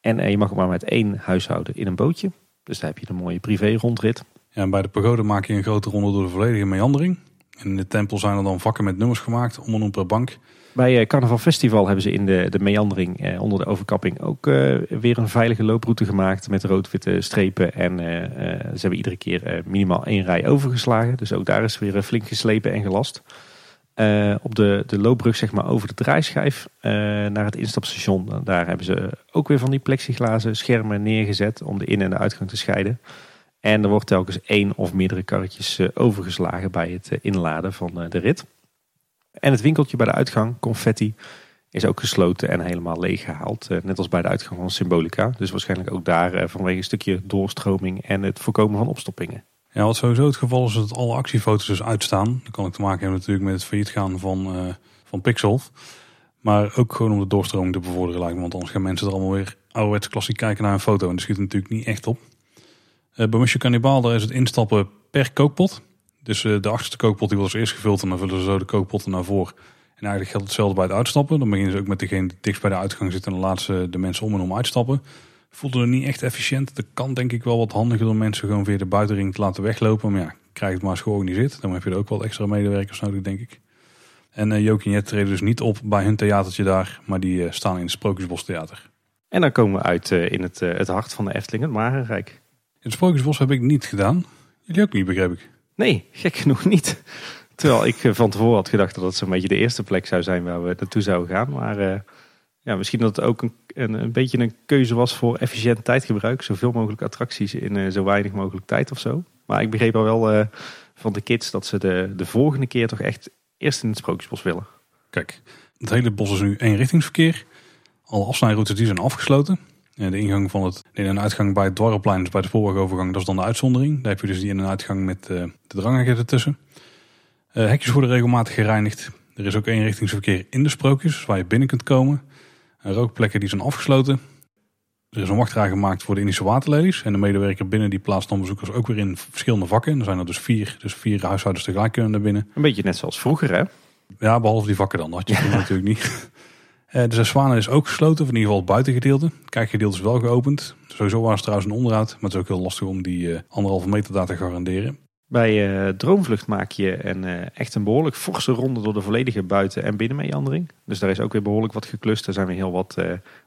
En je mag ook maar met één huishouden in een bootje. Dus daar heb je een mooie privé rondrit. Ja, en bij de pagode maak je een grote ronde door de volledige meandering. In de tempel zijn er dan vakken met nummers gemaakt, om en om per bank. Bij Carnaval Festival hebben ze in de, de meandering onder de overkapping ook weer een veilige looproute gemaakt met rood-witte strepen. En ze hebben iedere keer minimaal één rij overgeslagen. Dus ook daar is weer flink geslepen en gelast. Op de, de loopbrug zeg maar over de draaischijf naar het instapstation. Daar hebben ze ook weer van die plexiglazen schermen neergezet om de in- en de uitgang te scheiden. En er wordt telkens één of meerdere karretjes overgeslagen bij het inladen van de rit. En het winkeltje bij de uitgang, confetti, is ook gesloten en helemaal leeg gehaald. net als bij de uitgang van Symbolica. Dus waarschijnlijk ook daar vanwege een stukje doorstroming en het voorkomen van opstoppingen. Ja, wat sowieso het geval is dat alle actiefoto's dus uitstaan. Dan kan ik te maken hebben natuurlijk met het failliet gaan van, uh, van Pixel. Maar ook gewoon om de doorstroming te bevorderen lijkt me. Want anders gaan mensen er allemaal weer ouderwets klassiek kijken naar een foto. En dat schiet natuurlijk niet echt op. Uh, bij daar is het instappen per kookpot. Dus uh, de achterste kookpot die wordt als eerst gevuld. En dan vullen ze zo de kookpotten naar voren. En eigenlijk geldt hetzelfde bij het uitstappen. Dan beginnen ze ook met degene die dichtst bij de uitgang zit. En dan laten ze de mensen om en om uitstappen voelde er niet echt efficiënt. Dat kan denk ik wel wat handiger door mensen gewoon via de buitenring te laten weglopen. Maar ja, krijg het maar eens georganiseerd. Dan heb je er ook wel extra medewerkers nodig, denk ik. En uh, Jokie en Jet treden dus niet op bij hun theatertje daar, maar die uh, staan in het Sprookjesbos Theater. En dan komen we uit uh, in het, het hart van de Efteling, het Marenrijk. In het Sprookjesbos heb ik niet gedaan. Jullie ook niet, begreep ik. Nee, gek genoeg niet. Terwijl ik van tevoren had gedacht dat het zo'n beetje de eerste plek zou zijn waar we naartoe zouden gaan. Maar ja, misschien dat het ook een, een, een, beetje een keuze was voor efficiënt tijdgebruik. Zoveel mogelijk attracties in uh, zo weinig mogelijk tijd of zo. Maar ik begreep al wel van de kids dat ze de, de volgende keer toch echt eerst in het Sprookjesbos willen. Kijk, het hele bos is nu eenrichtingsverkeer. Alle afsnijroutes die zijn afgesloten. De ingang van het in- en uitgang bij het dwarrelplein, dus bij de spoorwegovergang, dat is dan de uitzondering. Daar heb je dus die in- en uitgang met uh, de dranghekken ertussen. hekjes worden regelmatig gereinigd. Er is ook eenrichtingsverkeer in de sprookjes, waar je binnen kunt komen. Rookplekken die zijn afgesloten. Er is een wachtrij gemaakt voor de Indische waterlelies. En de medewerker binnen die plaatst dan bezoekers ook weer in verschillende vakken. Er zijn er dus vier, dus vier huishoudens tegelijk kunnen naar binnen. Een beetje net zoals vroeger hè? Ja, behalve die vakken dan. Dat had je ja. [LAUGHS] natuurlijk niet. De Zwanen is ook gesloten, of in ieder geval het buitengedeelte. Het kijkgedeelte is wel geopend. Sowieso was het trouwens een onderhoud. Maar het is ook heel lastig om die uh, anderhalve meter daar te garanderen. Bij uh, Droomvlucht maak je een, echt een behoorlijk forse ronde door de volledige buiten- en binnenmeandering. Dus daar is ook weer behoorlijk wat geklust. Er zijn weer heel wat,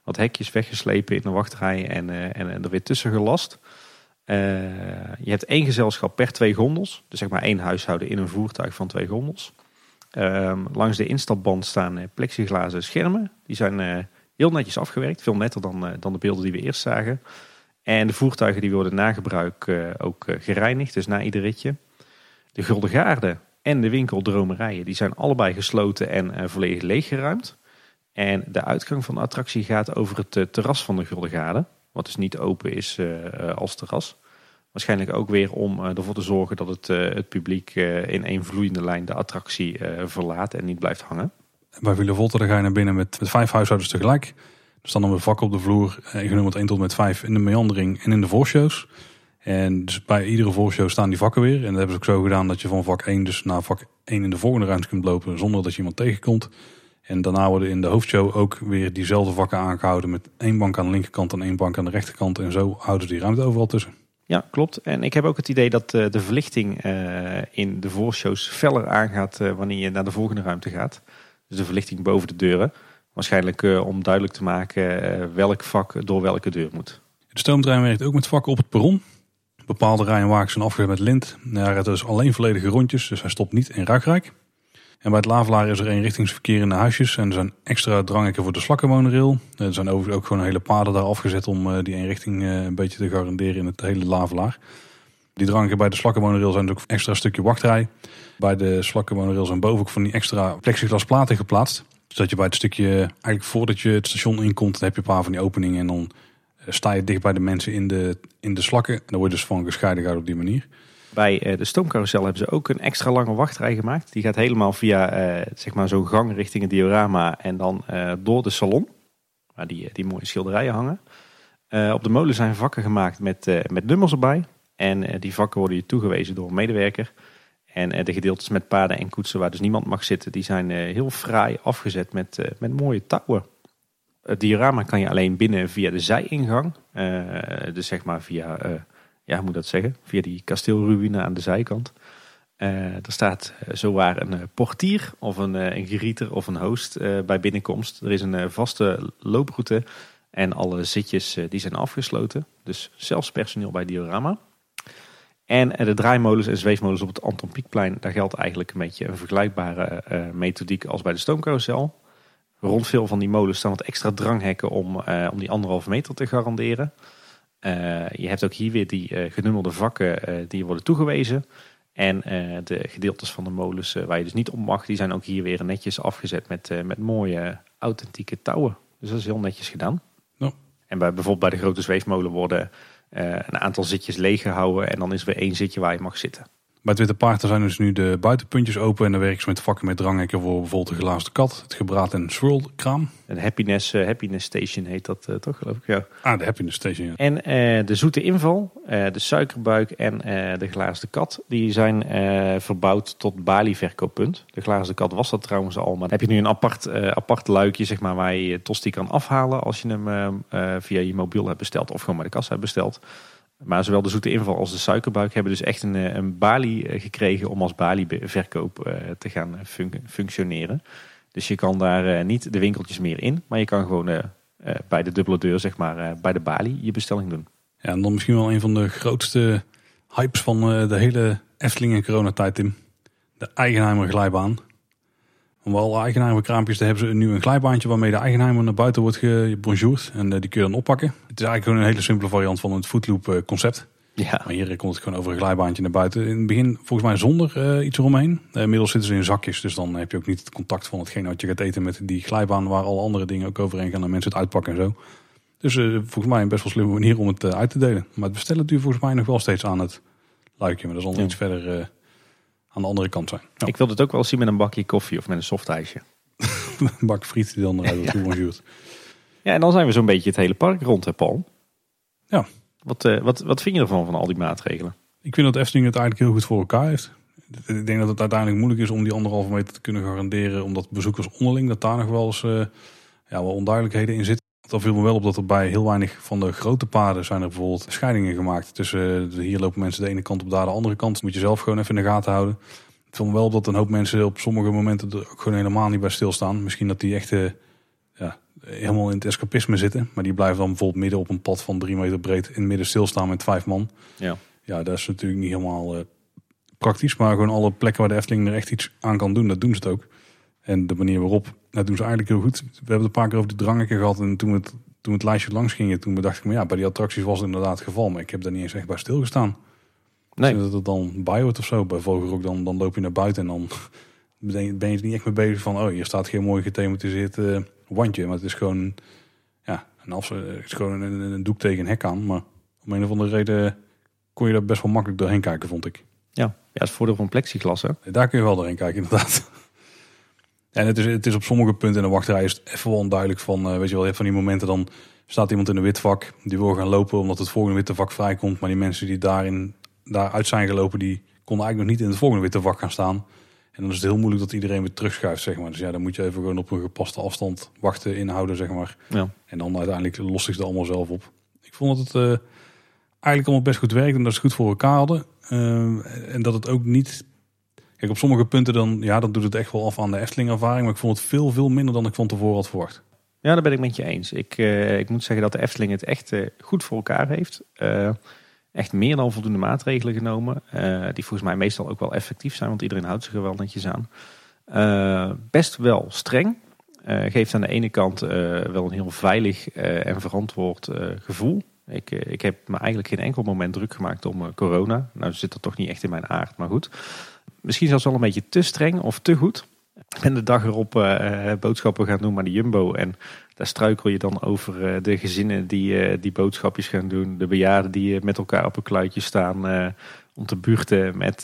wat hekjes weggeslepen in de wachtrij en, en, en, er weer tussen gelast. je hebt één gezelschap per twee gondels. Dus zeg maar één huishouden in een voertuig van twee gondels. Um, langs de instapband staan plexiglazen schermen. Die zijn heel netjes afgewerkt. Veel netter dan, dan de beelden die we eerst zagen. En de voertuigen die worden na gebruik uh, ook uh, gereinigd, dus na ieder ritje. De Gulden Gaarden en de winkel Dromerijen die zijn allebei gesloten en uh, volledig leeggeruimd. En de uitgang van de attractie gaat over het terras van de Gulden Gaarden. Wat dus niet open is als terras. Waarschijnlijk ook weer om ervoor te zorgen dat het, het publiek in één vloeiende lijn de attractie verlaat en niet blijft hangen. Bij Villa Volta ga je naar binnen met, met vijf huishoudens tegelijk. Er staan dan weer vakken op de vloer, genummerd 1 tot met 5 in de meandering en in de voorshows. En dus bij iedere voorshow staan die vakken weer. En dat hebben ze ook zo gedaan dat je van vak 1 dus naar vak 1 in de volgende ruimte kunt lopen zonder dat je iemand tegenkomt. En daarna worden in de hoofdshow ook weer diezelfde vakken aangehouden met één bank aan de linkerkant en één bank aan de rechterkant. En zo houden ze die ruimte overal tussen. Ja, klopt. En ik heb ook het idee dat de verlichting in de voorshows feller aangaat wanneer je naar de volgende ruimte gaat. Dus de verlichting boven de deuren. Waarschijnlijk om duidelijk te maken welk vak door welke deur moet. De stoomtrein werkt ook met vakken op het perron. Bepaalde rijen wagens zijn afgezet met lint. Hij rijdt dus alleen volledige rondjes, dus hij stopt niet in Ruigrijk. En bij het Lavelaar is er eenrichtingsverkeer in de huisjes. En er zijn extra dranghekken voor de slakkenwoonrail. Er zijn overigens ook gewoon hele paden daar afgezet om uh, die eenrichting een beetje te garanderen in het hele Lavelaar. Die dranghekken bij de slakkenwoonrail zijn ook extra stukje wachtrij. Bij de slakkenwoonrail zijn boven ook van die extra plexiglas platen geplaatst. Dus dat je bij het stukje, eigenlijk voordat je het station inkomt, dan heb je een paar van die openingen. En dan sta je dicht bij de mensen in de, in de slakken. En dan word je dus van gescheiden gehouden op die manier. Bij de stoomcarousel hebben ze ook een extra lange wachtrij gemaakt. Die gaat helemaal via uh, zeg maar zo'n gang richting het diorama en dan uh, door de salon. Waar die, die mooie schilderijen hangen. Op de molen zijn vakken gemaakt met, met nummers erbij. En die vakken worden je toegewezen door een medewerker. En de gedeeltes met paarden en koetsen waar dus niemand mag zitten, die zijn heel fraai afgezet met, met mooie touwen. Het diorama kan je alleen binnen via de zijingang. Dus zeg maar via, ja hoe moet dat zeggen, via die kasteelruïne aan de zijkant. er staat zowaar een portier of een, een gerieter of een host bij binnenkomst. Er is een vaste looproute en alle zitjes die zijn afgesloten. Dus zelfs personeel bij Diorama. En de draaimolens en zweefmolens op het Anton Pieckplein, daar geldt eigenlijk een beetje een vergelijkbare methodiek als bij de stoomcarousel. Rond veel van die molens staan wat extra dranghekken om, om die anderhalve meter te garanderen. Uh, je hebt ook hier weer die uh, genummerde vakken die worden toegewezen. En de gedeeltes van de molens waar je dus niet op mag, die zijn ook hier weer netjes afgezet met, met mooie authentieke touwen. Dus dat is heel netjes gedaan. En bij, bijvoorbeeld bij de grote zweefmolen worden een aantal zitjes leeggehouden en dan is er weer één zitje waar je mag zitten. Bij het Witte Paard zijn dus nu de buitenpuntjes open. En dan werken ze met vakken met dranghekken voor bijvoorbeeld de glazen kat. Het gebraad en swirl kraam. Een happiness, uh, happiness station heet dat uh, toch geloof ik. Ja. Ah, de happiness station. Ja. En uh, de zoete inval, de suikerbuik en de glazen kat. Die zijn verbouwd tot Bali-verkooppunt. De glazen kat was dat trouwens al. Maar dan heb je nu een apart, apart luikje zeg maar, waar je je tosti kan afhalen. Als je hem via je mobiel hebt besteld of gewoon bij de kassa hebt besteld. Maar zowel de zoete inval als de suikerbuik hebben dus echt een, eh, een balie eh, gekregen om als balie-verkoop eh, te gaan functioneren. Dus je kan daar niet de winkeltjes meer in, maar je kan gewoon bij de dubbele deur, zeg maar, bij de balie je bestelling doen. Ja, en dan misschien wel een van de grootste hypes van de hele Efteling en coronatijd, Tim. De Eigenheimer glijbaan. Om eigenaren van kraampjes te hebben ze nu een glijbaantje waarmee de eigenaar naar buiten wordt gebonjourd. En die kun je dan oppakken. Het is eigenlijk gewoon een hele simpele variant van het footloop eh, concept. Ja. Maar hier komt het gewoon over een glijbaantje naar buiten. In het begin volgens mij zonder uh, iets eromheen. inmiddels zitten ze in zakjes. Dus dan heb je ook niet het contact van hetgeen wat je gaat eten met die glijbaan. Waar alle andere dingen ook overheen gaan en mensen het uitpakken en zo. Dus volgens mij een best wel slimme manier om het uit te delen. Maar het bestellen duurt volgens mij nog wel steeds aan het luikje. Maar dat is al iets verder aan de andere kant zijn. Ik wil het ook wel zien met een bakje koffie of met een softijsje. [LAUGHS] een bak friet die dan eruit wordt ja. Ja, en dan zijn we zo'n beetje het hele park rond, hè Paul? Ja. Wat, uh, wat, wat vind je ervan, van al die maatregelen? Ik vind dat Efteling het eigenlijk heel goed voor elkaar heeft. Ik denk dat het uiteindelijk moeilijk is om die anderhalve meter te kunnen garanderen. Omdat bezoekers onderling, dat daar nog wel eens uh, ja, wel onduidelijkheden in zitten. Dan viel me wel op dat er bij heel weinig van de grote paden zijn er bijvoorbeeld scheidingen gemaakt. Tussen uh, hier lopen mensen de ene kant op, daar de andere kant. moet je zelf gewoon even in de gaten houden. Het viel me wel op dat een hoop mensen op sommige momenten er ook gewoon helemaal niet bij stilstaan. Misschien dat die echt ja, helemaal in het escapisme zitten. Maar die blijven dan bijvoorbeeld midden op een pad van drie meter breed in het midden stilstaan met vijf man. Ja, ja dat is natuurlijk niet helemaal uh, praktisch. Maar gewoon alle plekken waar de Efteling er echt iets aan kan doen, dat doen ze het ook. En de manier waarop, dat doen ze eigenlijk heel goed. We hebben het een paar keer over de drangetje gehad. En toen, het, toen het lijstje langs ging, toen bedacht ik me, ja, bij die attracties was het inderdaad het geval. Maar ik heb daar niet eens echt bij stilgestaan. Nee. dat het dan bij hoort of zo. Bij Vogelrok dan, dan loop je naar buiten en dan [LAUGHS] ben je, ben je er niet echt mee bezig van, oh, hier staat geen mooi gethematiseerd uh, wandje. Maar het is gewoon, ja, een afze het is gewoon een, een, doek tegen een hek aan. Maar om een of andere reden kon je daar best wel makkelijk doorheen kijken, vond ik. Ja, ja het voordeel van plexiglas, hè? Daar kun je wel doorheen kijken, inderdaad. [LAUGHS] En het is, het is op sommige punten in de wachtrij is het even wel onduidelijk van, uh, weet je wel, je van die momenten dan staat iemand in een wit vak, die wil gaan lopen omdat het volgende witte vak vrijkomt. Maar die mensen die daarin, daaruit zijn gelopen, die konden eigenlijk nog niet in het volgende witte vak gaan staan. En dan is het heel moeilijk dat iedereen weer terugschuift, zeg maar. Dus ja, dan moet je even gewoon op een gepaste afstand wachten, inhouden, zeg maar. Ja. En dan uiteindelijk lost zich het allemaal zelf op. Ik vond dat het uh, eigenlijk allemaal best goed werkte en dat ze goed voor elkaar hadden. Uh, en dat het ook niet Kijk, op sommige punten dan, ja, dan doet het echt wel af aan de Efteling ervaring. Maar ik vond het veel, veel minder dan ik van tevoren had verwacht. Ja, daar ben ik met je eens. Ik, uh, ik moet zeggen dat de Efteling het echt goed voor elkaar heeft. Echt meer dan voldoende maatregelen genomen. die volgens mij meestal ook wel effectief zijn, want iedereen houdt zich er wel netjes aan. best wel streng. geeft aan de ene kant wel een heel veilig en verantwoord gevoel. Ik, ik heb me eigenlijk geen enkel moment druk gemaakt om corona. Nou zit dat toch niet echt in mijn aard, maar goed misschien zelfs wel een beetje te streng of te goed. En de dag erop boodschappen gaan doen maar de Jumbo. En daar struikel je dan over uh, de gezinnen die, uh, die boodschapjes gaan doen. De bejaarden die met elkaar op een kluitje staan om te buurten. Met,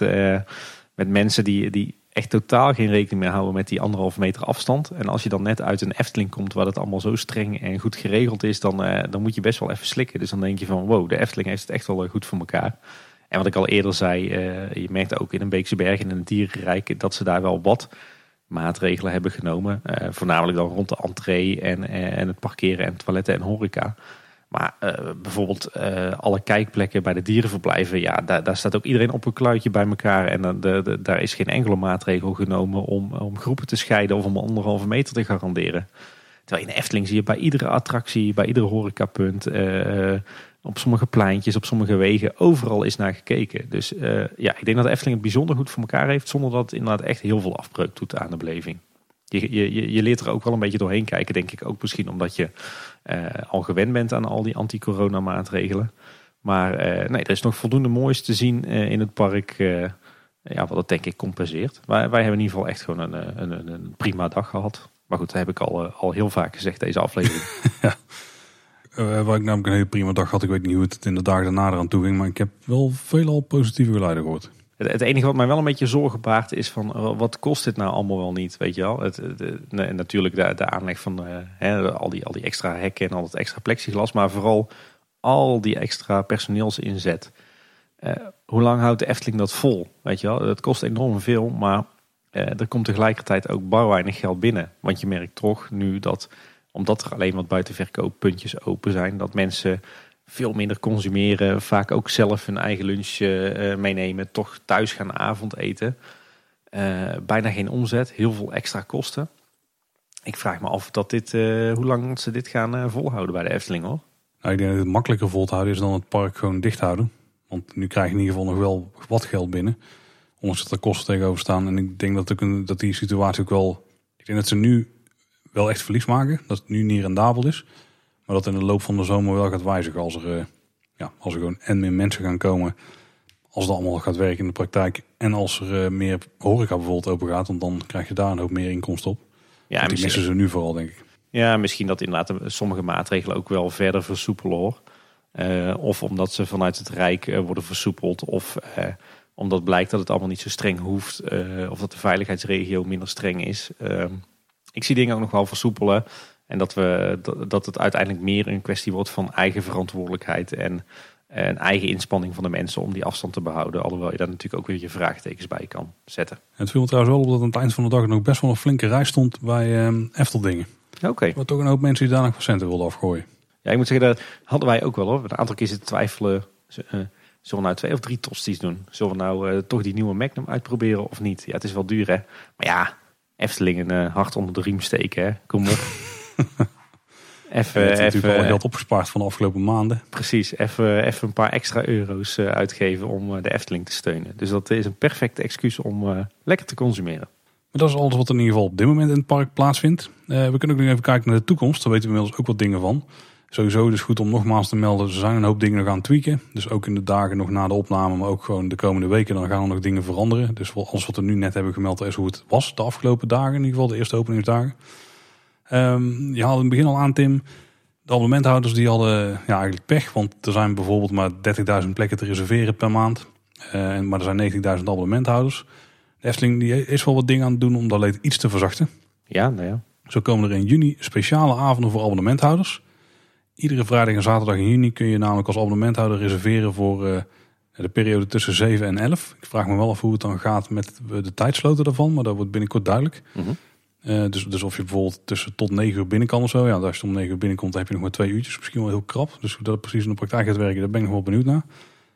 met mensen die, die echt totaal geen rekening meer houden met die anderhalve meter afstand. En als je dan net uit een Efteling komt waar het allemaal zo streng en goed geregeld is. Dan, dan moet je best wel even slikken. Dus dan denk je van wow, de Efteling heeft het echt wel goed voor elkaar. En wat ik al eerder zei, je merkt ook in een Beekse Berg en in het dierenrijk dat ze daar wel wat maatregelen hebben genomen. Uh, voornamelijk dan rond de entree en, en het parkeren en toiletten en horeca. Maar uh, bijvoorbeeld uh, alle kijkplekken bij de dierenverblijven, ja, daar, daar, staat ook iedereen op een kluitje bij elkaar. En uh, de, daar is geen enkele maatregel genomen om, om groepen te scheiden of om anderhalve meter te garanderen. Terwijl in de Efteling zie je bij iedere attractie, bij iedere horecapunt, op sommige pleintjes, op sommige wegen, overal is naar gekeken. Dus ja, ik denk dat de Efteling het bijzonder goed voor elkaar heeft, zonder dat het inderdaad echt heel veel afbreuk doet aan de beleving je, je, je leert er ook wel een beetje doorheen kijken, denk ik. Ook misschien omdat je uh, al gewend bent aan al die anti-corona maatregelen. Maar uh, nee, er is nog voldoende moois te zien in het park. ja, wat het denk ik compenseert. Wij, wij hebben in ieder geval echt gewoon een, een, een prima dag gehad. Maar goed, dat heb ik al, al heel vaak gezegd deze aflevering. [LAUGHS] waar ik namelijk een hele prima dag had. Ik weet niet hoe het in de dagen daarna eraan toe ging. Maar ik heb wel veelal positieve geluiden gehoord. Het, enige wat mij wel een beetje zorgen baart is van eh, wat kost dit nou allemaal wel niet, weet je wel? Het, natuurlijk de, de aanleg van hè, al, die, al die extra hekken en al dat extra plexiglas, maar vooral al die extra personeelsinzet. Hoe lang houdt de Efteling dat vol, weet je wel? Het kost enorm veel, maar er komt tegelijkertijd ook bar weinig geld binnen. Want je merkt toch nu dat, omdat er alleen wat buitenverkooppuntjes open zijn, dat mensen veel minder consumeren. Vaak ook zelf hun eigen lunch uh, meenemen. Toch thuis gaan avondeten. Uh, bijna geen omzet. Heel veel extra kosten. Ik vraag me af dat dit, hoe lang ze dit gaan volhouden bij de Efteling hoor. Nou, ik denk dat het makkelijker vol te houden is dan het park gewoon dicht houden. Want nu krijg je in ieder geval nog wel wat geld binnen. Ondanks dat er kosten tegenover staan. En ik denk dat, ook dat die situatie ook wel... Ik denk dat ze nu wel echt verlies maken. Dat het nu niet rendabel is. Maar dat in de loop van de zomer wel gaat wijzigen als er, eh, ja, als er gewoon en meer mensen gaan komen. Als dat allemaal gaat werken in de praktijk. En als er uh, meer horeca bijvoorbeeld open gaat. Want dan krijg je daar een hoop meer inkomsten op. Ja, die missen ze nu vooral denk ik. Ja, misschien dat inderdaad sommige maatregelen ook wel verder versoepelen hoor. Uh, of omdat ze vanuit het Rijk worden versoepeld. Of omdat blijkt dat het allemaal niet zo streng hoeft. of dat de veiligheidsregio minder streng is. Ehm, ik zie dingen ook nog wel versoepelen. En dat, we, dat het uiteindelijk meer een kwestie wordt van eigen verantwoordelijkheid en een eigen inspanning van de mensen om die afstand te behouden. Alhoewel je daar natuurlijk ook weer je vraagtekens bij kan zetten. Het viel me trouwens wel op dat aan het eind van de dag nog best wel een flinke rij stond bij uh, Efteldingen. Oké. Okay. Wat toch een hoop mensen die daar nog patiënten wilden afgooien. Ja, ik moet zeggen, dat hadden wij ook wel hoor. Een aantal keer zitten twijfelen. Uh, zullen we nou twee of drie tosties doen? Zullen we nou uh, toch die nieuwe Magnum uitproberen of niet? Ja, het is wel duur hè. Maar ja, Eftelingen uh, hard onder de riem steken hè. Kom op. [LAUGHS] Even, ja, natuurlijk al geld opgespaard van de afgelopen maanden. Precies, even, even een paar extra euro's eh, uitgeven om eh, de Efteling te steunen. Dus dat is een perfecte excuus om lekker te consumeren. Maar dat is alles wat in ieder geval op dit moment in het park plaatsvindt. Uh, we kunnen ook nog even kijken naar de toekomst. Daar weten we inmiddels ook wat dingen van. Sowieso dus goed om nogmaals te melden. Er zijn een hoop dingen nog aan het tweaken. Dus ook in de dagen nog na de opname, maar ook gewoon de komende weken. Dan gaan er nog dingen veranderen. Dus alles wat we nu net hebben gemeld is hoe het was de afgelopen dagen. In ieder geval de eerste openingsdagen. Um, je haalde in het begin al aan, Tim. De abonnementhouders die hadden ja, eigenlijk pech. Want er zijn bijvoorbeeld maar 30.000 plekken te reserveren per maand. Uh, maar er zijn 19.000 abonnementhouers. De Efteling die is wel wat dingen aan het doen om dat leed iets te verzachten. Ja, nou ja. Zo komen er in juni speciale avonden voor abonnementhouders. Iedere vrijdag en zaterdag in juni kun je namelijk als abonnementhouder reserveren voor uh, de periode tussen 7 en 11. Ik vraag me wel af hoe het dan gaat met de tijdsloten daarvan, maar dat wordt binnenkort duidelijk. Mm uh, dus, dus of je bijvoorbeeld tussen tot 9 uur binnen kan of zo. Ja, als je om 9 uur binnenkomt, dan heb je nog maar twee uurtjes. Misschien wel heel krap. Dus hoe dat precies in de praktijk gaat werken, daar ben ik nog wel benieuwd naar.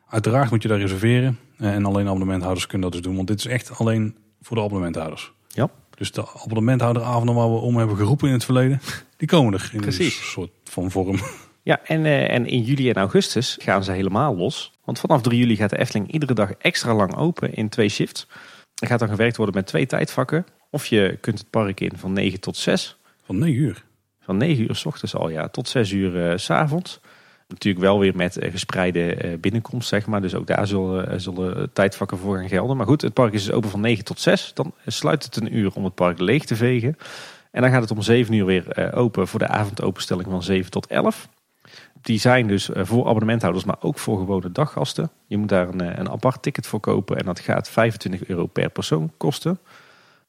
Uiteraard moet je daar reserveren. Uh, en alleen abonnementhouders kunnen dat dus doen. Want dit is echt alleen voor de abonnementhouders. Ja. Dus de abonnementhouderavonden waar we om hebben geroepen in het verleden, die komen er in Precies. een soort van vorm. Ja, en, uh, en in juli en augustus gaan ze helemaal los. Want vanaf 3 juli gaat de Efteling iedere dag extra lang open in twee shifts. Er gaat dan gewerkt worden met twee tijdvakken. Of je kunt het park in van 9 tot 6. Van 9 uur? Van 9 uur s ochtends al, ja, tot 6 uur uh, s avonds. Natuurlijk wel weer met uh, gespreide uh, binnenkomst, zeg maar. Dus ook daar zullen, zullen tijdvakken voor gaan gelden. Maar goed, het park is dus open van 9 tot 6. Dan sluit het een uur om het park leeg te vegen. En dan gaat het om 7 uur weer open voor de avondopenstelling van 7 tot 11. Die zijn dus voor abonnementhouders, maar ook voor gewone daggasten. Je moet daar een, een apart ticket voor kopen en dat gaat 25 euro per persoon kosten.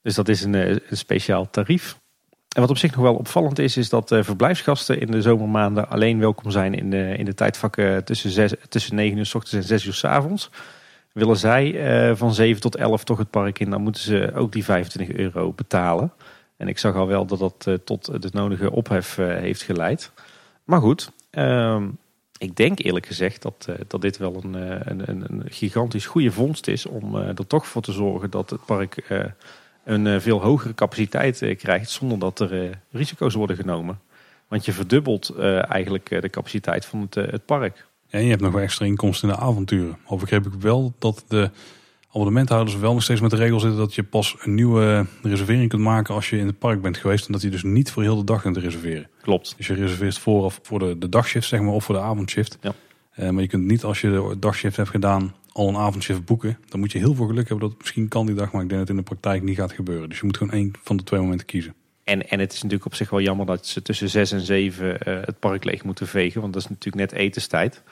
Dus dat is een, eh, een speciaal tarief. En wat op zich nog wel opvallend is, is dat uh, verblijfsgasten in de zomermaanden alleen welkom zijn in de, in de tijdvakken tussen, tussen 9 uur s ochtends en 6 uur s avonds. Willen zij uh, van 7 tot 11 toch het park in, dan moeten ze ook die 25 euro betalen. En ik zag al wel dat dat uh, tot de nodige ophef heeft geleid. Maar goed, Ehm, ik denk eerlijk gezegd dat, eh, dat dit wel een, eh, een, een, gigantisch goede vondst is om eh, er toch voor te zorgen dat het park eh, een eh, veel hogere capaciteit eh, krijgt zonder dat er eh, risico's worden genomen. Want je verdubbelt eigenlijk de capaciteit van het, het park. En je hebt nog wel extra inkomsten in de avonturen. Al begreep ik wel dat de abonnementhouders wel nog steeds met de regel zitten dat je pas een nieuwe reservering kunt maken als je in het park bent geweest. En dat je dus niet voor heel de dag kunt reserveren. Klopt. Dus je reserveert vooraf voor de, de dagshift zeg maar, of voor de avondshift. Ja. Maar je kunt niet als je de dagshift hebt gedaan al een avondshift boeken. Dan moet je heel veel geluk hebben dat het misschien kan die dag, maar ik denk dat het in de praktijk niet gaat gebeuren. Dus je moet gewoon één van de twee momenten kiezen. En, en het is natuurlijk op zich wel jammer dat ze tussen 6 en 7 eh, het park leeg moeten vegen. Want dat is natuurlijk net etenstijd.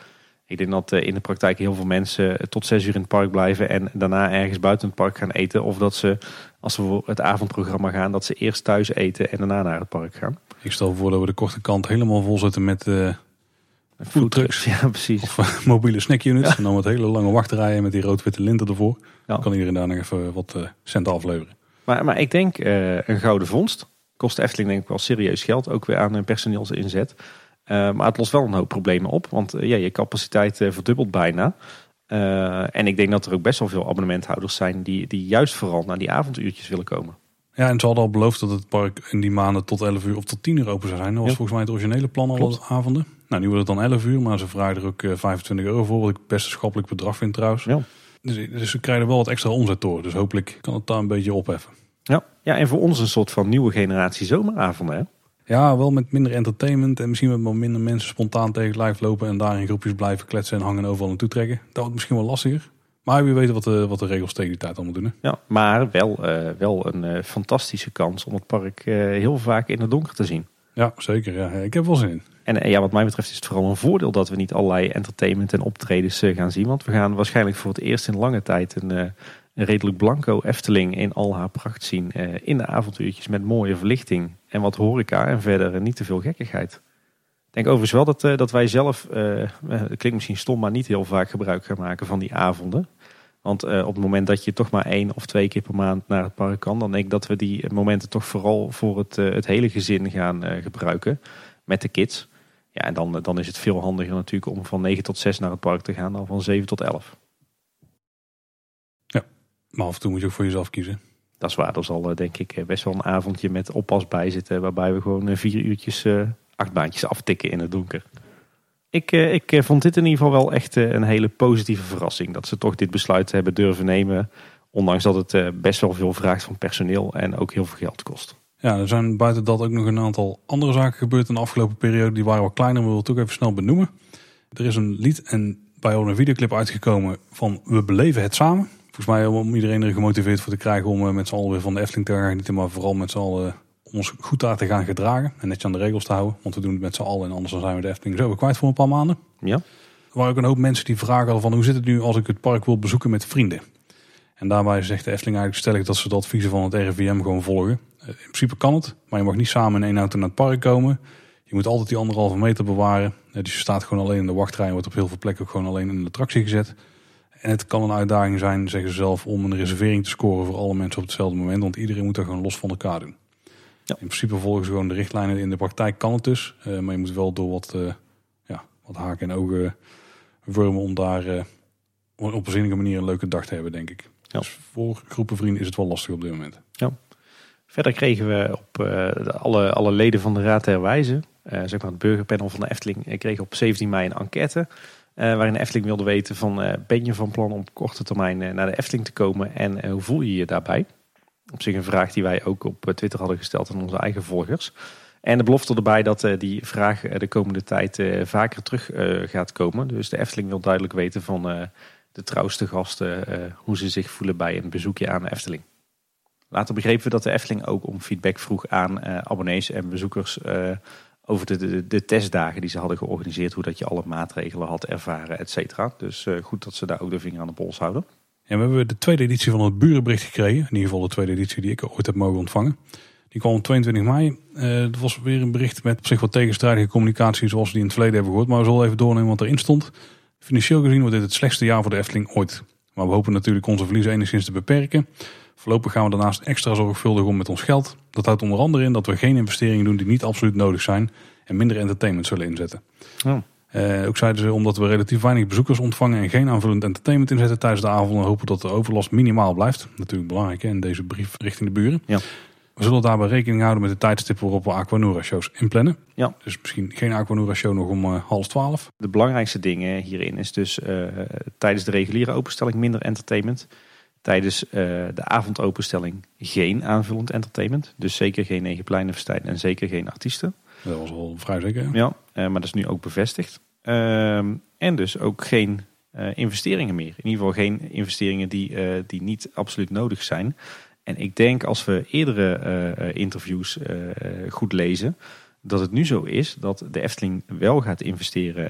Ik denk dat eh, in de praktijk heel veel mensen eh, tot 6 uur in het park blijven. En daarna ergens buiten het park gaan eten. Of dat ze, als ze voor het avondprogramma gaan, dat ze eerst thuis eten en daarna naar het park gaan. Ik stel voor dat we de korte kant helemaal vol zetten met eh foodtrucks. Ja, precies. of eh, mobiele snackunits. En dan met hele lange wachtrijen met die rood-witte linten ervoor. Dan kan iedereen daar nog even wat eh, centen afleveren. Maar, maar ik denk eh, een gouden vondst. Kost de Efteling denk ik wel serieus geld. Ook weer aan een personeelsinzet. Eh, maar het lost wel een hoop problemen op. Want eh, ja, je capaciteit eh, verdubbelt bijna. Eh, en ik denk dat er ook best wel veel abonnementhouders zijn die, die juist vooral naar die avonduurtjes willen komen. Ja, en ze hadden al beloofd dat het park in die maanden tot 11 uur of tot 10 uur open zou zijn. Dat was Ja. volgens mij het originele plan al de avonden. Nou, nu wordt het dan 11 uur, maar ze vragen er ook eh, 25 euro voor. Wat ik best een schappelijk bedrag vind trouwens. Ja. Dus, dus ze krijgen wel wat extra omzet door. Dus hopelijk kan het daar een beetje opheffen. Ja. ja, en voor ons een soort van nieuwe generatie zomeravonden. Hè? Ja, wel met minder entertainment en misschien met wat minder mensen spontaan tegen live lopen en daar in groepjes blijven kletsen en hangen en overal naartoe trekken. Dat wordt misschien wel lastiger. Maar wie weet wat de, wat de regels tegen die tijd allemaal doen. Hè? Ja, maar wel, eh, wel een eh, fantastische kans om het park eh, heel vaak in het donker te zien. Ja, zeker. Ja. Ik heb wel zin in. En eh, ja, wat mij betreft is het vooral een voordeel dat we niet allerlei entertainment en optredens eh, gaan zien. Want we gaan waarschijnlijk voor het eerst in lange tijd een, eh, een redelijk blanco Efteling in al haar pracht zien. in de avontuurtjes met mooie verlichting en wat horeca en verder niet te veel gekkigheid. Ik denk overigens wel dat, dat wij zelf, het klinkt misschien stom, maar niet heel vaak gebruik gaan maken van die avonden. Want op het moment dat je toch maar één of twee keer per maand naar het park kan, dan denk ik dat we die momenten toch vooral voor het, het hele gezin gaan gebruiken met de kids. Ja, en dan, dan is het veel handiger natuurlijk om van 9 tot 6 naar het park te gaan dan van 7 tot 11. Maar af en toe moet je ook voor jezelf kiezen. Dat is waar, er zal eh, denk ik eh, best wel een avondje met oppas bij zitten. Waarbij we gewoon eh, vier uurtjes acht baantjes aftikken in het donker. Ik, ik vond dit in ieder geval wel echt een hele positieve verrassing. Dat ze toch dit besluit hebben durven nemen. Ondanks dat het best wel veel vraagt van personeel en ook heel veel geld kost. Ja, er zijn buiten dat ook nog een aantal andere zaken gebeurd in de afgelopen periode. Die waren wat kleiner, maar we willen ook even snel benoemen. Er is een lied en bij ons een videoclip uitgekomen van We beleven het samen. Volgens mij om iedereen er gemotiveerd voor te krijgen om eh, met z'n allen weer van de Efteling te gaan genieten. Maar vooral met z'n allen eh, ons goed daar te gaan gedragen. En netjes aan de regels te houden. Want we doen het met z'n allen en anders dan zijn we de Efteling zo weer kwijt voor een paar maanden. Ja? Er waren ook een hoop mensen die vragen hadden van hoe zit het nu als ik het park wil bezoeken met vrienden. En daarbij zegt de Efteling eigenlijk stellig dat ze de adviezen van het RIVM gewoon volgen. Eh, In principe kan het, maar je mag niet samen in één auto naar het park komen. Je moet altijd die anderhalve meter bewaren. Eh, Dus je staat gewoon alleen in de wachtrij en wordt op heel veel plekken ook gewoon alleen in de attractie gezet. En het kan een uitdaging zijn, zeggen ze zelf, om een reservering te scoren voor alle mensen op hetzelfde moment. Want iedereen moet dat gewoon los van elkaar doen. Ja. In principe volgen ze gewoon de richtlijnen. In de praktijk kan het dus. eh, Maar je moet wel door wat, ja, wat haken en ogen vormen om daar op een zinnige manier een leuke dag te hebben, denk ik. Ja. Dus voor groepen vrienden is het wel lastig op dit moment. Verder kregen we op eh, alle, alle leden van de Raad der Wijzen, eh, zeg maar het burgerpanel van de Efteling, eh, kregen op 17 mei een enquête. eh, waarin de Efteling wilde weten van ben je van plan om op korte termijn naar de Efteling te komen en hoe voel je je daarbij? Op zich een vraag die wij ook op Twitter hadden gesteld aan onze eigen volgers. En de belofte erbij dat die vraag de komende tijd vaker terug gaat komen. Dus de Efteling wil duidelijk weten van de trouwste gasten hoe ze zich voelen bij een bezoekje aan de Efteling. Later begrepen we dat de Efteling ook om feedback vroeg aan eh, abonnees en bezoekers eh, over de, de, testdagen die ze hadden georganiseerd. Hoe dat je alle maatregelen had ervaren, et cetera. Dus eh, goed dat ze daar ook de vinger aan de pols houden. En we hebben de tweede editie van het burenbericht gekregen. In ieder geval de tweede editie die ik ooit heb mogen ontvangen. Die kwam op 22 mei. Dat was weer een bericht met op zich wat tegenstrijdige communicatie zoals we die in het verleden hebben gehoord. Maar we zullen even doornemen wat erin stond. Financieel gezien wordt dit het slechtste jaar voor de Efteling ooit. Maar we hopen natuurlijk onze verliezen enigszins te beperken. Voorlopig gaan we daarnaast extra zorgvuldig om met ons geld. Dat houdt onder andere in dat we geen investeringen doen die niet absoluut nodig zijn en minder entertainment zullen inzetten. Oh. Eh, ook zeiden ze omdat we relatief weinig bezoekers ontvangen en geen aanvullend entertainment inzetten tijdens de avond, dan hopen dat de overlast minimaal blijft. Natuurlijk belangrijk hè, in deze brief richting de buren. Ja. We zullen daarbij rekening houden met de tijdstippen waarop we Aquanura shows inplannen. Ja. Dus misschien geen Aquanura show nog om eh, half twaalf. De belangrijkste dingen hierin is dus eh, tijdens de reguliere openstelling minder entertainment. Tijdens eh, de avondopenstelling geen aanvullend entertainment. Dus zeker geen Negenpleinenfestijn en zeker geen artiesten. Dat was wel vrij zeker. Ja, eh, maar dat is nu ook bevestigd. Ehm, en dus ook geen eh, investeringen meer. In ieder geval geen investeringen die, die niet absoluut nodig zijn. En ik denk als we eerdere interviews goed lezen, dat het nu zo is dat de Efteling wel gaat investeren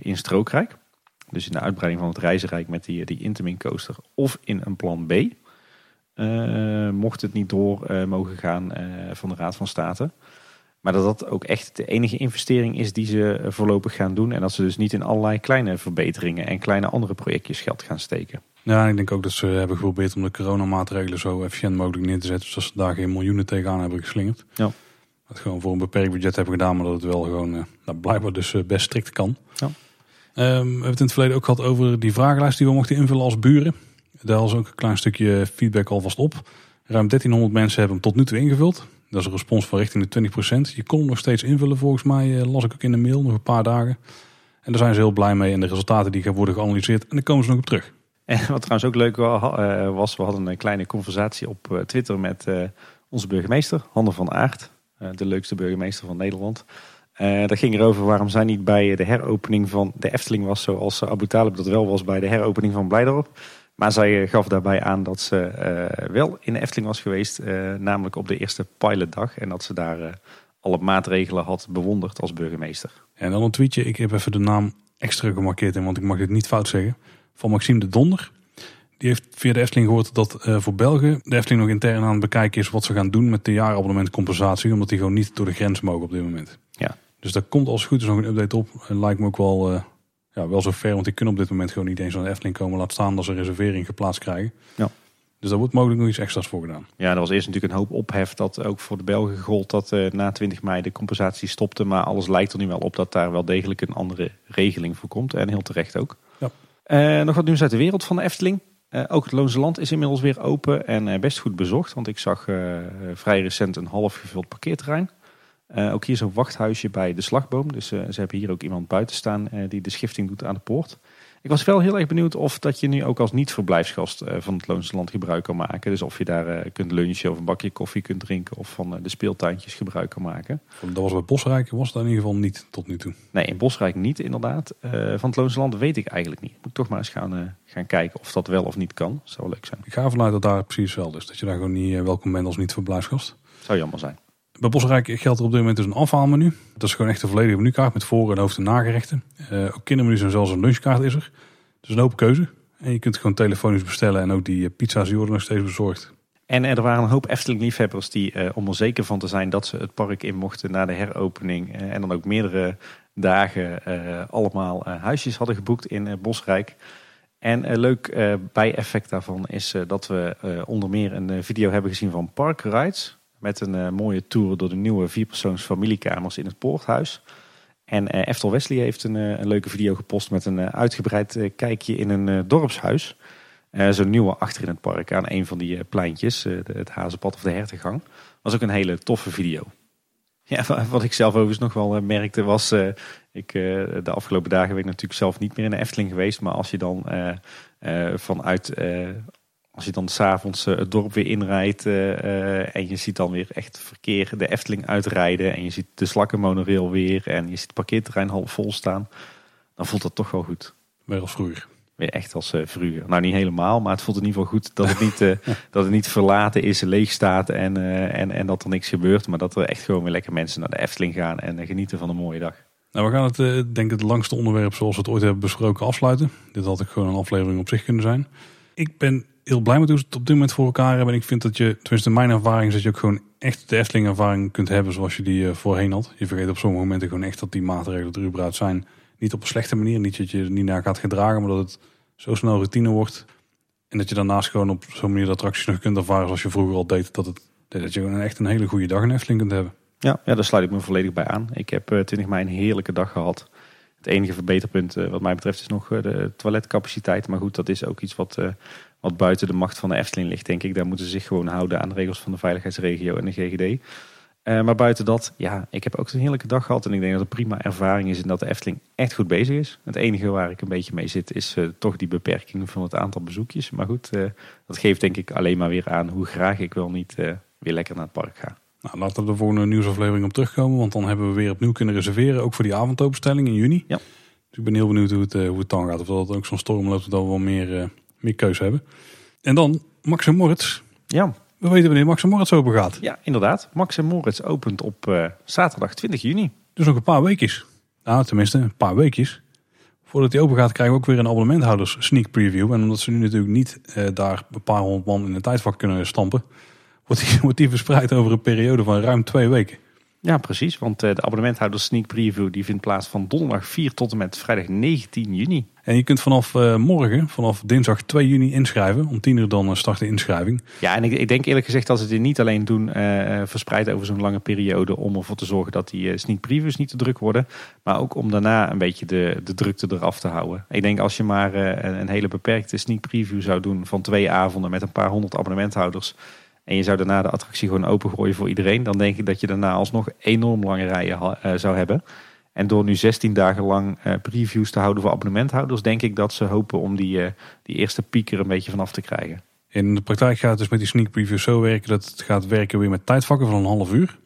in Strookrijk. Dus in de uitbreiding van het reizenrijk met die, die Intamin coaster of in een plan B. Eh, mocht het niet door eh, mogen gaan eh, van de Raad van State. Maar dat dat ook echt de enige investering is die ze voorlopig gaan doen. En dat ze dus niet in allerlei kleine verbeteringen en kleine andere projectjes geld gaan steken. Ja, ik denk ook dat ze hebben geprobeerd om de coronamaatregelen zo efficiënt mogelijk neer te zetten. Zodat ze daar geen miljoenen tegenaan hebben geslingerd. Ja. Dat gewoon voor een beperkt budget hebben gedaan, maar dat het wel gewoon nou, blijkbaar dus best strikt kan. Ja. Ehm, we hebben het in het verleden ook gehad over die vragenlijst die we mochten invullen als buren. Daar was ook een klein stukje feedback alvast op. Ruim 1300 mensen hebben hem tot nu toe ingevuld. Dat is een respons van richting de 20%. Je kon hem nog steeds invullen volgens mij, eh, las ik ook in de mail, nog een paar dagen. En daar zijn ze heel blij mee en de resultaten die gaan worden geanalyseerd. En daar komen ze nog op terug. En wat trouwens ook leuk eh, was, we hadden een kleine conversatie op eh, Twitter met onze burgemeester, Hanne van Aert. de leukste burgemeester van Nederland. Eh dat ging erover waarom zij niet bij de heropening van de Efteling was, zoals Abu Talib dat wel was bij de heropening van Blijdorp. Maar zij eh, gaf daarbij aan dat ze eh, wel in de Efteling was geweest, namelijk op de eerste pilotdag. En dat ze daar alle maatregelen had bewonderd als burgemeester. En dan een tweetje. Ik heb even de naam extra gemarkeerd in, want ik mag dit niet fout zeggen. Van Maxime de Donder. Die heeft via de Efteling gehoord dat voor Belgen de Efteling nog intern aan het bekijken is wat ze gaan doen met de jaarabonnementcompensatie. Omdat die gewoon niet door de grens mogen op dit moment. Ja. Dus daar komt als het goed is nog een update op. En lijkt me ook wel, eh, ja, wel zo ver, want die kunnen op dit moment gewoon niet eens aan de Efteling komen. Laat staan dat ze een reservering geplaatst krijgen. Ja. Dus daar wordt mogelijk nog iets extra's voor gedaan. Ja, er was eerst natuurlijk een hoop ophef dat ook voor de Belgen gold dat eh, na 20 mei de compensatie stopte. Maar alles lijkt er nu wel op dat daar wel degelijk een andere regeling voor komt. En heel terecht ook. Ja. Eh, nog wat nieuws uit de wereld van de Efteling. Eh, ook het Loonse Land is inmiddels weer open en eh, best goed bezocht. Want ik zag eh, vrij recent een half gevuld parkeerterrein. Eh, ook hier zo'n wachthuisje bij de slagboom. Dus eh, ze hebben hier ook iemand buiten staan eh, die de schifting doet aan de poort. Ik was wel heel erg benieuwd of dat je nu ook als niet-verblijfsgast van het Loonse Land gebruik kan maken. Dus of je daar kunt lunchen of een bakje koffie kunt drinken of van de speeltuintjes gebruik kan maken. Dat was bij Bosrijk, was dat in ieder geval niet tot nu toe. Nee, in Bosrijk niet inderdaad. Van het Loonse Land weet ik eigenlijk niet. Moet ik toch maar eens gaan, gaan kijken of dat wel of niet kan. Zou wel leuk zijn. Ik ga ervan uit dat daar precies wel is. Dat je daar gewoon niet welkom bent als niet-verblijfsgast. Zou jammer zijn. Bij Bosrijk geldt er op dit moment dus een afhaalmenu. Dat is gewoon echt een volledige menukaart met voor- en hoofd- en nagerechten. Eh, ook kindermenu's en zelfs een lunchkaart is er. Dus een open keuze. En je kunt gewoon telefonisch bestellen en ook die eh, pizza's worden nog steeds bezorgd. En er waren een hoop Efteling-liefhebbers die, eh, om er zeker van te zijn dat ze het park in mochten na de heropening. en dan ook meerdere dagen allemaal huisjes hadden geboekt in Bosrijk. En een leuk bijeffect daarvan is dat we onder meer een video hebben gezien van Park Rides. Met een eh, mooie tour door de nieuwe vierpersoons familiekamers in het Poorthuis. En eh Eftel Wesley heeft een, eh, een leuke video gepost met een uitgebreid kijkje in een dorpshuis. Eh, Zo'n nieuwe achter in het park aan een van die pleintjes, het Hazenpad of de Hertengang. Was ook een hele toffe video. Ja, wa- wat ik zelf overigens nog wel merkte was, ik, de afgelopen dagen ben ik natuurlijk zelf niet meer in de Efteling geweest. Maar als je dan vanuit, als je dan s'avonds uh, het dorp weer inrijdt eh, eh, en je ziet dan weer echt verkeer de Efteling uitrijden. En je ziet de slakkenmonorail weer en je ziet het parkeerterrein half vol staan. Dan voelt dat toch wel goed. Weer als vroeger. Weer echt als eh vroeger. Nou, niet helemaal, maar het voelt in ieder geval goed dat het niet, eh, [LAUGHS] dat het niet verlaten is, leeg staat en, eh, en, en dat er niks gebeurt. Maar dat er echt gewoon weer lekker mensen naar de Efteling gaan en eh, genieten van een mooie dag. Nou, we gaan het, eh, denk ik, het langste onderwerp zoals we het ooit hebben besproken afsluiten. Dit had ik gewoon een aflevering op zich kunnen zijn. Ik ben heel blij met hoe ze het op dit moment voor elkaar hebben. En ik vind dat je, tenminste in mijn ervaring, is dat je ook gewoon echt de Efteling ervaring kunt hebben zoals je die eh, voorheen had. Je vergeet op sommige momenten gewoon echt dat die maatregelen er überhaupt zijn. Niet op een slechte manier, niet dat je er niet naar gaat gedragen, maar dat het zo snel routine wordt. En dat je daarnaast gewoon op zo'n manier de attracties nog kunt ervaren zoals je vroeger al deed. Dat, het, dat je gewoon echt een hele goede dag in Efteling kunt hebben. Ja, ja, daar sluit ik me volledig bij aan. Ik heb eh 20 mei een heerlijke dag gehad. Het enige verbeterpunt eh, wat mij betreft is nog eh, de toiletcapaciteit. Maar goed, dat is ook iets wat, eh, wat buiten de macht van de Efteling ligt, denk ik. Daar moeten ze zich gewoon houden aan de regels van de veiligheidsregio en de GGD. Eh, maar buiten dat, ja, ik heb ook een heerlijke dag gehad. En ik denk dat het een prima ervaring is en dat de Efteling echt goed bezig is. Het enige waar ik een beetje mee zit is eh, toch die beperking van het aantal bezoekjes. Maar goed, eh, dat geeft denk ik alleen maar weer aan hoe graag ik wel niet weer lekker naar het park ga. Nou, laten we voor een nieuwsaflevering op terugkomen. Want dan hebben we weer opnieuw kunnen reserveren. Ook voor die avondopenstelling in juni. Ja. Dus ik ben heel benieuwd hoe het, hoe het dan gaat. Of dat ook zo'n storm loopt dat we wel meer, meer keuze hebben. En dan Max en Moritz. Ja, We weten wanneer Max en Moritz open gaat. ja inderdaad. Max en Moritz opent op eh, zaterdag 20 juni. Dus nog een paar weekjes. Nou, tenminste, een paar weekjes. Voordat die open gaat, krijgen we ook weer een abonnementhouders sneak preview. En omdat ze nu natuurlijk niet eh, daar een paar honderd man in een tijdvak kunnen stampen, wordt die, [LAUGHS] wordt die verspreid over een periode van ruim twee weken. Ja, precies. Want eh, de abonnementhouders sneak preview die vindt plaats van donderdag 4 tot en met vrijdag 19 juni. En je kunt vanaf eh, morgen, vanaf dinsdag 2 juni inschrijven. Om 10 uur dan eh, start de inschrijving. Ja, en ik, ik denk eerlijk gezegd dat ze dit niet alleen doen eh, verspreid over zo'n lange periode om ervoor te zorgen dat die sneak previews niet te druk worden. Maar ook om daarna een beetje de, de drukte eraf te houden. Ik denk als je maar een, een hele beperkte sneak preview zou doen van twee avonden met een paar honderd abonnementhouders. En je zou daarna de attractie gewoon opengooien voor iedereen. Dan denk ik dat je daarna alsnog enorm lange rijen eh, zou hebben. En door nu 16 dagen lang eh, previews te houden voor abonnementhouders, denk ik dat ze hopen om die, eh, die eerste piek er een beetje vanaf te krijgen. In de praktijk gaat het dus met die sneak preview zo werken dat het gaat werken weer met tijdvakken van een half uur.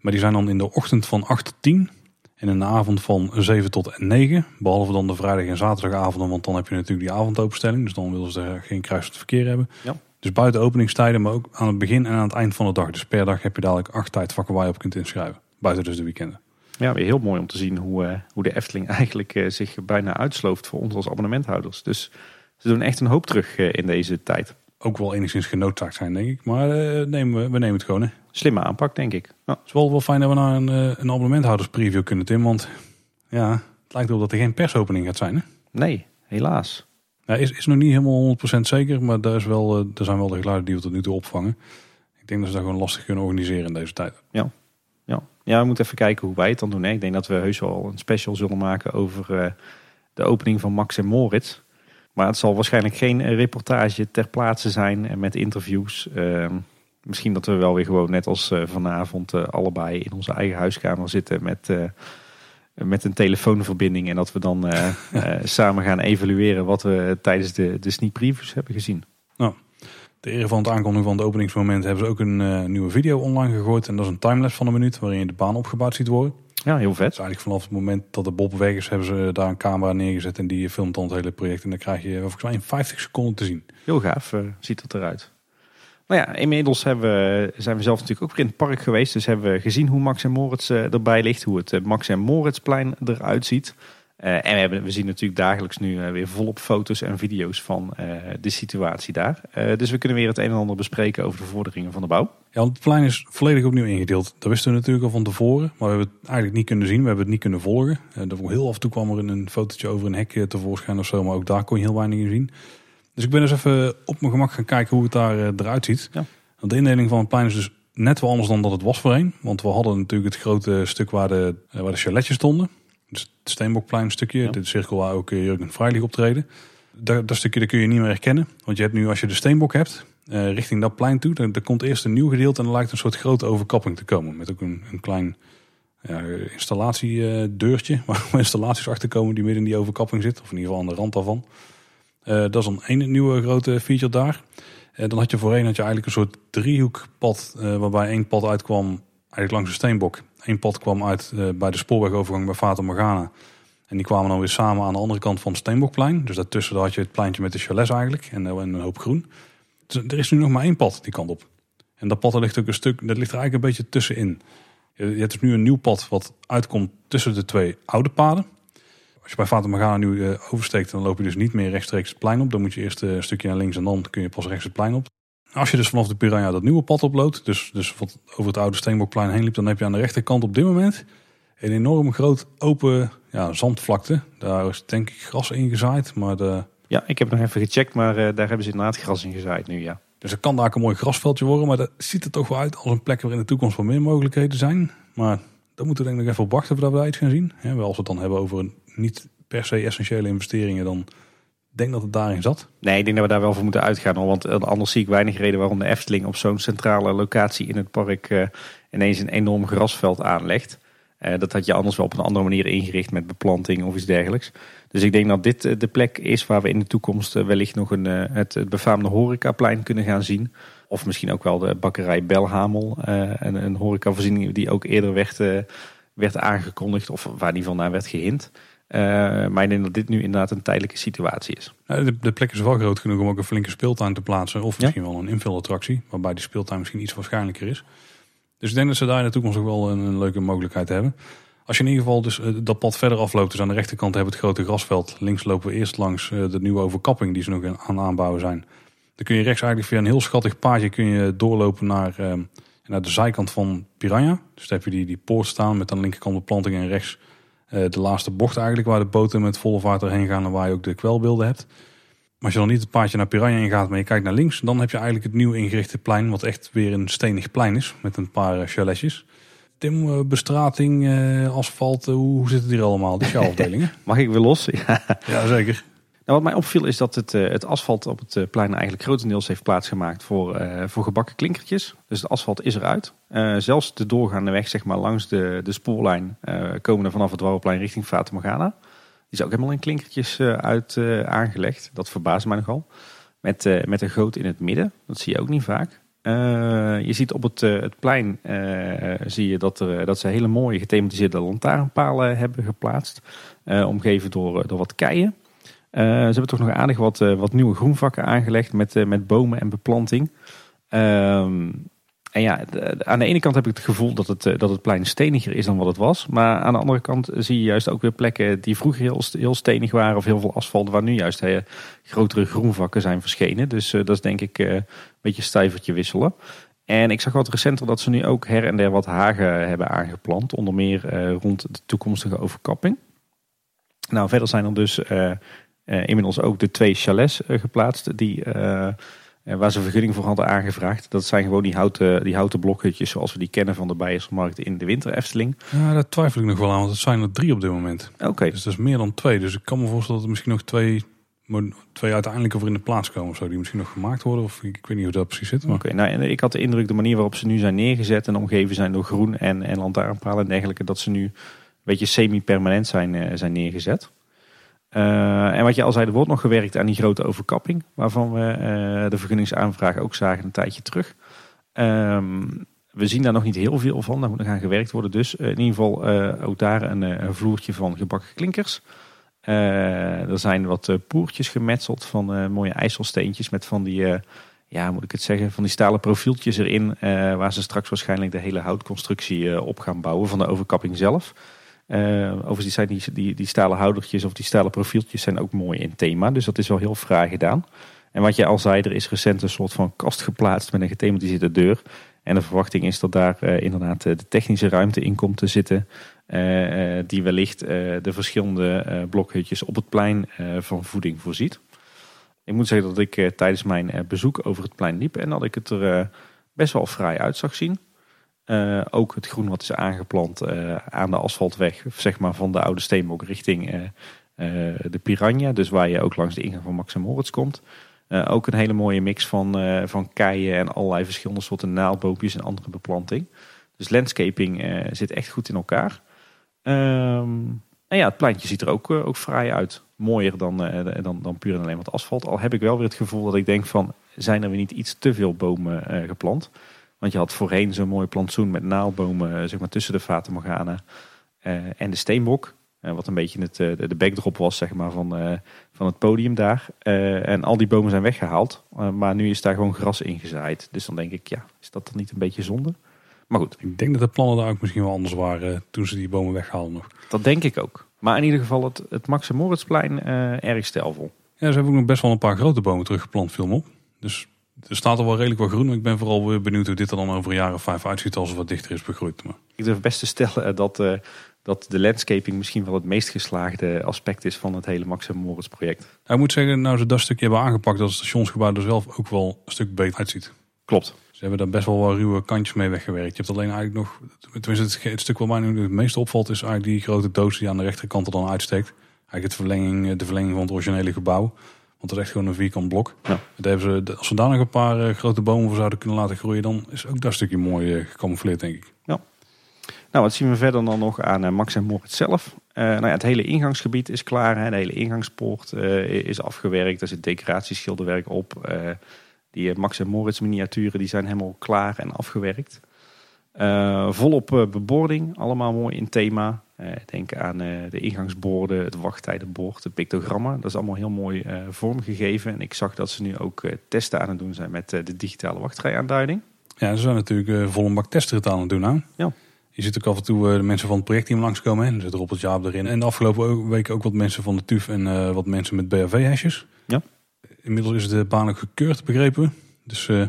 Maar die zijn dan in de ochtend van 8 tot 10 en in de avond van 7 tot 9. Behalve dan de vrijdag en zaterdagavonden, want dan heb je natuurlijk die avondopenstelling. Dus dan willen ze er geen kruisend verkeer hebben. Ja. Dus buiten openingstijden, maar ook aan het begin en aan het eind van de dag. Dus per dag heb je dadelijk acht tijdvakken waar je op kunt inschrijven. Buiten dus de weekenden. Ja, weer heel mooi om te zien hoe, eh, hoe de Efteling [LAUGHS] eigenlijk eh, zich bijna uitslooft voor ons als abonnementhouders. Dus ze doen echt een hoop terug eh, in deze tijd. Ook wel enigszins genoodzaakt zijn, denk ik. Maar nemen we, we nemen het gewoon. Hè. Slimme aanpak, denk ik. Ja, Het is wel, wel fijn dat we naar een, een abonnementhouders preview kunnen, Tim. Want ja, het lijkt erop dat er geen persopening gaat zijn. Hè? nee, helaas. Ja, is, is nog niet helemaal 100% zeker, maar daar, is wel, eh, er zijn wel de geluiden die we tot nu toe opvangen. Ik denk dat ze dat gewoon lastig kunnen organiseren in deze tijd. Ja. ja, we moeten even kijken hoe wij het dan doen. Ik denk dat we heus wel een special zullen maken over eh, de opening van Max en Moritz. Maar het zal waarschijnlijk geen eh, reportage ter plaatse zijn met interviews. Ehm, misschien dat we wel weer gewoon net als eh, vanavond eh, allebei in onze eigen huiskamer zitten met, eh, met een telefoonverbinding. En dat we dan eh, [LAUGHS] eh, samen gaan evalueren wat we tijdens de, de sneak previews hebben gezien. De ere van het aankondigen van het openingsmoment hebben ze ook een eh, nieuwe video online gegooid. En dat is een timelapse van een minuut waarin je de baan opgebouwd ziet worden. Ja, heel Dus vet. eigenlijk vanaf het moment dat de Bob weg is, hebben ze daar een camera neergezet. En die filmt dan het hele project. En dan krijg je volgens mij in 50 seconden te zien. Heel gaaf ziet het eruit. Nou ja, inmiddels we, zijn we zelf natuurlijk ook weer in het park geweest. Dus hebben we gezien hoe Max en Moritz eh, erbij ligt. Hoe het eh, Max en Moritzplein eruit ziet. Eh, en we, hebben, we zien natuurlijk dagelijks nu weer volop foto's en video's van de situatie daar. Dus we kunnen weer het een en ander bespreken over de vorderingen van de bouw. Ja, want het plein is volledig opnieuw ingedeeld. Dat wisten we natuurlijk al van tevoren. Maar we hebben het eigenlijk niet kunnen zien. We hebben het niet kunnen volgen. En heel af en toe kwam er een fotootje over een hek tevoorschijn of zo. Maar ook daar kon je heel weinig in zien. Dus ik ben eens even op mijn gemak gaan kijken hoe het daar eh, eruit ziet. Ja. Want de indeling van het plein is dus net wel anders dan dat het was voorheen. Want we hadden natuurlijk het grote stuk waar de, eh, waar de chaletjes stonden. Dus het Steenbokplein stukje. Ja. Dit cirkel waar ook eh, Jurgen Freilich optreden. Dat, dat stukje dat kun je niet meer herkennen. Want je hebt nu als je de Steenbok hebt, richting dat plein toe. Dan, dan komt eerst een nieuw gedeelte en dan lijkt een soort grote overkapping te komen. Met ook een, een klein ja, installatiedeurtje [LAUGHS] waar installaties achter komen die midden in die overkapping zit. Of in ieder geval aan de rand daarvan. Eh, dat is dan één nieuwe grote feature daar. Eh, dan had je voorheen had je eigenlijk een soort driehoekpad eh, waarbij één pad uitkwam eigenlijk langs de Steenbok. Eén pad kwam uit bij de spoorwegovergang bij Fata Morgana. En die kwamen dan weer samen aan de andere kant van het Steenbokplein. Dus daartussen daar had je het pleintje met de chalets eigenlijk en, en een hoop groen. Dus er is nu nog maar één pad die kant op. En dat pad ligt ook een stuk, dat ligt er eigenlijk een beetje tussenin. Je hebt dus nu een nieuw pad wat uitkomt tussen de twee oude paden. Als je bij Fata Morgana nu eh, oversteekt, dan loop je dus niet meer rechtstreeks het plein op. Dan moet je eerst eh, een stukje naar links en dan kun je pas rechts het plein op. Als je dus vanaf de Piranha dat nieuwe pad oploopt, dus, dus wat over het oude Steenbokplein heen liep, dan heb je aan de rechterkant op dit moment een enorm groot open ja, zandvlakte. Daar is denk ik gras ingezaaid, maar de, Ja, ik heb nog even gecheckt, maar eh, daar hebben ze inderdaad gras in gezaaid nu, ja. Dus het kan daar een mooi grasveldje worden. Maar dat ziet er toch wel uit als een plek waar in de toekomst wat meer mogelijkheden zijn. Maar daar moeten we denk ik nog even op wachten voordat we daar iets gaan zien. Ja, wel als we het dan hebben over een niet per se essentiële investeringen, dan denk dat het daarin zat. Nee, ik denk dat we daar wel voor moeten uitgaan. Want anders zie ik weinig reden waarom de Efteling op zo'n centrale locatie in het park eh, ineens een enorm grasveld aanlegt. Eh, dat had je anders wel op een andere manier ingericht met beplanting of iets dergelijks. Dus ik denk dat dit eh, de plek is waar we in de toekomst wellicht nog een, het, het befaamde horecaplein kunnen gaan zien. Of misschien ook wel de bakkerij Belhamel. een, een horecavoorziening die ook eerder werd, werd aangekondigd of waar die van naar werd gehind. Eh, maar ik denk dat dit nu inderdaad een tijdelijke situatie is. De, de plek is wel groot genoeg om ook een flinke speeltuin te plaatsen. Of Ja. misschien wel een invulattractie. Waarbij die speeltuin misschien iets waarschijnlijker is. Dus ik denk dat ze daar in de toekomst ook wel een, een leuke mogelijkheid hebben. Als je in ieder geval dus eh, dat pad verder afloopt. Dus aan de rechterkant hebben we het grote grasveld. Links lopen we eerst langs eh, de nieuwe overkapping die ze nog aan aan aanbouwen zijn. Dan kun je rechts eigenlijk via een heel schattig paadje kun je doorlopen naar, eh, naar de zijkant van Piranha. Dus daar heb je die, die poort staan met aan de linkerkant beplanting en rechts de laatste bocht eigenlijk. Waar de boten met volle vaart erheen gaan en waar je ook de kwelbeelden hebt. Maar als je dan niet het paadje naar Piranha ingaat, maar je kijkt naar links, dan heb je eigenlijk het nieuw ingerichte plein, wat echt weer een stenig plein is, met een paar eh, chaletjes. Tim, eh, bestrating, eh, asfalt, eh, hoe, zit het hier allemaal? Die [LAUGHS] afdelingen. Mag ik weer los? [LAUGHS] Ja. ja, zeker. Nou, wat mij opviel is dat het, eh, het asfalt op het eh, plein eigenlijk grotendeels heeft plaatsgemaakt voor, eh, voor gebakken klinkertjes. Dus het asfalt is eruit. Zelfs de doorgaande weg zeg maar, langs de, de spoorlijn komen er vanaf het Wouwplein richting Fata Morgana. Die is ook helemaal in klinkertjes uit aangelegd. Dat verbaast mij nogal. Met, met een goot in het midden. Dat zie je ook niet vaak. Je ziet op het, het plein zie je dat, er, dat ze hele mooie gethematiseerde lantaarnpalen hebben geplaatst. Omgeven door, door wat keien. Eh, ze hebben toch nog aardig wat, eh, wat nieuwe groenvakken aangelegd met, eh, met bomen en beplanting. Ehm, en ja, aan de ene kant heb ik het gevoel dat het, dat het plein steniger is dan wat het was. Maar aan de andere kant zie je juist ook weer plekken die vroeger heel, heel stenig waren of heel veel asfalt, waar nu juist eh, grotere groenvakken zijn verschenen. Dus dat is denk ik een beetje stijvertje wisselen. En ik zag wat recenter dat ze nu ook her en der wat hagen hebben aangeplant. Onder meer rond de toekomstige overkapping. Nou, verder zijn er dus inmiddels ook de twee chalets eh, geplaatst die, eh, eh, waar ze vergunning voor hadden aangevraagd. Dat zijn gewoon die houten, die houten blokhutjes zoals we die kennen van de Bijersmarkt in de winter Efteling. Ja, daar twijfel ik nog wel aan, want het zijn er drie op dit moment. Oké, Dus dat is meer dan twee. Dus ik kan me voorstellen dat er misschien nog twee, twee uiteindelijk over in de plaats komen of zo. Die misschien nog gemaakt worden. Of ik, weet niet hoe dat precies zit. Maar Oké, nou, ik had de indruk, de manier waarop ze nu zijn neergezet en omgeven zijn door groen en, en lantaarnpalen en dergelijke, dat ze nu een beetje semi-permanent zijn, eh, zijn neergezet. Eh, en wat je al zei, er wordt nog gewerkt aan die grote overkapping, waarvan we eh, de vergunningsaanvraag ook zagen een tijdje terug. Ehm, we zien daar nog niet heel veel van, daar moet nog aan gewerkt worden. Dus eh, in ieder geval eh, ook daar een, een vloertje van gebakken klinkers. Eh, er zijn wat poertjes gemetseld van mooie ijsselsteentjes met van die, ja, moet ik het zeggen, van die stalen profieltjes erin. waar ze straks waarschijnlijk de hele houtconstructie op gaan bouwen van de overkapping zelf. Eh, overigens zijn die, die, die stalen houdertjes of die stalen profieltjes zijn ook mooi in thema. Dus dat is wel heel fraai gedaan. En wat je al zei, er is recent een soort van kast geplaatst met een gethematiseerde deur. En de verwachting is dat daar eh, inderdaad eh, de technische ruimte in komt te zitten. die wellicht de verschillende blokhutjes op het plein van voeding voorziet. Ik moet zeggen dat ik tijdens mijn bezoek over het plein liep en dat ik het er best wel fraai uit zag zien. Eh, ook het groen wat is aangeplant eh, aan de asfaltweg, zeg maar van de oude steenbok richting eh, de Piranha. Dus waar je ook langs de ingang van Max en Moritz komt. Ook een hele mooie mix van, van keien en allerlei verschillende soorten naaldboompjes en andere beplanting. Dus landscaping zit echt goed in elkaar. Ehm, en ja, het pleintje ziet er ook, ook uit. Mooier dan, dan, dan puur en alleen wat asfalt. Al heb ik wel weer het gevoel dat ik denk van... zijn er weer niet iets te veel bomen geplant? Want je had voorheen zo'n mooi plantsoen met naaldbomen... eh, zeg maar tussen de Fata Morgana eh, en de Steenbok. Eh, wat een beetje het, de backdrop was zeg maar, van, van het podium daar. En al die bomen zijn weggehaald. Eh, maar nu is daar gewoon gras ingezaaid. Dus dan denk ik, ja, is dat dan niet een beetje zonde? Maar goed, ik denk dat de plannen daar ook misschien wel anders waren toen ze die bomen weghaalden nog. dat denk ik ook. Maar in ieder geval het, het Max en Moritzplein eh, erg stijlvol. Ja, ze hebben ook nog best wel een paar grote bomen teruggeplant, viel me op. Dus er staat er wel redelijk wat groen. Maar ik ben vooral weer benieuwd hoe dit er dan over een jaar of vijf uitziet als het wat dichter is begroeid. Maar Ik durf best te stellen eh, dat, eh, dat de landscaping misschien wel het meest geslaagde aspect is van het hele Max en Moritz project. ik moet zeggen, nou ze dat stukje hebben aangepakt, dat het stationsgebouw er zelf ook wel een stuk beter uitziet. Klopt. Ze hebben daar best wel wat ruwe kantjes mee weggewerkt. Je hebt alleen eigenlijk nog, tenminste het, het stuk wat mij nu het meeste opvalt, is eigenlijk die grote doos die aan de rechterkant er dan uitsteekt. Eigenlijk het verlenging, de verlenging van het originele gebouw. Want dat is echt gewoon een vierkant blok. Ja. Hebben ze, als we daar nog een paar eh, grote bomen voor zouden kunnen laten groeien, dan is ook dat stukje mooi eh, gecamoufleerd, denk ik. Nou, wat zien we verder dan nog aan eh, Max en Moritz zelf? Nou ja, het hele ingangsgebied is klaar. Hè? De hele ingangspoort is afgewerkt. Er zit decoratieschilderwerk op. Die Max en Moritz miniaturen die zijn helemaal klaar en afgewerkt. Volop bebording, allemaal mooi in thema. Eh, denk aan eh, de ingangsborden, het wachttijdenbord, de pictogrammen. Dat is allemaal heel mooi eh, vormgegeven. En ik zag dat ze nu ook testen aan het doen zijn met de digitale wachtrijaanduiding. Ja, ze zijn natuurlijk eh, vol een bak testrit aan het doen aan. Ja. Je ziet ook af en toe de mensen van het projectteam langskomen. Hè. Er zit Robert Jaap erin. En de afgelopen weken ook wat mensen van de TUF en wat mensen met BHV-hesjes. Ja. Inmiddels is de baan ook gekeurd, begrepen we. Dus ze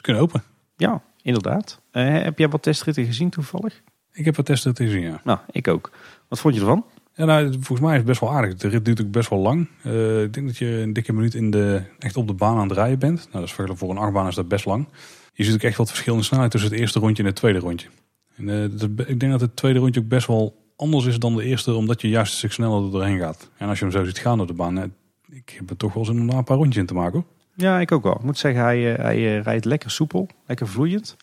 kunnen open. Ja, inderdaad. Heb jij wat testritten gezien toevallig? Ik heb wat testritten gezien, ja. Nou, ik ook. Wat vond je ervan? Ja, nou, volgens mij is het best wel aardig. De rit duurt ook best wel lang. Eh, ik denk dat je een dikke minuut in de, echt op de baan aan het rijden bent. Nou, dat is voor- voor een achtbaan is dat best lang. Je ziet ook echt wat verschil in de snelheid tussen het eerste rondje en het tweede rondje. En, eh, dat- ik denk dat het tweede rondje ook best wel anders is dan de eerste, omdat je juist een stuk sneller er doorheen gaat. En als je hem zo ziet gaan op de baan, ik heb er toch wel zin om daar een paar rondjes in te maken. Hoor. Ja, ik ook wel. Ik moet zeggen, hij, eh, hij rijdt lekker soepel, lekker vloeiend.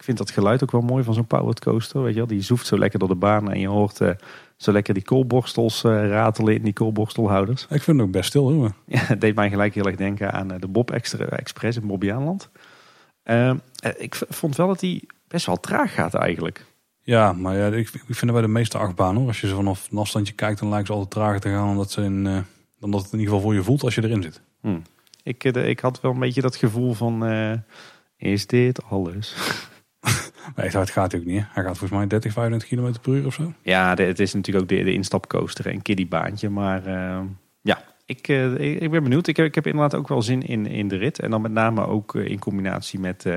Ik vind dat geluid ook wel mooi van zo'n powered coaster. Weet je wel? Die zoeft zo lekker door de baan en je hoort eh, zo lekker die koolborstels eh, ratelen in die koolborstelhouders. Ik vind het ook best stil. Hoor. [LAUGHS] Ja, het deed mij gelijk heel erg denken aan eh, de Bob Extra Express in Bobbejaanland. Eh, eh, ik vond wel dat hij best wel traag gaat eigenlijk. Ja, maar ja, ik, ik vind het bij de meeste achtbanen hoor. Als je ze vanaf een afstandje kijkt, dan lijken ze altijd trager te gaan dan dat, ze in, dan dat het in ieder geval voor je voelt als je erin zit. Ik, eh, de- ik had wel een beetje dat gevoel van, is dit alles? [LAUGHS] Echt hard gaat ook niet. hè. Hij gaat volgens mij 30, 35 km per uur of zo. Ja, het is natuurlijk ook de, instapcoaster en kiddiebaantje. Maar eh, ja, ik, eh, ik, ik ben benieuwd. Ik heb, ik heb inderdaad ook wel zin in, in de rit. En dan met name ook eh, in combinatie met eh,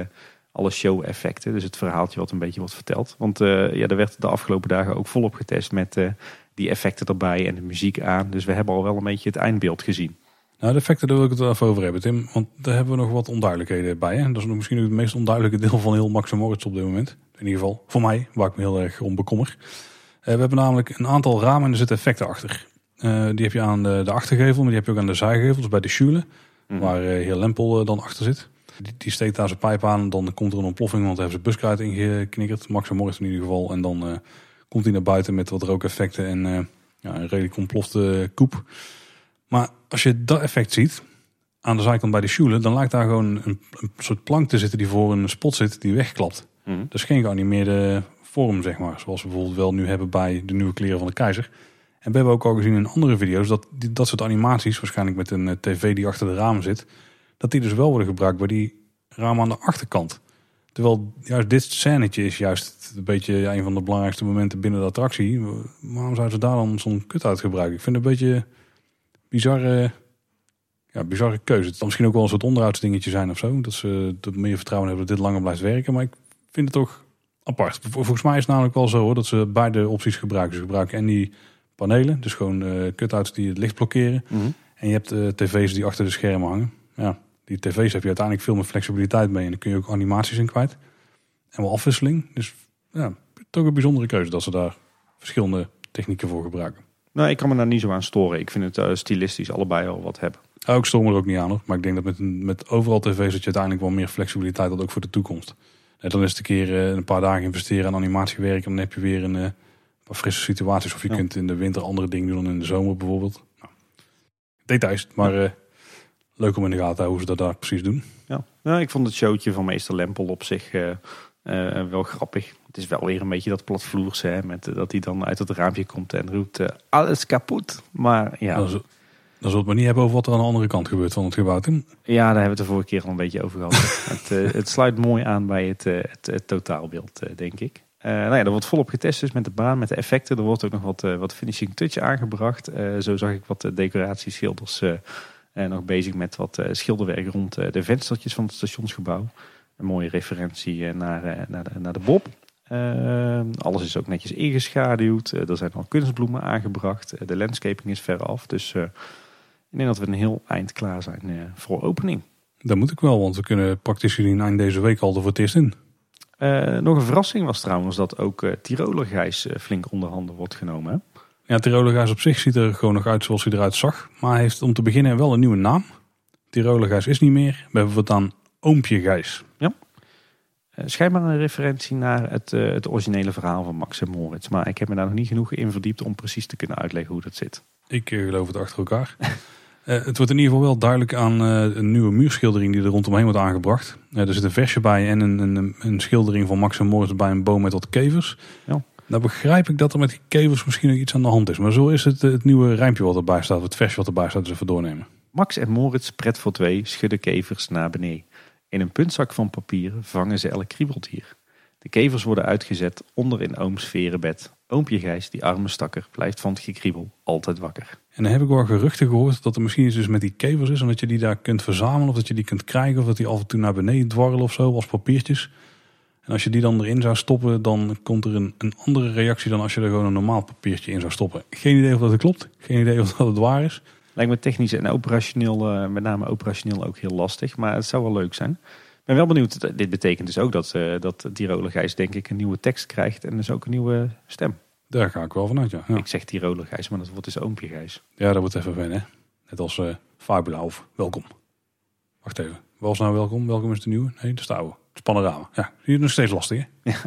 alle show-effecten. Dus het verhaaltje wat een beetje wordt verteld. Want ja, er werd de afgelopen dagen ook volop getest met die effecten erbij en de muziek aan. Dus we hebben al wel een beetje het eindbeeld gezien. Nou, de effecten daar wil ik het wel even over hebben, Tim. Want daar hebben we nog wat onduidelijkheden bij. Hè? Dat is nog misschien ook het meest onduidelijke deel van heel Max en Moritz op dit moment. In ieder geval voor mij, waar ik me heel erg om bekommer. Eh, we hebben namelijk een aantal ramen en er zitten effecten achter. Eh, die heb je aan de, de achtergevel, maar die heb je ook aan de zijgevels bij de Schule. Waar eh, heer Lempel dan achter zit. Die, die steekt daar zijn pijp aan en dan komt er een ontploffing, want daar hebben ze buskruid in geknikkerd. Max en Moritz in ieder geval. En dan komt hij naar buiten met wat rookeffecten en ja, een redelijk ontplofte koep. Maar als je dat effect ziet, aan de zijkant bij de Schule, dan lijkt daar gewoon een, een soort plank te zitten die voor een spot zit die wegklapt. Dat is geen geanimeerde vorm, zeg maar. Zoals we bijvoorbeeld wel nu hebben bij de nieuwe kleren van de keizer. En we hebben ook al gezien in andere video's dat die, dat soort animaties, waarschijnlijk met een eh, tv die achter de ramen zit, dat die dus wel worden gebruikt bij die ramen aan de achterkant. Terwijl juist dit scènetje is juist een beetje ja, een van de belangrijkste momenten binnen de attractie. Waarom zouden ze daar dan zo'n kut uit gebruiken? Ik vind het een beetje bizarre, ja, bizarre keuze. Het kan misschien ook wel een soort onderhoudsdingetje zijn of zo. Dat ze er meer vertrouwen hebben dat dit langer blijft werken. Maar ik vind het toch apart. Vol- Volgens mij is het namelijk wel zo hoor, dat ze beide opties gebruiken. Ze gebruiken en die panelen, dus gewoon eh cut-outs die het licht blokkeren. Mhm. En je hebt eh, tv's die achter de schermen hangen. Ja, die tv's heb je uiteindelijk veel meer flexibiliteit mee. En dan kun je ook animaties in kwijt. En wel afwisseling. Dus ja, toch een bijzondere keuze dat ze daar verschillende technieken voor gebruiken. Nou, ik kan me daar niet zo aan storen. Ik vind het eh, stilistisch allebei al wat hebben. Ja, ik stoor me er ook niet aan hoor. Maar ik denk dat met, met overal tv's dat je uiteindelijk wel meer flexibiliteit had ook voor de toekomst. En dan is het een keer eh, een paar dagen investeren aan animatiewerk. En dan heb je weer een eh, paar frisse situaties. Of je Ja. kunt in de winter andere dingen doen dan in de zomer bijvoorbeeld. Nou, details, maar leuk om in de gaten te houden hoe ze dat daar precies doen. Ja. Nou, ik vond het showtje van meester Lempel op zich eh, wel grappig. Het is wel weer een beetje dat platvloerse, hè, met, eh, dat hij dan uit het raampje komt en roept eh, alles kapot. Maar ja, Dan, zul- dan zullen we het maar niet hebben over wat er aan de andere kant gebeurt van het gebouw. Ja, daar hebben we het de vorige keer al een beetje over gehad. [LAUGHS] het, het sluit mooi aan bij het, het, het totaalbeeld, denk ik. Nou ja, er wordt volop getest dus met de baan, met de effecten. Er wordt ook nog wat, wat finishing touch aangebracht. Zo zag ik wat decoratieschilders En nog bezig met wat schilderwerk rond de venstertjes van het stationsgebouw. Een mooie referentie eh, naar, eh, naar, de, naar de Bob. Eh, alles is ook netjes ingeschaduwd. Er zijn al kunstbloemen aangebracht. De landscaping is ver af. Dus ik denk dat we een heel eind klaar zijn voor opening. Dat moet ik wel, want we kunnen praktisch gezien eind deze week al er voor het eerst in. Nog een verrassing was trouwens dat ook Tiroler Gijs flink onder handen wordt genomen. Hè? Ja, Tiroler Gijs op zich ziet er gewoon nog uit zoals hij eruit zag. Maar hij heeft om te beginnen wel een nieuwe naam. Tiroler Gijs is niet meer. We hebben het aan Oompje Gijs. Eh, schijnbaar een referentie naar het, eh, het originele verhaal van Max en Moritz. Maar ik heb me daar nog niet genoeg in verdiept om precies te kunnen uitleggen hoe dat zit. Ik eh, geloof het achter elkaar. [LAUGHS] Het wordt in ieder geval wel duidelijk aan een nieuwe muurschildering die er rondomheen wordt aangebracht. Er zit een versje bij en een, een, een schildering van Max en Moritz bij een boom met wat kevers. Ja. Nou begrijp ik dat er met die kevers misschien nog iets aan de hand is. Maar zo is het, het nieuwe rijmpje wat erbij staat, het versje wat erbij staat, dus even doornemen. Max en Moritz, pret voor twee, schudden kevers naar beneden. In een puntzak van papier vangen ze elk kriebeldier. De kevers worden uitgezet onder in ooms verenbed. Oompje Gijs, die arme stakker, blijft van het gekriebel altijd wakker. En dan heb ik wel geruchten gehoord dat er misschien iets dus met die kevers is. En dat je die daar kunt verzamelen of dat je die kunt krijgen. Of dat die af en toe naar beneden dwarrelen of zo als papiertjes. En als je die dan erin zou stoppen, dan komt er een, een andere reactie dan als je er gewoon een normaal papiertje in zou stoppen. Geen idee of dat klopt. Geen idee of dat het waar is. Lijkt me technisch en operationeel, eh, met name operationeel ook heel lastig. Maar het zou wel leuk zijn. Ik ben wel benieuwd. Dit betekent dus ook dat, eh dat Tiroler Gijs denk ik een nieuwe tekst krijgt. En dus ook een nieuwe stem. Daar ga ik wel vanuit, ja. Ja, Ik zeg Tiroler Gijs, maar dat wordt dus Oompje Gijs. ja dat wordt even wennen. hè. Net als eh Fabula of Welkom. Wacht even. Wel is nou Welkom? Welkom is de nieuwe? Nee, dat is de oude. Het is Panorama. Ja, is nog steeds lastig, hè? Ja,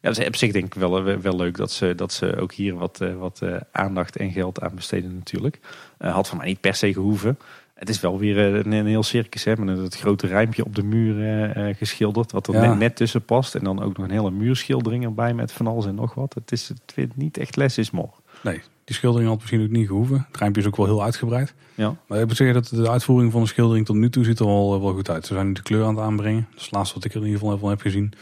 dat is op zich denk ik wel, eh, wel leuk dat ze, dat ze ook hier wat, eh, wat eh, aandacht en geld aan besteden natuurlijk. Had van mij niet per se gehoeven. Het is wel weer een, een heel circus hè, met het grote rijmpje op de muur eh, geschilderd. Wat er Ja. net, net tussen past. En dan ook nog een hele muurschildering erbij met van alles en nog wat. Het is het vindt niet echt less is more. Nee, die schildering had misschien ook niet gehoeven. Het rijmpje is ook wel heel uitgebreid. Ja. Maar ik moet zeggen dat de uitvoering van de schildering tot nu toe ziet er wel, wel goed uit. Ze zijn nu de kleur aan het aanbrengen. Dat is het laatste wat ik er in ieder geval van heb gezien.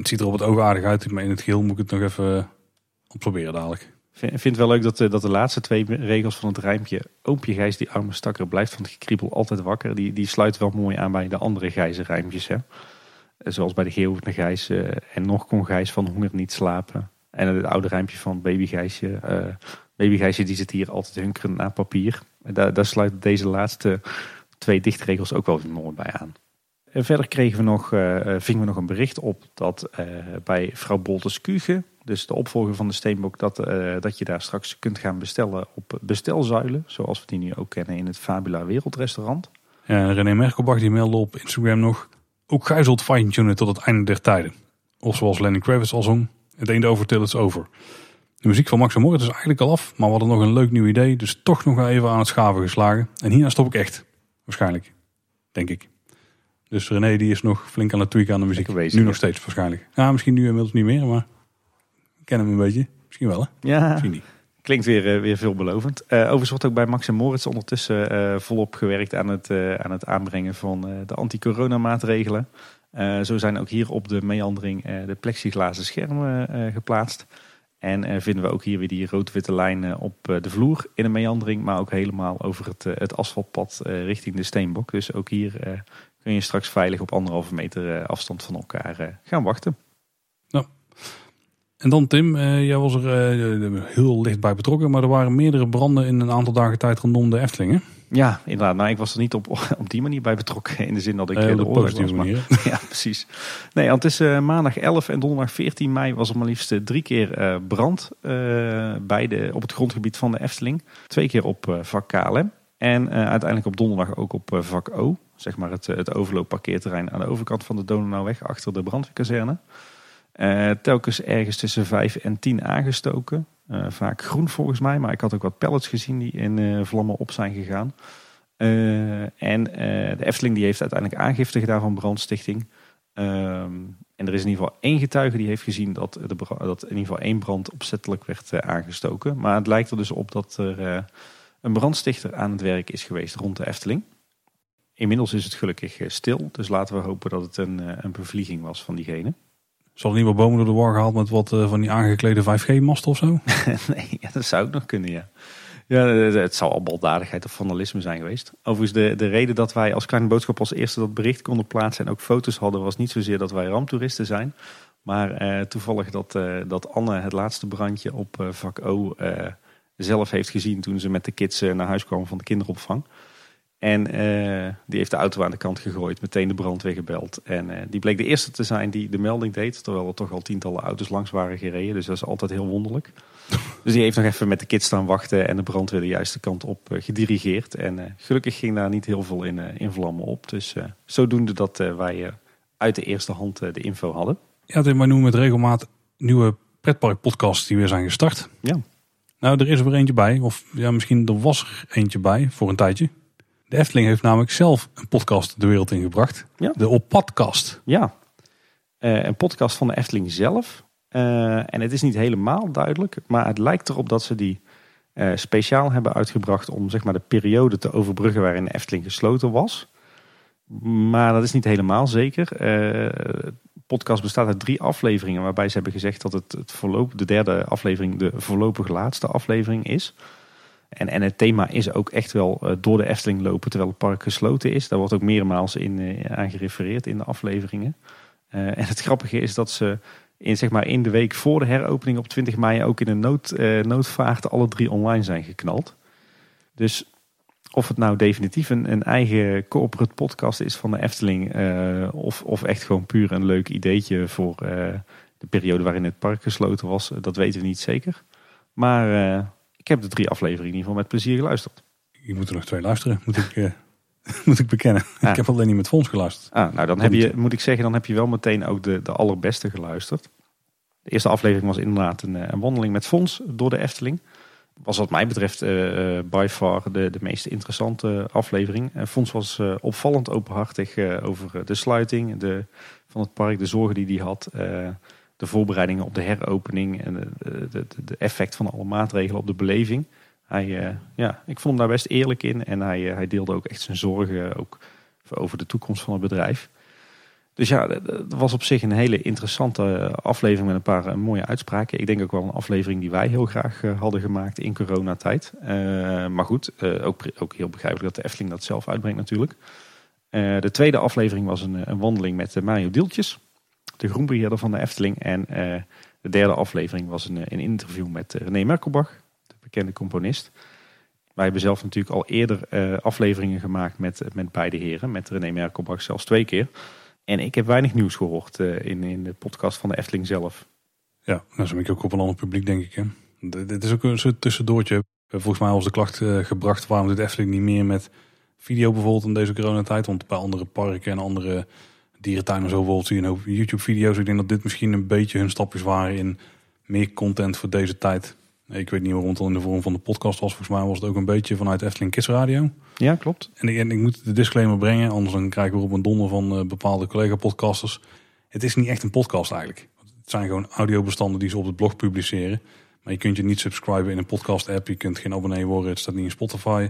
Het ziet er op het oog aardig uit. Maar in het geheel moet ik het nog even eh, proberen dadelijk. Ik vind het wel leuk dat de, dat de laatste twee regels van het rijmpje... Oompje Gijs, die arme stakker, blijft van het gekriebel altijd wakker. Die, die sluit wel mooi aan bij de andere Gijzen rijmpjes. Hè? Eh, Zoals bij de geeuwende Gijs eh, en nog kon Gijs van honger niet slapen. En het oude rijmpje van baby Gijsje. eh, die zit hier altijd hunkerend naar papier. Daar, daar sluit deze laatste twee dichtregels ook wel mooi bij aan. En verder kregen we nog, eh, eh, vingen we nog een bericht op dat eh, bij vrouw Boltes Kuge, dus de opvolger van de Steenbok, dat, eh, dat je daar straks kunt gaan bestellen op bestelzuilen. Zoals we die nu ook kennen in het Fabula Wereldrestaurant. Ja, en René Merkelbach die meldde op Instagram nog... Ook gij zult fine-tunen tot het einde der tijden. Of zoals Lenny Kravitz al zong... Het einde over till it's over. De muziek van Max Moritz is eigenlijk al af... maar we hadden nog een leuk nieuw idee... dus toch nog even aan het schaven geslagen. En hierna stop ik echt. Waarschijnlijk. Denk ik. Dus René die is nog flink aan het tweaken aan de muziek. Bezig, nu ja. nog steeds waarschijnlijk. Ja, misschien nu inmiddels niet meer, maar... Ik ken hem een beetje. Misschien wel, hè? Ja, Misschien niet. klinkt weer, eh, weer veelbelovend. Eh overigens wordt ook bij Max en Moritz ondertussen eh, volop gewerkt aan het, aan het aanbrengen van de anti-corona maatregelen. Zo zijn ook hier op de meandering de plexiglazen schermen geplaatst. En vinden we ook hier weer die rood-witte lijnen op de vloer in de meandering. Maar ook helemaal over het, het asfaltpad richting de Steenbok. Dus ook hier kun je straks veilig op anderhalve meter eh, afstand van elkaar eh, gaan wachten. En dan Tim, eh, jij was er heel licht bij betrokken... maar er waren meerdere branden in een aantal dagen tijd rondom de Efteling, hè? Ja, inderdaad. Nou, ik was er niet op, [LAUGHS] op die manier bij betrokken. In de zin dat ik de oorlog was. [LAUGHS] Ja, precies. Nee, want eh, maandag 11 en donderdag 14 mei was er maar liefst drie keer brand bij de, op het grondgebied van de Efteling. Twee keer op vak KLM. En uiteindelijk op donderdag ook op vak O. Zeg maar het, eh, het overloopparkeerterrein aan de overkant van de Donauweg achter de brandweerkazerne. Eh, telkens ergens tussen 5 en 10 aangestoken. Eh, vaak groen volgens mij, maar ik had ook wat pallets gezien die in vlammen op zijn gegaan. En de Efteling die heeft uiteindelijk aangifte gedaan van brandstichting. Ehm, en er is in ieder geval één getuige die heeft gezien dat, de, dat in ieder geval één brand opzettelijk werd aangestoken. Maar het lijkt er dus op dat er een brandstichter aan het werk is geweest rond de Efteling. Inmiddels is het gelukkig eh, stil, dus laten we hopen dat het een, eh, een bevlieging was van diegene. Zal er niet wat bomen door de war gehaald met wat eh, van die aangeklede 5G-masten of zo? [LAUGHS] nee, ja, dat zou ook nog kunnen, ja. Ja, het zou al baldadigheid of vandalisme zijn geweest. Overigens, de, de reden dat wij als kleine boodschap als eerste dat bericht konden plaatsen en ook foto's hadden, was niet zozeer dat wij ramptoeristen zijn. Maar eh, toevallig dat, eh, dat Anne het laatste brandje op eh, vak O eh, zelf heeft gezien toen ze met de kids naar huis kwam van de kinderopvang. En eh, die heeft de auto aan de kant gegooid, meteen de brandweer gebeld. En eh, die bleek de eerste te zijn die de melding deed, terwijl er toch al tientallen auto's langs waren gereden. Dus dat is altijd heel wonderlijk. [LAUGHS] dus die heeft nog even met de kids staan wachten en de brandweer de juiste kant op eh, gedirigeerd. En gelukkig ging daar niet heel veel in, in vlammen op. Dus zodoende dat wij uit de eerste hand de info hadden. Ja, wij noemen met regelmaat nieuwe pretparkpodcasts die weer zijn gestart. Ja. Nou, er is er weer eentje bij. Of ja, misschien er was er eentje bij voor een tijdje. De Efteling heeft namelijk zelf een podcast de wereld ingebracht. Ja. De Oppodcast. Ja, Eh, een podcast van de Efteling zelf. Eh, en het is niet helemaal duidelijk, maar het lijkt erop dat ze die eh, speciaal hebben uitgebracht om zeg maar, de periode te overbruggen waarin de Efteling gesloten was. Maar dat is niet helemaal zeker. De podcast bestaat uit drie afleveringen, waarbij ze hebben gezegd dat het, het voorlopig, de derde aflevering de voorlopig laatste aflevering is. En, en het thema is ook echt wel eh, door de Efteling lopen terwijl het park gesloten is. Daar wordt ook meermaals in, eh, aan gerefereerd in de afleveringen. Eh, en het grappige is dat ze in, zeg maar, in de week voor de heropening op 20 mei ook in een nood, noodvaart alle drie online zijn geknald. Dus of het nou definitief een, eigen corporate podcast is van de Efteling, of, of echt gewoon puur een leuk ideetje voor de periode waarin het park gesloten was, dat weten we niet zeker. Maar ik heb de drie afleveringen in ieder geval met plezier geluisterd. Je moet er nog twee luisteren, moet ik, eh, [LAUGHS] moet ik bekennen. Ik heb alleen niet met Fons geluisterd. Ah, nou, dan heb je, moet ik zeggen, dan heb je wel meteen ook de, de allerbeste geluisterd. De eerste aflevering was inderdaad een, eh, een wandeling met Fons door de Efteling. Was wat mij betreft eh, by far de, de meest interessante aflevering. En Fons was opvallend openhartig over de sluiting de, van het park, de zorgen die hij had. Eh, de voorbereidingen op de heropening en de, effect van alle maatregelen op de beleving. Hij, eh, ja, ik vond hem daar best eerlijk in en hij, eh, hij deelde ook echt zijn zorgen ook over de toekomst van het bedrijf. Dus ja, het was op zich een hele interessante aflevering met een paar eh, mooie uitspraken. Ik denk ook wel een aflevering die wij heel graag eh, hadden gemaakt in coronatijd. Eh, maar goed, eh, ook, ook heel begrijpelijk dat de Efteling dat zelf uitbrengt natuurlijk. Eh, de tweede aflevering was een, een wandeling met eh, Mario Dieltjes, de groenbeheerder van de Efteling. En eh, de derde aflevering was een, een interview met eh, René Merkelbach, de bekende componist. Wij hebben zelf natuurlijk al eerder eh, afleveringen gemaakt met, met beide heren. Met René Merkelbach zelfs twee keer. En ik heb weinig nieuws gehoord eh, in, in de podcast van de Efteling zelf. Ja, is een beetje ook op een ander publiek, denk ik. Hè. Dit is ook een soort tussendoortje. Eh, Volgens mij was de klacht eh, gebracht waarom doet Efteling niet meer met video bijvoorbeeld in deze coronatijd. Want bij andere parken en andere dierentuinen en zo bijvoorbeeld zie je een hoop YouTube-video's. Ik denk dat dit misschien een beetje hun stapjes waren in meer content voor deze tijd. Ik weet niet waarom het al in de vorm van de podcast was. Volgens mij was het ook een beetje vanuit Efteling Kids Radio. Ja, klopt. En ik, en ik moet de disclaimer brengen, anders dan krijgen we op een donder van eh, bepaalde collega-podcasters. Het is niet echt een podcast eigenlijk. Het zijn gewoon audiobestanden die ze op het blog publiceren. Maar je kunt je niet subscriben in een podcast-app. Je kunt geen abonnee worden. Het staat niet in Spotify.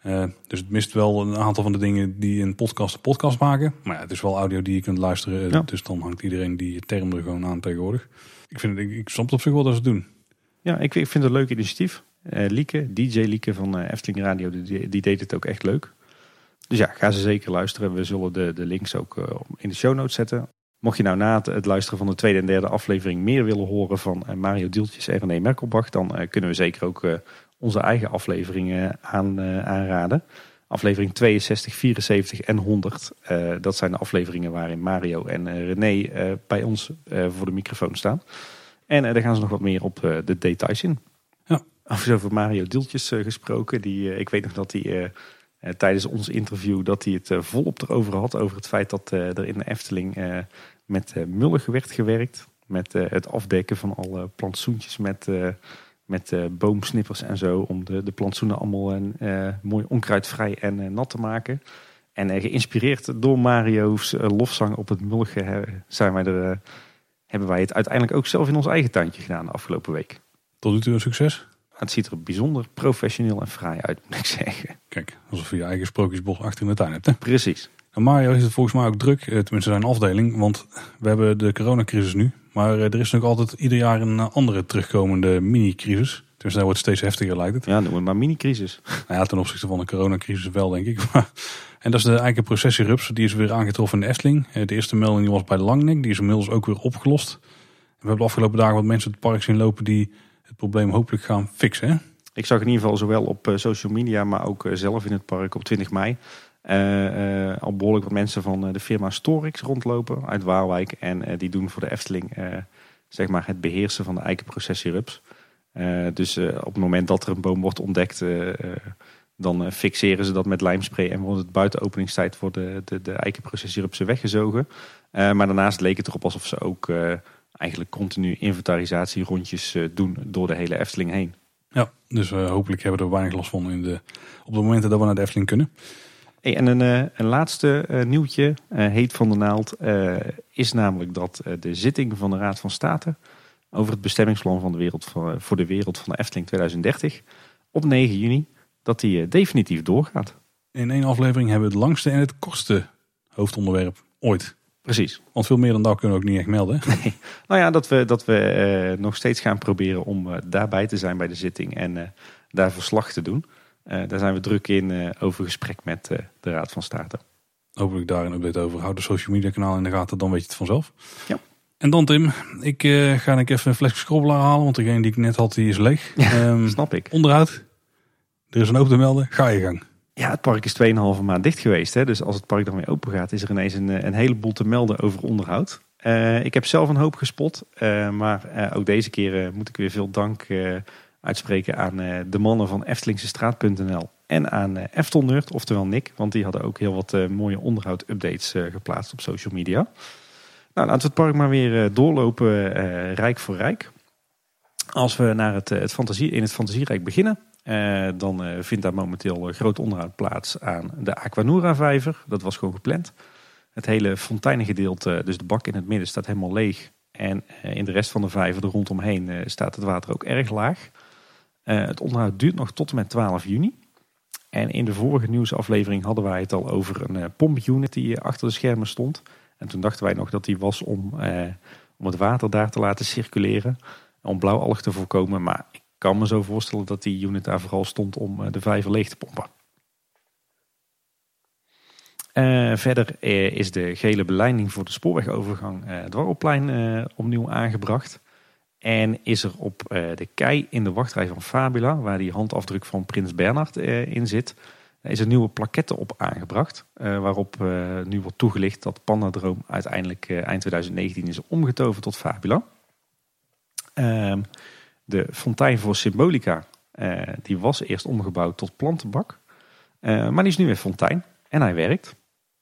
Eh, dus het mist wel een aantal van de dingen die een podcast een podcast maken. Maar ja, het is wel audio die je kunt luisteren. Ja. Dus dan hangt iedereen die term er gewoon aan tegenwoordig. Ik, vind het, ik, ik snap het op zich wel dat ze het doen. Ja, ik, ik vind het een leuk initiatief. Eh Lieke, DJ Lieke van eh, Efteling Radio, die, die deed het ook echt leuk. Dus ja, ga ze zeker luisteren. We zullen de, de links ook in de show notes zetten. Mocht je nou na het, het luisteren van de tweede en derde aflevering meer willen horen van Mario Dieltjes en René Merkelbach, dan kunnen we zeker ook onze eigen afleveringen aan, eh, aanraden. Aflevering 62, 74 en 100. eh, dat zijn de afleveringen waarin Mario en eh, René bij ons voor de microfoon staan. En daar gaan ze nog wat meer op de details in. Ja. Over Mario Dieltjes eh, gesproken. Die, ik weet nog dat hij tijdens ons interview dat hij het volop erover had. Over het feit dat er in de Efteling met mullig werd gewerkt. Met het afdekken van alle plantsoentjes met, met eh, boomsnippers en zo. Om de, de plantsoenen allemaal eh, mooi onkruidvrij en eh, nat te maken. En eh, geïnspireerd door Mario's eh, lofzang op het mullige eh, zijn wij er, eh, hebben wij het uiteindelijk ook zelf in ons eigen tuintje gedaan de afgelopen week. Tot nu toe een succes. Het ziet er bijzonder professioneel en fraai uit, moet ik zeggen. Kijk, alsof je je eigen sprookjesbos achter in de tuin hebt. Hè? Precies. En Mario heeft het volgens mij ook druk, eh, tenminste zijn afdeling. Want we hebben de coronacrisis nu. Maar eh, er is nog altijd ieder jaar een eh, andere terugkomende mini-crisis. Dus dat wordt steeds heftiger lijkt het. Ja, noem het maar mini-crisis. [LAUGHS] Nou ja, ten opzichte van de coronacrisis wel, denk ik. [LAUGHS] Maar- en dat is de eigen processierups. Die is weer aangetroffen in de Efteling. Eh, De eerste melding die was bij Langnek. Die is inmiddels ook weer opgelost. En we hebben de afgelopen dagen wat mensen het park zien lopen die het probleem hopelijk gaan fixen. Hè? Ik zag in ieder geval zowel op social media, maar ook zelf in het park op 20 mei. Eh, eh, al behoorlijk wat mensen van eh, de firma Storix rondlopen uit Waalwijk. En die doen voor de Efteling zeg maar het beheersen van de eikenprocessierups. Dus op het moment dat er een boom wordt ontdekt, dan fixeren ze dat met lijmspray. En wordt het buiten openingstijd voor de, de, eikenprocessierupsen weggezogen. Maar daarnaast leek het erop alsof ze ook eigenlijk continu inventarisatierondjes eh, doen door de hele Efteling heen. Ja, dus hopelijk hebben we er weinig last van in de, op de momenten dat we naar de Efteling kunnen. Hey, en een, eh, een laatste eh, nieuwtje, eh, heet van de naald, is namelijk dat de zitting van de Raad van State over het bestemmingsplan van de wereld van, voor de wereld van de Efteling 2030 op 9 juni, dat die definitief doorgaat. In één aflevering hebben we het langste en het kortste hoofdonderwerp ooit. Precies. Want veel meer dan dat kunnen we ook niet echt melden. [LAUGHS] hè? Nou ja, dat we, dat we nog steeds gaan proberen om daarbij te zijn bij de zitting en eh, daar verslag te doen. Eh, daar zijn we druk in eh, over gesprek met eh, de Raad van State. Hopelijk daar een update over. Houd de social media kanaal in de gaten, dan weet je het vanzelf. Ja. En dan Tim, ik eh, ga ik even een flesje schrobbelaar halen, want degene die ik net had, die is leeg. [LAUGHS] Ehm, Snap ik. onderhoud. Er is een open te melden. Ga je gang. Ja, het park is 2,5 maand dicht geweest. Hè? Dus als het park dan weer open gaat, is er ineens een, een heleboel te melden over onderhoud. Ik heb zelf een hoop gespot. maar ook deze keer moet ik weer veel dank uitspreken aan eh, de mannen van Eftelingsestraat.nl. En aan uh, Eftelnerd, oftewel Nick. Want die hadden ook heel wat eh, mooie onderhoud-updates geplaatst op social media. Nou, laten we het park maar weer doorlopen, rijk voor rijk. Als we naar het, het fantasie, in het Fantasierijk beginnen, dan vindt daar momenteel groot onderhoud plaats aan de Aquanura vijver. Dat was gewoon gepland. Het hele fonteinengedeelte, dus de bak in het midden, staat helemaal leeg. En in de rest van de vijver er rondomheen staat het water ook erg laag. Eh, het onderhoud duurt nog tot en met 12 juni. En in de vorige nieuwsaflevering hadden wij het al over een eh, pompunit die eh, achter de schermen stond. En toen dachten wij nog dat die was om, om het water daar te laten circuleren. Om blauwalg te voorkomen. Maar ik kan me zo voorstellen dat die unit daar vooral stond om de vijver leeg te pompen. Verder is de gele beleiding voor de spoorwegovergang eh Dwarrelplein opnieuw aangebracht. En is er op eh, de kei in de wachtrij van Fabula, waar die handafdruk van Prins Bernhard eh, in zit, daar is een nieuwe plaquette op aangebracht. eh, waarop eh, nu wordt toegelicht dat Pandadroom uiteindelijk eh, eind 2019 is omgetoverd tot Fabula. Ehm, de fontein voor Symbolica, eh, die was eerst omgebouwd tot plantenbak. Eh, maar die is nu weer fontein en hij werkt.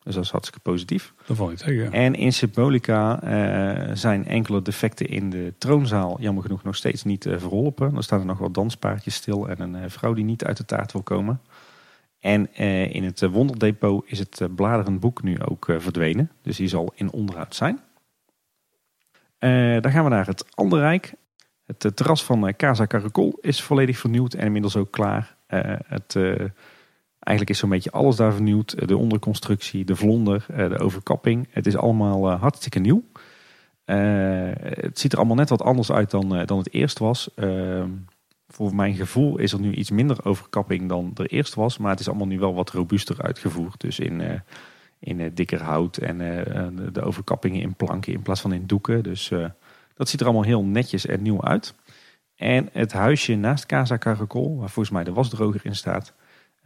Dus dat is hartstikke positief. Dat valt tegen. En in Symbolica eh, zijn enkele defecten in de troonzaal jammer genoeg nog steeds niet eh, verholpen. Er staan er nog wat danspaardjes stil en een eh, vrouw die niet uit de taart wil komen. En in het wonderdepot is het bladerend boek nu ook verdwenen. Dus die zal in onderhoud zijn. Dan gaan we naar het andere rijk. Het terras van Casa Caracol is volledig vernieuwd en inmiddels ook klaar. Het, eigenlijk is zo'n beetje alles daar vernieuwd. De onderconstructie, de vlonder, eh, de overkapping. Het is allemaal eh, hartstikke nieuw. Eh, het ziet er allemaal net wat anders uit dan, eh, dan het eerst was. Ehm, voor mijn gevoel is er nu iets minder overkapping dan er eerst was. Maar het is allemaal nu wel wat robuuster uitgevoerd. Dus in, eh, in eh, dikker hout en eh, de- overkappingen in planken in plaats van in doeken. Dus eh, dat ziet er allemaal heel netjes en nieuw uit. En het huisje naast Casa Caracol, waar volgens mij de wasdroger in staat.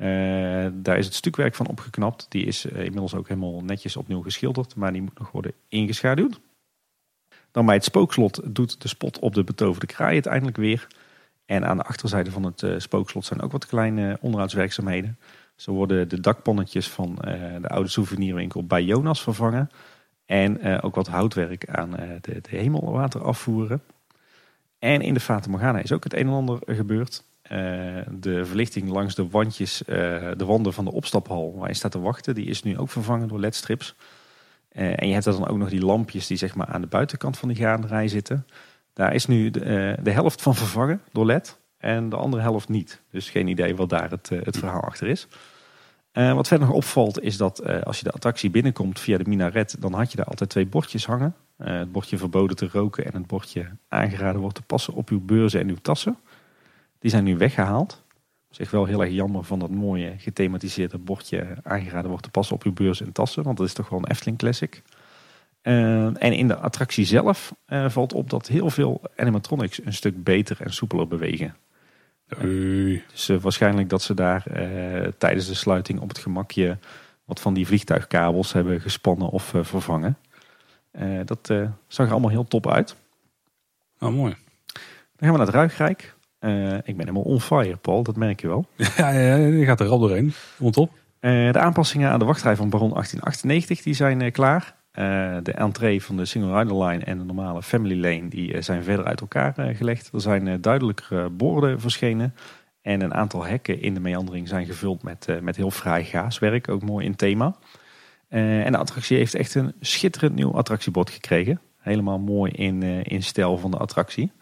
Eh, daar is het stukwerk van opgeknapt. Die is eh, inmiddels ook helemaal netjes opnieuw geschilderd. Maar die moet nog worden ingeschaduwd. Dan bij het spookslot doet de spot op de betoverde kraai het eindelijk weer. En aan de achterzijde van het eh, spookslot zijn ook wat kleine onderhoudswerkzaamheden. Zo worden de dakpannetjes van de oude souvenirwinkel bij Jonas vervangen. En ook wat houtwerk aan de, de hemelwater afvoeren. En in de Fata Morgana is ook het een en ander gebeurd. Eh, de verlichting langs de wandjes, eh, de wanden van de opstaphal waar je staat te wachten, die is nu ook vervangen door ledstrips. Eh, en je hebt dan ook nog die lampjes die zeg maar aan de buitenkant van die gaanderij zitten. Daar is nu de, de helft van vervangen door led en de andere helft niet. Dus geen idee wat daar het, het verhaal achter is. Wat verder nog opvalt is dat als je de attractie binnenkomt via de minaret, dan had je daar altijd twee bordjes hangen. Het bordje verboden te roken en het bordje aangeraden wordt te passen op uw beurzen en uw tassen. Die zijn nu weggehaald. Zeg wel heel erg jammer van dat mooie gethematiseerde bordje aangeraden wordt te passen op uw beurs en tassen. Want dat is toch wel een Efteling Classic. Uh, en in de attractie zelf uh, valt op dat heel veel animatronics een stuk beter en soepeler bewegen. Dus uh, waarschijnlijk dat ze daar tijdens de sluiting op het gemakje wat van die vliegtuigkabels hebben gespannen of vervangen. dat zag er allemaal heel top uit. Oh, mooi. Dan gaan we naar het Ruigrijk. Ik ben helemaal on fire, Paul, dat merk je wel. [LAUGHS] Ja, ja, ja die gaat er al doorheen. Komt op. de aanpassingen aan de wachtrij van Baron 1898 die zijn klaar. Uh, de entree van de Single Rider Line en de normale Family Lane die zijn verder uit elkaar gelegd. Er zijn duidelijkere borden verschenen. En een aantal hekken in de meandering zijn gevuld met, met heel fraai gaaswerk. Ook mooi in thema. en de attractie heeft echt een schitterend nieuw attractiebord gekregen. Helemaal mooi in, in stijl van de attractie.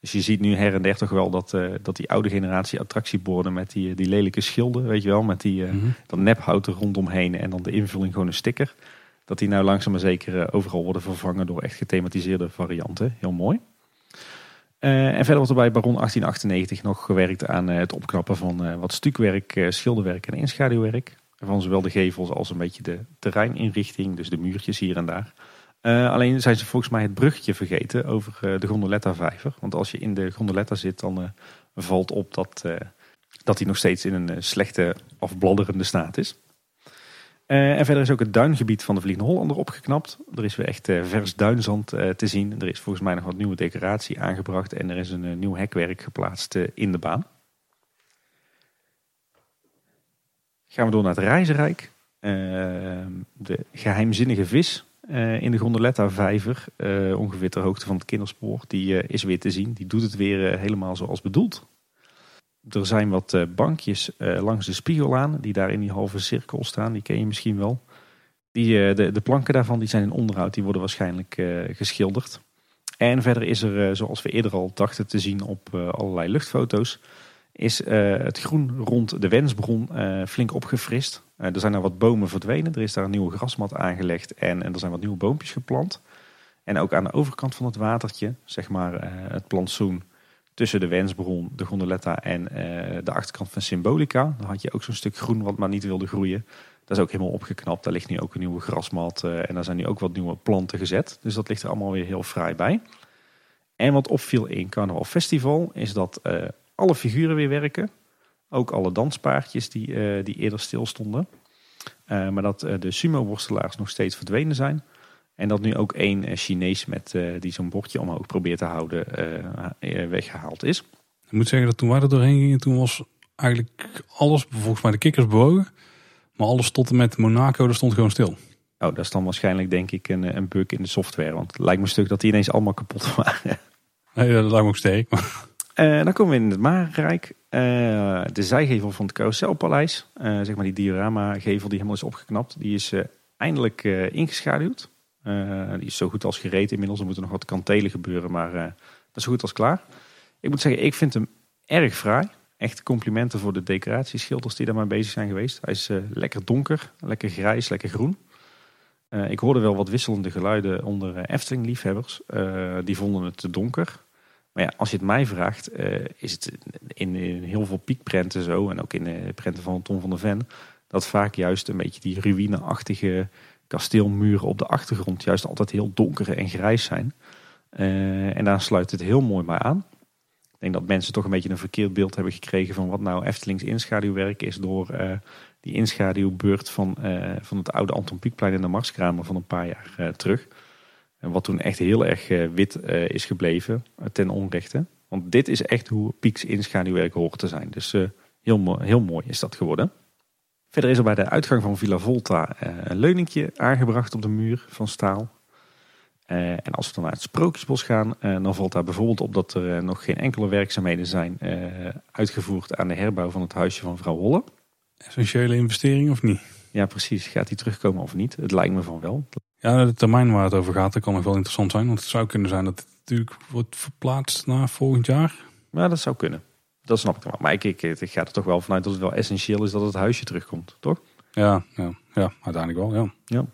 Dus je ziet nu her en der toch wel dat, dat die oude generatie attractieborden met die, die lelijke schilden, weet je wel, met die, mm -hmm. dat nephout er rondomheen en dan de invulling gewoon een sticker dat die nou langzaam maar zeker eh, overal worden vervangen door echt gethematiseerde varianten. Heel mooi. Uh, en verder wordt er bij Baron 1898 nog gewerkt aan uh, het opknappen van uh, wat stukwerk, schilderwerk en inschaduwwerk. Van zowel de gevels als een beetje de terreininrichting, dus de muurtjes hier en daar. Alleen zijn ze volgens mij het bruggetje vergeten over de Gondoletta vijver. Want als je in de Gondoletta zit, dan valt op dat, dat die nog steeds in een slechte afbladderende staat is. En verder is ook het duingebied van de Vliegende Hollander opgeknapt. Er is weer echt vers duinzand te zien. Er is volgens mij nog wat nieuwe decoratie aangebracht. En er is een nieuw hekwerk geplaatst in de baan. Gaan we door naar het Reizenrijk. de geheimzinnige vis in de Gondoletta vijver. ongeveer ter hoogte van het kinderspoor. Die is weer te zien. Die doet het weer helemaal zoals bedoeld. Er zijn wat eh, bankjes eh, langs de spiegel aan, die daar in die halve cirkel staan. Die ken je misschien wel. Die, eh, de, de planken daarvan die zijn in onderhoud, die worden waarschijnlijk geschilderd. En verder is er, zoals we eerder al dachten te zien op allerlei luchtfoto's, is het groen rond de Wensbron flink opgefrist. er zijn er wat bomen verdwenen, er is daar een nieuwe grasmat aangelegd en, en er zijn wat nieuwe boompjes geplant. En ook aan de overkant van het watertje, zeg maar het plantsoen, tussen de Wensbron, de Gondoletta en de achterkant van Symbolica. Dan had je ook zo'n stuk groen wat maar niet wilde groeien. Dat is ook helemaal opgeknapt. Daar ligt nu ook een nieuwe grasmat en daar zijn nu ook wat nieuwe planten gezet. Dus dat ligt er allemaal weer heel fraai bij. En wat opviel in Carnaval Festival is dat alle figuren weer werken. Ook alle danspaardjes die, die eerder stil stonden. maar dat de sumo-worstelaars nog steeds verdwenen zijn. En dat nu ook één eh, Chinees met, uh, die zo'n bordje omhoog probeert te houden uh, weggehaald is. Ik moet zeggen dat toen wij er doorheen gingen, toen was eigenlijk alles, volgens mij de kikkers bewogen. Maar alles tot en met Monaco, daar stond gewoon stil. Oh, dat is dan waarschijnlijk denk ik een, een bug in de software. Want het lijkt me een stuk dat die ineens allemaal kapot waren. Nee, dat lijkt me ook sterk. Dan komen we in het Marenrijk. de zijgevel van het Carouselpaleis. zeg maar die diorama-gevel die helemaal is opgeknapt. Die is eindelijk ingeschaduwd. Uh, die is zo goed als gereed inmiddels. Er moeten nog wat kantelen gebeuren, maar uh, dat is zo goed als klaar. Ik moet zeggen, ik vind hem erg fraai. Echt complimenten voor de decoratieschilders die daarmee bezig zijn geweest. Hij is uh, lekker donker, lekker grijs, lekker groen. ik hoorde wel wat wisselende geluiden onder Efteling-liefhebbers. die vonden het te donker. Maar ja, als je het mij vraagt, is het in, heel veel piekprenten zo... en ook in de prenten van Tom van der Ven... dat vaak juist een beetje die ruïne-achtige kasteelmuren op de achtergrond juist altijd heel donker en grijs zijn. Uh, en daar sluit het heel mooi bij aan. Ik denk dat mensen toch een beetje een verkeerd beeld hebben gekregen van wat nou Eftelings inschaduwwerk is door uh, die inschaduwbeurt van, van het oude Anton Pieckplein in de Marskramer van een paar jaar terug. En wat toen echt heel erg wit is gebleven ten onrechte. Want dit is echt hoe Pieks inschaduwwerk hoort te zijn. Dus heel, heel mooi is dat geworden. Verder is er bij de uitgang van Villa Volta eh, een leuningje aangebracht op de muur van staal. Uh, en als we dan naar het Sprookjesbos gaan, uh, dan valt daar bijvoorbeeld op dat er nog geen enkele werkzaamheden zijn uitgevoerd aan de herbouw van het huisje van vrouw Holle. Essentiële investering of niet? Ja, precies. Gaat die terugkomen of niet? Het lijkt me van wel. Ja, de termijn waar het over gaat, dat kan nog wel interessant zijn. Want het zou kunnen zijn dat het natuurlijk wordt verplaatst naar volgend jaar. Ja, dat zou kunnen. Dat snap ik wel. Maar ik, ik, ik ga er toch wel vanuit dat het wel essentieel is dat het huisje terugkomt, toch? Ja, ja, ja uiteindelijk wel, ja. ja.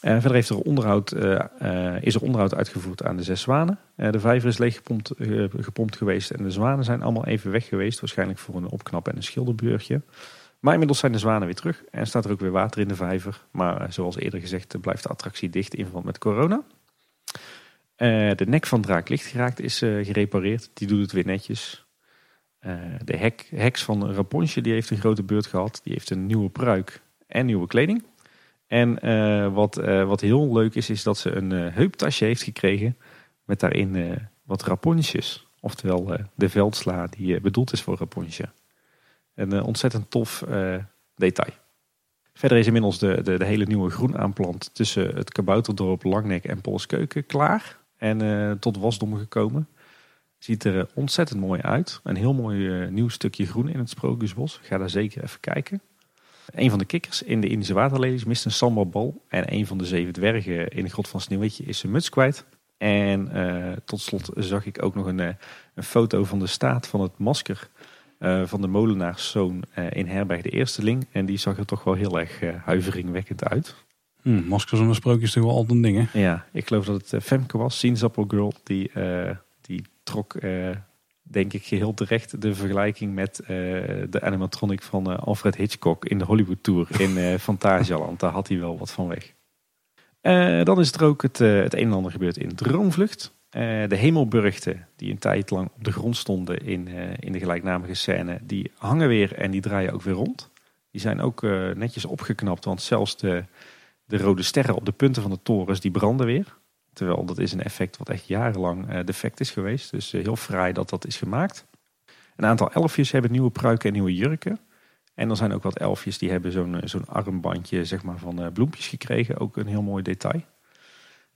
En verder heeft er onderhoud, uh, uh, is er onderhoud uitgevoerd aan de Zes Zwanen. Eh, de vijver is leeg gepompt, eh, gepompt geweest en de zwanen zijn allemaal even weg geweest. Waarschijnlijk voor een opknap en een schilderbeurtje. Maar inmiddels zijn de zwanen weer terug en staat er ook weer water in de vijver. Maar eh, zoals eerder gezegd eh, blijft de attractie dicht in verband met corona. Eh, de nek van Draak Licht geraakt is gerepareerd. Die doet het weer netjes. De hek, heks van Rapunzel die heeft een grote beurt gehad. Die heeft een nieuwe pruik en nieuwe kleding. En wat, wat heel leuk is, is dat ze een heuptasje heeft gekregen. Met daarin wat Rapunzel's. Oftewel de veldsla die bedoeld is voor Rapunzel. Een eh, ontzettend tof eh, detail. Verder is inmiddels de, de, de hele nieuwe groenaanplant tussen het kabouterdorp Langnek en Polskeuken klaar. En eh, tot wasdom gekomen. Ziet er ontzettend mooi uit. Een heel mooi nieuw stukje groen in het Sprookjesbos. Ga daar zeker even kijken. Een van de kikkers in de Indische waterlelies mist een sambarbal. En een van de zeven dwergen in de grot van Sneeuwwitje is zijn muts kwijt. En tot slot zag ik ook nog een, een foto van de staat van het masker eh, van de molenaarszoon eh, in Herberg de Eersteling. En die zag er toch wel heel erg eh, huiveringwekkend uit. Hm, maskers en sprookjes is toch wel altijd een ding, hè? Ja, ik geloof dat het Femke was, Sinaasappelgirl, die, eh, die trok, denk ik, geheel terecht de vergelijking met de animatronic van Alfred Hitchcock in de Hollywood Tour in eh [LAUGHS] Fantasialand. Daar had hij wel wat van weg. Dan is er ook het, het een en ander gebeurd in Droomvlucht. Eh, de hemelburgten, die een tijd lang op de grond stonden in, eh, in de gelijknamige scène, die hangen weer en die draaien ook weer rond. Die zijn ook eh, netjes opgeknapt, want zelfs de, de rode sterren op de punten van de torens, die branden weer. Terwijl dat is een effect wat echt jarenlang defect is geweest. Dus heel fraai dat dat is gemaakt. Een aantal elfjes hebben nieuwe pruiken en nieuwe jurken. En er zijn ook wat elfjes die hebben zo'n zo'n armbandje zeg maar, van bloempjes gekregen. Ook een heel mooi detail.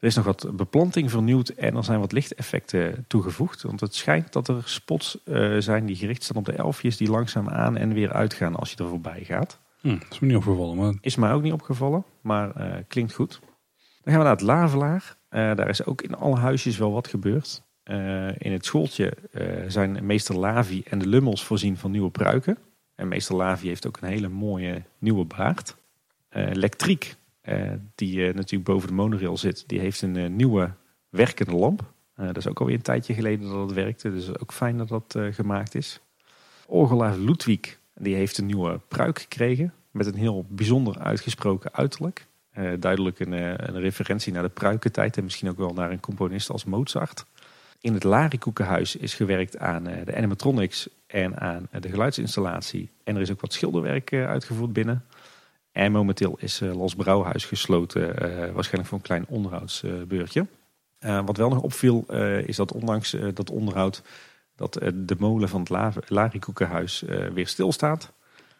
Er is nog wat beplanting vernieuwd en er zijn wat lichteffecten toegevoegd. Want het schijnt dat er spots eh, zijn die gericht staan op de elfjes die langzaam aan en weer uitgaan als je er voorbij gaat. Hm, is me niet opgevallen, maar Is mij ook niet opgevallen, maar eh, klinkt goed. Dan gaan we naar het Lavelaar. Eh, daar is ook in alle huisjes wel wat gebeurd. In het schooltje zijn meester Lavi en de Lummels voorzien van nieuwe pruiken. En meester Lavi heeft ook een hele mooie nieuwe baard. Lektriek, eh, die eh, natuurlijk boven de monorail zit, die heeft een eh, nieuwe werkende lamp. Eh, dat is ook alweer een tijdje geleden dat het werkte, dus ook fijn dat dat eh, gemaakt is. Orgelaar Ludwig, die heeft een nieuwe pruik gekregen met een heel bijzonder uitgesproken uiterlijk. Eh, duidelijk een, eh, een referentie naar de pruikentijd en misschien ook wel naar een componist als Mozart. In het Larikoekenhuis is gewerkt aan eh, de animatronics en aan eh, de geluidsinstallatie. En er is ook wat schilderwerk eh, uitgevoerd binnen. En momenteel is eh, Las Brouwhuis gesloten, eh, waarschijnlijk voor een klein onderhoudsbeurtje. Eh, wat wel nog opviel is dat ondanks dat onderhoud dat de molen van het La- Larikoekenhuis weer stilstaat.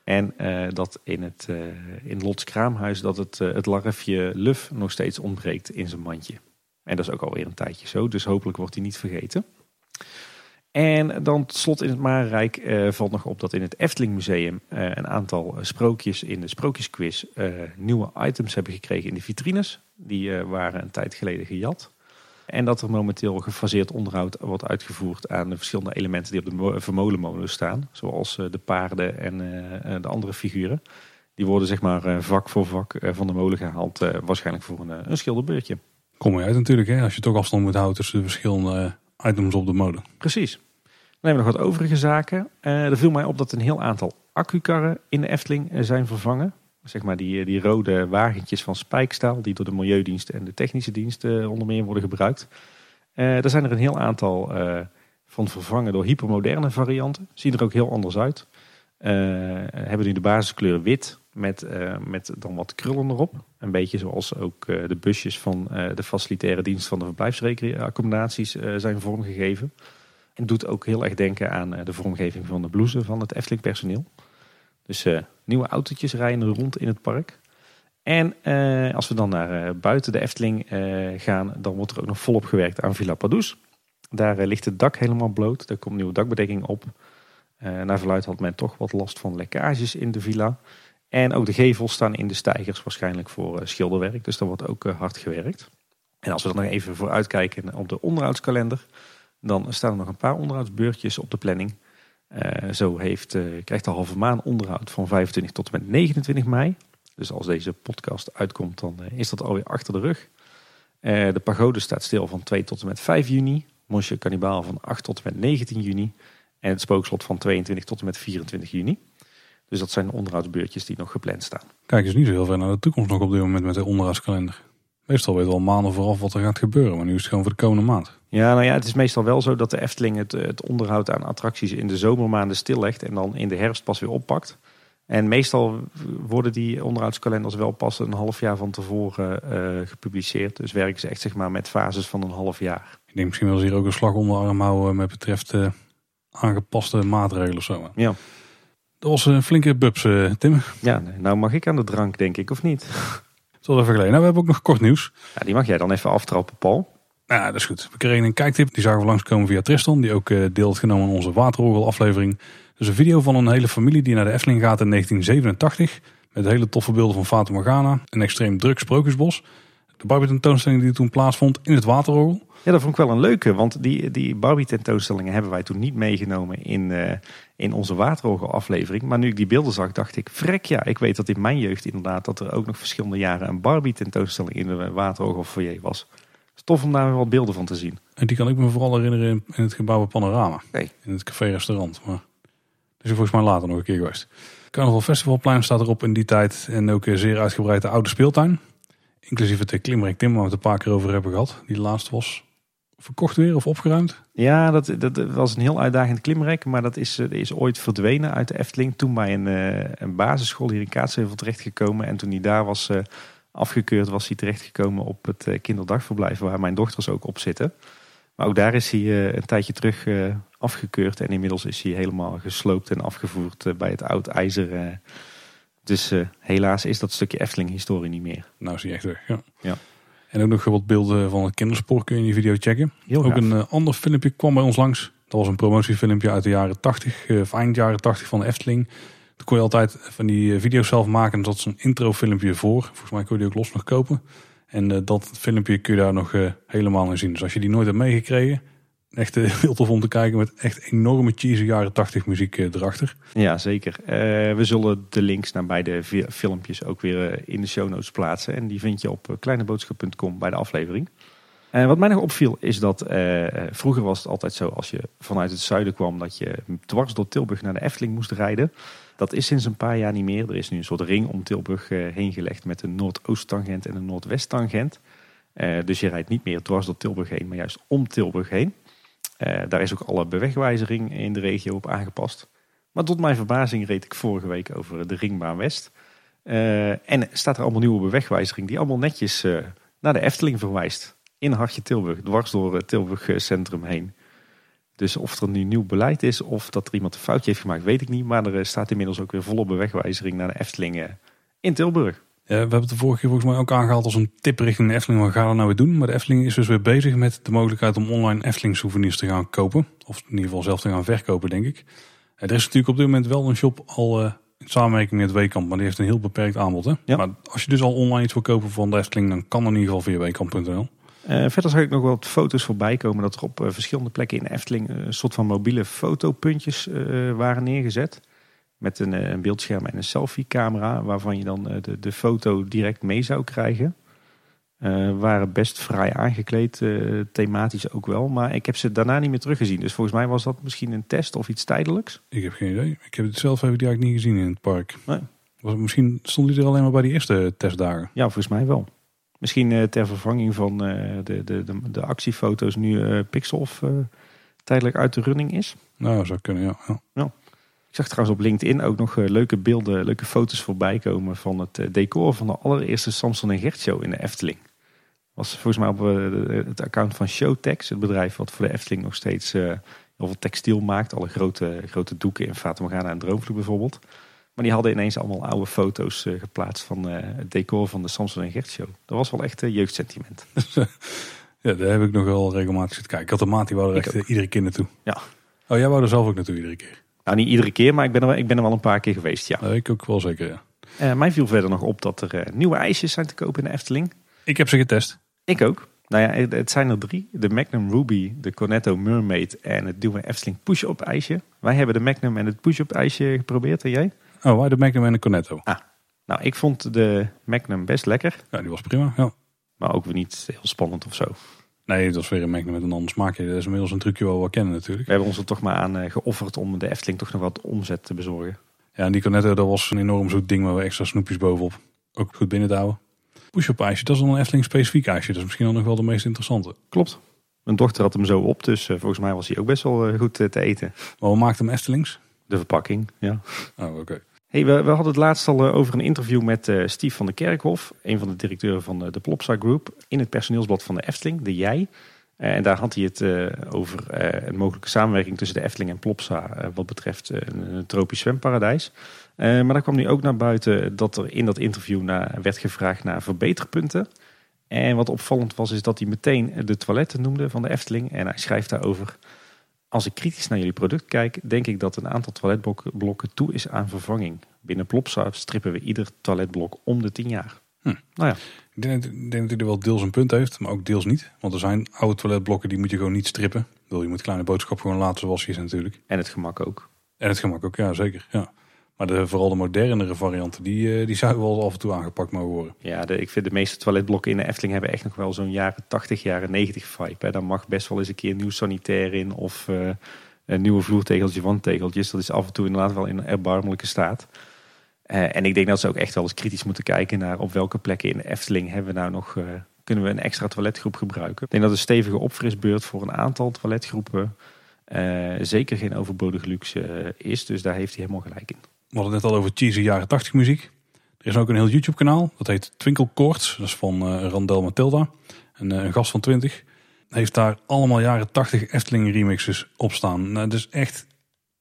En dat in het in Lots Kraamhuis dat het, het larfje Luf nog steeds ontbreekt in zijn mandje. En dat is ook alweer een tijdje zo, dus hopelijk wordt hij niet vergeten. En dan tot slot in het Marenrijk eh, valt nog op dat in het Efteling Museum eh, een aantal eh, sprookjes in de sprookjesquiz eh, nieuwe items hebben gekregen in de vitrines. Die waren een tijd geleden gejat. En dat er momenteel gefaseerd onderhoud wordt uitgevoerd aan de verschillende elementen die op de mo- vermolenmolen staan. Zoals de paarden en de andere figuren. Die worden zeg maar vak voor vak van de molen gehaald. eh, waarschijnlijk voor een, een schilderbeurtje. kom je uit natuurlijk, hè? Als je toch afstand moet houden tussen de verschillende items op de molen. Precies. Dan hebben we nog wat overige zaken. Eh, er viel mij op dat een heel aantal accukarren in de Efteling eh, zijn vervangen. Zeg maar die, die rode wagentjes van spijkstaal die door de Milieudienst en de Technische Dienst eh, onder meer worden gebruikt. Eh daar zijn er een heel aantal eh, van vervangen door hypermoderne varianten. Zien er ook heel anders uit. Eh, hebben nu de basiskleur wit met, eh, met dan wat krullen erop. Een beetje zoals ook eh, de busjes van eh, de facilitaire dienst van de verblijfsaccommodaties zijn vormgegeven. En doet ook heel erg denken aan de vormgeving van de blouse van het Efteling personeel. Dus nieuwe autootjes rijden rond in het park. En als we dan naar buiten de Efteling gaan, dan wordt er ook nog volop gewerkt aan Villa Padus. Daar ligt het dak helemaal bloot. Daar komt nieuwe dakbedekking op. Naar verluid had men toch wat last van lekkages in de villa. En ook de gevels staan in de stijgers, waarschijnlijk voor eh, schilderwerk. Dus daar wordt ook eh, hard gewerkt. En als we dan nog even vooruitkijken op de onderhoudskalender, dan staan er nog een paar onderhoudsbeurtjes op de planning. Eh, zo heeft, krijgt de halve maan onderhoud van 25 tot en met 29 mei. Dus als deze podcast uitkomt, dan is dat alweer achter de rug. De pagode staat stil van 2 tot en met 5 juni. Monsieur Cannibal van 8 tot en met 19 juni. En het spookslot van 22 tot en met 24 juni. Dus dat zijn onderhoudsbeurtjes die nog gepland staan. Kijk eens niet zo heel ver naar de toekomst nog op dit moment met de onderhoudskalender. Meestal weet wel maanden vooraf wat er gaat gebeuren, maar nu is het gewoon voor de komende maand. Ja, nou ja, het is meestal wel zo dat de Efteling het, het onderhoud aan attracties in de zomermaanden stillegt en dan in de herfst pas weer oppakt. En meestal worden die onderhoudskalenders wel pas een half jaar van tevoren uh, gepubliceerd. Dus werken ze echt zeg maar met fases van een half jaar. Ik denk misschien wel ze hier ook een slag om de arm houden met betreft uh, aangepaste maatregelen of zo. Ja. Dat was een flinke bubs, uh, Tim. Ja, nou mag ik aan de drank denk ik, of niet? Tot even geleden. Nou, we hebben ook nog kort nieuws. Ja, die mag jij dan even aftrappen, Paul. Ja, dat is goed. We kregen een kijktip. Die zagen we langskomen via Tristan. Die ook uh, deel had genomen aan onze waterorgel aflevering. Dus een video van een hele familie die naar de Efteling gaat in 1987. Met hele toffe beelden van Fata Morgana. Een extreem druk sprookjesbos. De Barbie tentoonstelling die toen plaatsvond in het waterorgel. Ja, dat vond ik wel een leuke. Want die, die Barbie tentoonstellingen hebben wij toen niet meegenomen in, uh, in onze waterorgel aflevering. Maar nu ik die beelden zag, dacht ik, vrek ja. Ik weet dat in mijn jeugd inderdaad dat er ook nog verschillende jaren een Barbie tentoonstelling in de waterorgel foyer was. Tof om daar weer wat beelden van te zien. En die kan ik me vooral herinneren in het gebouw Panorama. Nee. In het café-restaurant. Maar dat is volgens mij later nog een keer geweest. Carnaval Festivalplein staat erop in die tijd. En ook een zeer uitgebreide oude speeltuin. Inclusief het klimrek Tim, waar we het een paar keer over hebben gehad. Die laatste was verkocht weer of opgeruimd. Ja, dat, dat was een heel uitdagend klimrek. Maar dat is, is ooit verdwenen uit de Efteling. Toen bij een, een basisschool hier in Kaatsheuvel terechtgekomen. En toen hij daar was afgekeurd was hij terechtgekomen op het eh, kinderdagverblijf waar mijn dochters ook op zitten. Maar ook daar is hij eh, een tijdje terug eh, afgekeurd en inmiddels is hij helemaal gesloopt en afgevoerd bij het oud ijzer. Dus helaas is dat stukje Efteling historie niet meer. Nou is hij echt weg, ja. ja. En ook nog wat beelden van het kinderspoor kun je in die video checken. Heel ook een ander filmpje kwam bij ons langs. Dat was een promotiefilmpje uit de jaren 80, of eind jaren 80 van de Efteling. Dan kon je altijd van die eh, video's zelf maken. En dat is een introfilmpje voor. Volgens mij kun je die ook los nog kopen. En dat filmpje kun je daar nog helemaal in zien. Dus als je die nooit hebt meegekregen. Echt uh, [LAUGHS] heel tof om te kijken met echt enorme cheesy jaren 80 muziek erachter. Ja, zeker. we zullen de links naar beide filmpjes ook weer in de show notes plaatsen. En die vind je op kleineboodschap.com bij de aflevering. En wat mij nog opviel is dat vroeger was het altijd zo als je vanuit het zuiden kwam dat je dwars door Tilburg naar de Efteling moest rijden. Dat is sinds een paar jaar niet meer. Er is nu een soort ring om Tilburg eh, heen gelegd met een Noordoost-tangent en een Noordwest-tangent. Uh, dus je rijdt niet meer dwars door Tilburg heen, maar juist om Tilburg heen. Uh, daar is ook alle bewegwijzering in de regio op aangepast. Maar tot mijn verbazing reed ik vorige week over de Ringbaan West. en staat er allemaal nieuwe bewegwijzering die allemaal netjes naar de Efteling verwijst. In Hartje Tilburg, dwars door het Tilburg Centrum heen. Dus of er nu nieuw beleid is of dat er iemand een foutje heeft gemaakt, weet ik niet. Maar er eh, staat inmiddels ook weer volop bewegwijzering naar de Efteling eh, in Tilburg. Ja, we hebben het de vorige keer volgens mij ook aangehaald als een tip richting de Efteling. Wat gaan we nou weer doen? Maar de Efteling is dus weer bezig met de mogelijkheid om online Efteling souvenirs te gaan kopen. Of in ieder geval zelf te gaan verkopen, denk ik. Er is natuurlijk op dit moment wel een shop al uh, in samenwerking met Weekamp. Maar die heeft een heel beperkt aanbod. Hè? Ja. Maar als je dus al online iets wil kopen van de Efteling, dan kan dat in ieder geval via weekamp.nl. Uh, verder zag ik nog wat foto's voorbij komen dat er op uh, verschillende plekken in Efteling een soort van mobiele fotopuntjes waren neergezet. Met een, een, beeldscherm en een selfie-camera, waarvan je dan de, de foto direct mee zou krijgen. waren best vrij aangekleed, thematisch ook wel. Maar ik heb ze daarna niet meer teruggezien. Dus volgens mij was dat misschien een test of iets tijdelijks. Ik heb geen idee. Ik heb het zelf even direct niet gezien in het park. Nee. Was, misschien stond hij er alleen maar bij die eerste testdagen. Ja, volgens mij wel. Misschien uh, ter vervanging van de, de, de, de, actiefoto's nu uh, Pixelf tijdelijk uit de running is. Nou, zou kunnen, ja. ja. ja. Ik zag trouwens op LinkedIn ook nog leuke beelden, leuke foto's voorbij komen van het decor van de allereerste Samson en Gert show in de Efteling. Was volgens mij op het account van Showtex, het bedrijf wat voor de Efteling nog steeds heel veel textiel maakt. Alle grote, grote doeken in Fata Morgana en Droomvloed bijvoorbeeld. Maar die hadden ineens allemaal oude foto's geplaatst van het decor van de Samson en Gert show. Dat was wel echt jeugdsentiment. [LAUGHS] ja, daar heb ik nog wel regelmatig zitten kijken. Ik had de maat, die wou er echt iedere keer naartoe. Ja. Oh, jij wou er zelf ook naartoe iedere keer? Nou, niet iedere keer, maar ik ben er wel, ik ben er wel een paar keer geweest, ja. ik ook wel zeker, ja. mij viel verder nog op dat er nieuwe ijsjes zijn te kopen in de Efteling. Ik heb ze getest. Ik ook. Nou ja, het zijn er drie. De Magnum Ruby, de Cornetto Mermaid en het nieuwe Efteling Push-Up ijsje. Wij hebben de Magnum en het Push-Up ijsje geprobeerd en jij? Oh, wij de Magnum en de Cornetto. Ah, nou ik vond de Magnum best lekker. Ja, die was prima, ja. Maar ook weer niet heel spannend of zo. Nee, dat is weer een merk met een ander smaakje. Dat is inmiddels een trucje wel wat kennen natuurlijk. We hebben ons er toch maar aan eh, geofferd om de Efteling toch nog wat omzet te bezorgen. Ja, en die Cornetto, dat was een enorm zoet ding met extra snoepjes bovenop. Ook goed binnen te houden. Push-up ijsje, dat is dan een Efteling specifiek ijsje. Dat is misschien dan nog wel de meest interessante. Klopt. Mijn dochter had hem zo op, dus eh, volgens mij was hij ook best wel eh, goed te eten. Maar we maakten hem Eftelings? De verpakking, ja. Oh, oké. Hey, we, hadden het laatst al eh, over een interview met eh Steve van der Kerkhof, een van de directeuren van de, de Plopsa Group, in het personeelsblad van de Efteling, de Jij. Eh, en daar had hij het eh, over eh, een mogelijke samenwerking tussen de Efteling en Plopsa eh, wat betreft eh, een, tropisch zwemparadijs. Eh, maar daar kwam nu ook naar buiten dat er in dat interview werd gevraagd naar verbeterpunten. En wat opvallend was, is dat hij meteen de toiletten noemde van de Efteling. En hij schrijft daarover. Als ik kritisch naar jullie product kijk, denk ik dat een aantal toiletblokken toe is aan vervanging. Binnen Plopsa strippen we ieder toiletblok om de 10 jaar. Hm. Nou ja, Ik denk, ik denk dat hij er wel deels een punt heeft, maar ook deels niet. Want er zijn oude toiletblokken die moet je gewoon niet strippen. Bedoel, je moet kleine boodschap gewoon laten zoals hij is natuurlijk. en het gemak ook. En het gemak ook, ja zeker. Ja. Maar de, vooral de modernere varianten, die, eh, die zouden wel af en toe aangepakt mogen worden. Ja, ik vind de meeste toiletblokken in de Efteling hebben echt nog wel zo'n jaren 80, jaren 90 vibe. Hè. Daar mag best wel eens een keer nieuw sanitair in of eh, een nieuwe vloertegeltje, wandtegeltjes. Dat is af en toe inderdaad wel in een erbarmelijke staat. Eh, en ik denk dat ze ook echt wel eens kritisch moeten kijken naar op welke plekken in de Efteling hebben we nou nog, kunnen we een extra toiletgroep gebruiken. Ik denk dat een stevige opfrisbeurt voor een aantal toiletgroepen zeker geen overbodige luxe is. Dus daar heeft hij helemaal gelijk in. We hadden het net al over cheesy jaren 80 muziek. Er is ook een heel YouTube kanaal, dat heet Twinkle Chords. Dat is van eh, Randel Matilda, een, eh, een gast van 20. Heeft daar allemaal jaren 80 Efteling remixes op staan. Nou, dat is echt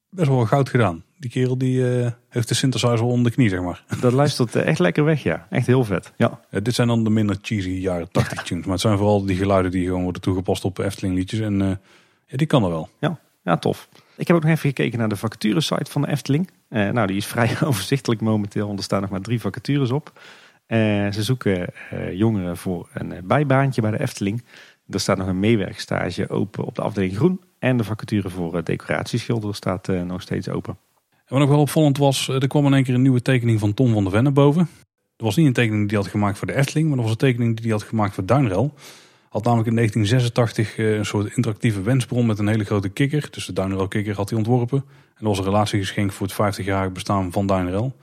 best wel goud gedaan. Die kerel die eh, heeft de synthesizer onder de knie, zeg maar. [LAUGHS] Dat luistert echt lekker weg, ja. Echt heel vet. Ja. Dit zijn dan de minder cheesy jaren 80 tunes. Maar het zijn vooral die geluiden die gewoon worden toegepast op Efteling liedjes. En ja, die kan er wel. Ja, ja, tof. Ik heb ook nog even gekeken naar de vacaturesite van de Efteling. Eh, nou, die is vrij [LAUGHS] overzichtelijk momenteel, want er staan nog maar drie vacatures op. Eh, ze zoeken eh, jongeren voor een bijbaantje bij de Efteling. Er staat nog een meewerkstage open op de afdeling Groen. En de vacature voor decoratieschilder staat nog steeds open. En wat nog wel opvallend was, er kwam in één keer een nieuwe tekening van Tom van der Ven naar boven. Dat was niet een tekening die hij had gemaakt voor de Efteling, maar dat was een tekening die hij had gemaakt voor Duinrel. Had namelijk in 1986 eh, een soort interactieve wensbron met een hele grote kikker. Dus de Duinrel kikker had hij ontworpen. En dat was een relatiegeschenk voor het 50-jarig bestaan van Duinrel.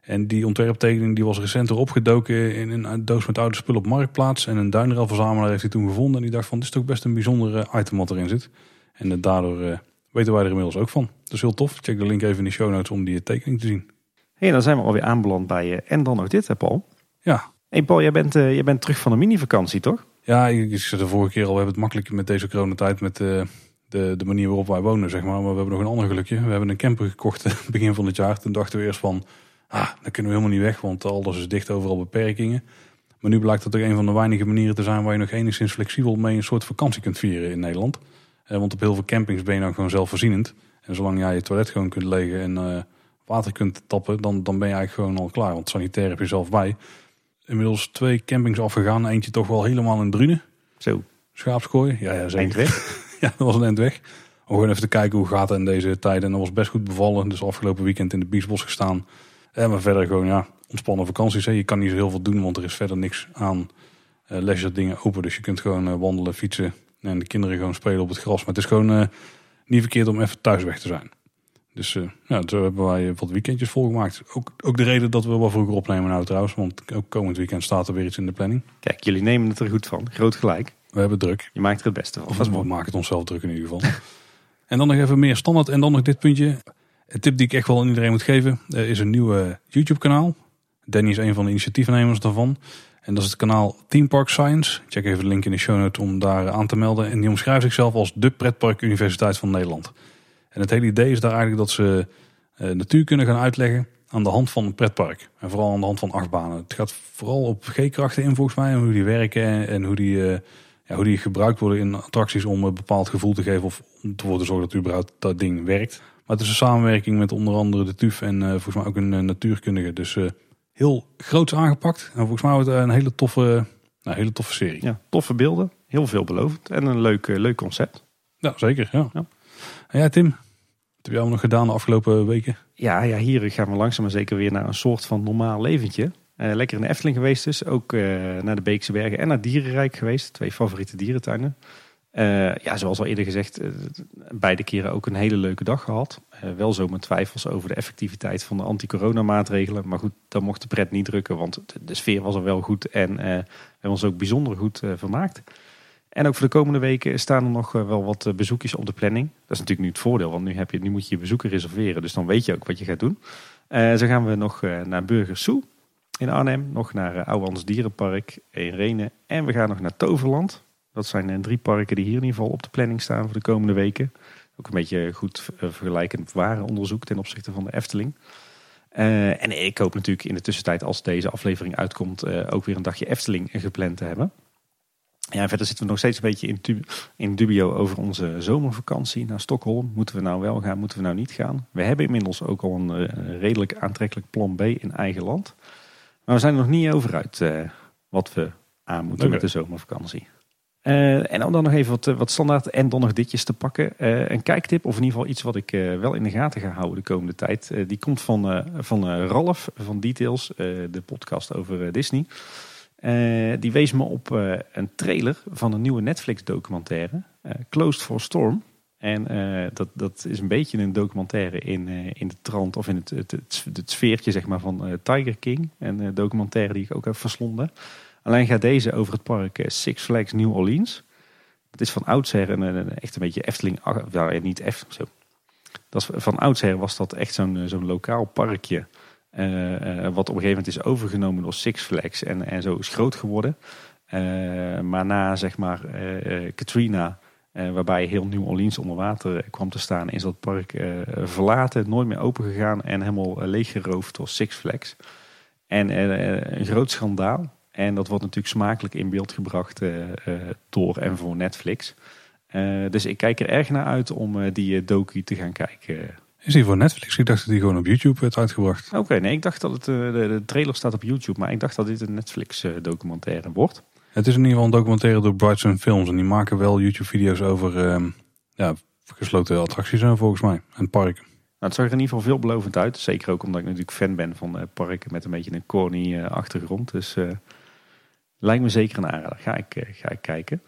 En die ontwerptekening die was recenter opgedoken in een doos met oude spullen op Marktplaats. En een Duinrel verzamelaar heeft hij toen gevonden. En die dacht van, dit is toch best een bijzonder item wat erin zit. En eh, daardoor eh, weten wij er inmiddels ook van. Dat is heel tof. Check de link even in de show notes om die tekening te zien. Hey, dan zijn we alweer aanbeland bij... en dan nog dit, hè Paul? Ja, Hey Paul, jij bent, jij bent terug van een minivakantie, toch? Ja, ik zei de vorige keer al, we hebben het makkelijk met deze coronatijd, met de, de, de manier waarop wij wonen, zeg maar. Maar we hebben nog een ander gelukje. We hebben een camper gekocht eh, [LAUGHS] begin van het jaar. Toen dachten we eerst van, ah, dan kunnen we helemaal niet weg, want alles is dicht, overal beperkingen. Maar nu blijkt dat ook een van de weinige manieren te zijn waar je nog enigszins flexibel mee een soort vakantie kunt vieren in Nederland. Eh, want op heel veel campings ben je dan gewoon zelfvoorzienend. En zolang jij je toilet gewoon kunt legen en eh, water kunt tappen, dan, dan ben je eigenlijk gewoon al klaar. Want sanitair heb je zelf bij. Inmiddels twee campings afgegaan. Eentje toch wel helemaal in Drunen. Zo, Schaapskooi. Ja, ja, zeker. eind weg. [LAUGHS] Ja, dat was een eind weg. Om gewoon even te kijken hoe gaat het in deze tijd. En dat was best goed bevallen. Dus afgelopen weekend in de Biesbos gestaan. En maar verder gewoon, ja, ontspannen vakanties. Hè. Je kan niet zo heel veel doen, want er is verder niks aan eh leisure dingen open. Dus je kunt gewoon eh, wandelen, fietsen en de kinderen gewoon spelen op het gras. Maar het is gewoon eh, niet verkeerd om even thuis weg te zijn. Dus eh, ja, zo hebben wij wat weekendjes volgemaakt. Ook, ook de reden dat we wat vroeger opnemen nou trouwens. Want ook komend weekend staat er weer iets in de planning. Kijk, jullie nemen het er goed van. Groot gelijk. We hebben druk. Je maakt er het beste van. Of we maken het onszelf druk in ieder geval. [LAUGHS] en dan nog even meer standaard. En dan nog dit puntje. Een tip die ik echt wel aan iedereen moet geven. Er is een nieuwe YouTube kanaal. Danny is een van de initiatiefnemers daarvan. En dat is het kanaal Theme Park Science. Check even de link in de show notes om daar aan te melden. En die omschrijft zichzelf als de pretpark universiteit van Nederland. En het hele idee is daar eigenlijk dat ze eh, natuur kunnen gaan uitleggen aan de hand van een pretpark. En vooral aan de hand van achtbanen. Het gaat vooral op G-krachten in volgens mij. En hoe die werken en, hoe die... eh, ja, hoe die gebruikt worden in attracties om een bepaald gevoel te geven of om ervoor te zorgen dat überhaupt dat ding werkt. Maar het is een samenwerking met onder andere de TUF en eh, volgens mij ook een natuurkundige. Dus heel groots aangepakt. En volgens mij wordt het een hele toffe, nou, hele toffe serie. Ja, Ja, toffe beelden. Heel veelbelovend. En een leuk, leuk concept. zeker. Ja. Ja. Jij Tim, wat heb jij allemaal nog gedaan de afgelopen weken? Ja, ja, hier gaan we langzaam maar zeker weer naar een soort van normaal leventje. Eh, lekker in de Efteling geweest dus. Ook eh, naar de Beekse Bergen en naar Dierenrijk geweest. Twee favoriete dierentuinen. Eh, ja, zoals al eerder gezegd, beide keren ook een hele leuke dag gehad. Eh, wel zo met twijfels over de effectiviteit van de anti-corona maatregelen. Maar goed, dan mocht de pret niet drukken, want de, de sfeer was er wel goed. En we hebben ons ook bijzonder goed vermaakt. En ook voor de komende weken staan er nog eh, wel wat eh, bezoekjes op de planning. Dat is natuurlijk nu het voordeel, want nu, heb je, nu moet je je bezoeken reserveren. Dus dan weet je ook wat je gaat doen. Eh, zo gaan we nog naar Burgers Zoo in Arnhem. Nog naar uh, Ouwans Dierenpark in Renen. En we gaan nog naar Toverland. Dat zijn drie parken die hier in ieder geval op de planning staan voor de komende weken. Ook een beetje goed vergelijkend warenonderzoek ten opzichte van de Efteling. En ik hoop natuurlijk in de tussentijd, als deze aflevering uitkomt, ook weer een dagje Efteling gepland te hebben. Ja, verder zitten we nog steeds een beetje in, dubio over onze zomervakantie naar Stockholm. Moeten we nou wel gaan, moeten we nou niet gaan? We hebben inmiddels ook al een eh, redelijk aantrekkelijk plan B in eigen land. Maar we zijn er nog niet over uit eh, wat we aan moeten met de zomervakantie. Eh, en om dan nog even wat, wat standaard en dan nog ditjes te pakken. Een kijktip, of in ieder geval iets wat ik wel in de gaten ga houden de komende tijd. Die komt van, van Ralf van Details, de podcast over Disney. Eh, die wees me op eh, een trailer van een nieuwe Netflix documentaire, eh, Closed for Storm. En dat, dat is een beetje een documentaire in, in de trant of in het, het, het, sfeertje zeg maar, van Tiger King. Een documentaire die ik ook heb verslonden. Alleen gaat deze over het park Six Flags New Orleans. Het is van oudsher een, een, echt een beetje Efteling. Ja, niet Efteling. Dat is, van oudsher was dat echt zo'n zo'n lokaal parkje. Eh, eh, wat op een gegeven moment is overgenomen door Six Flags. En, en zo is groot geworden. Eh, maar na zeg maar Katrina, waarbij heel New Orleans onder water kwam te staan, is dat park verlaten, nooit meer open gegaan en helemaal leeggeroofd door Six Flags. En een groot schandaal. En dat wordt natuurlijk smakelijk in beeld gebracht door en voor Netflix. Dus ik kijk er erg naar uit om die docu te gaan kijken. Is die voor Netflix? Ik dacht dat die gewoon op YouTube werd uitgebracht. Oké, nee, ik dacht dat het, eh, de, de trailer staat op YouTube, maar ik dacht dat dit een Netflix eh, wordt. Het is in ieder geval een documentaire door Brightson Films. En die maken wel YouTube-video's over ehm, ja, gesloten attracties en volgens mij. En parken. Nou, het zag er in ieder geval veelbelovend uit. Zeker ook omdat ik natuurlijk fan ben van eh, parken met een beetje een corny eh, achtergrond. Dus eh, lijkt me zeker een aanrader. Ga ik, eh, ga ik kijken.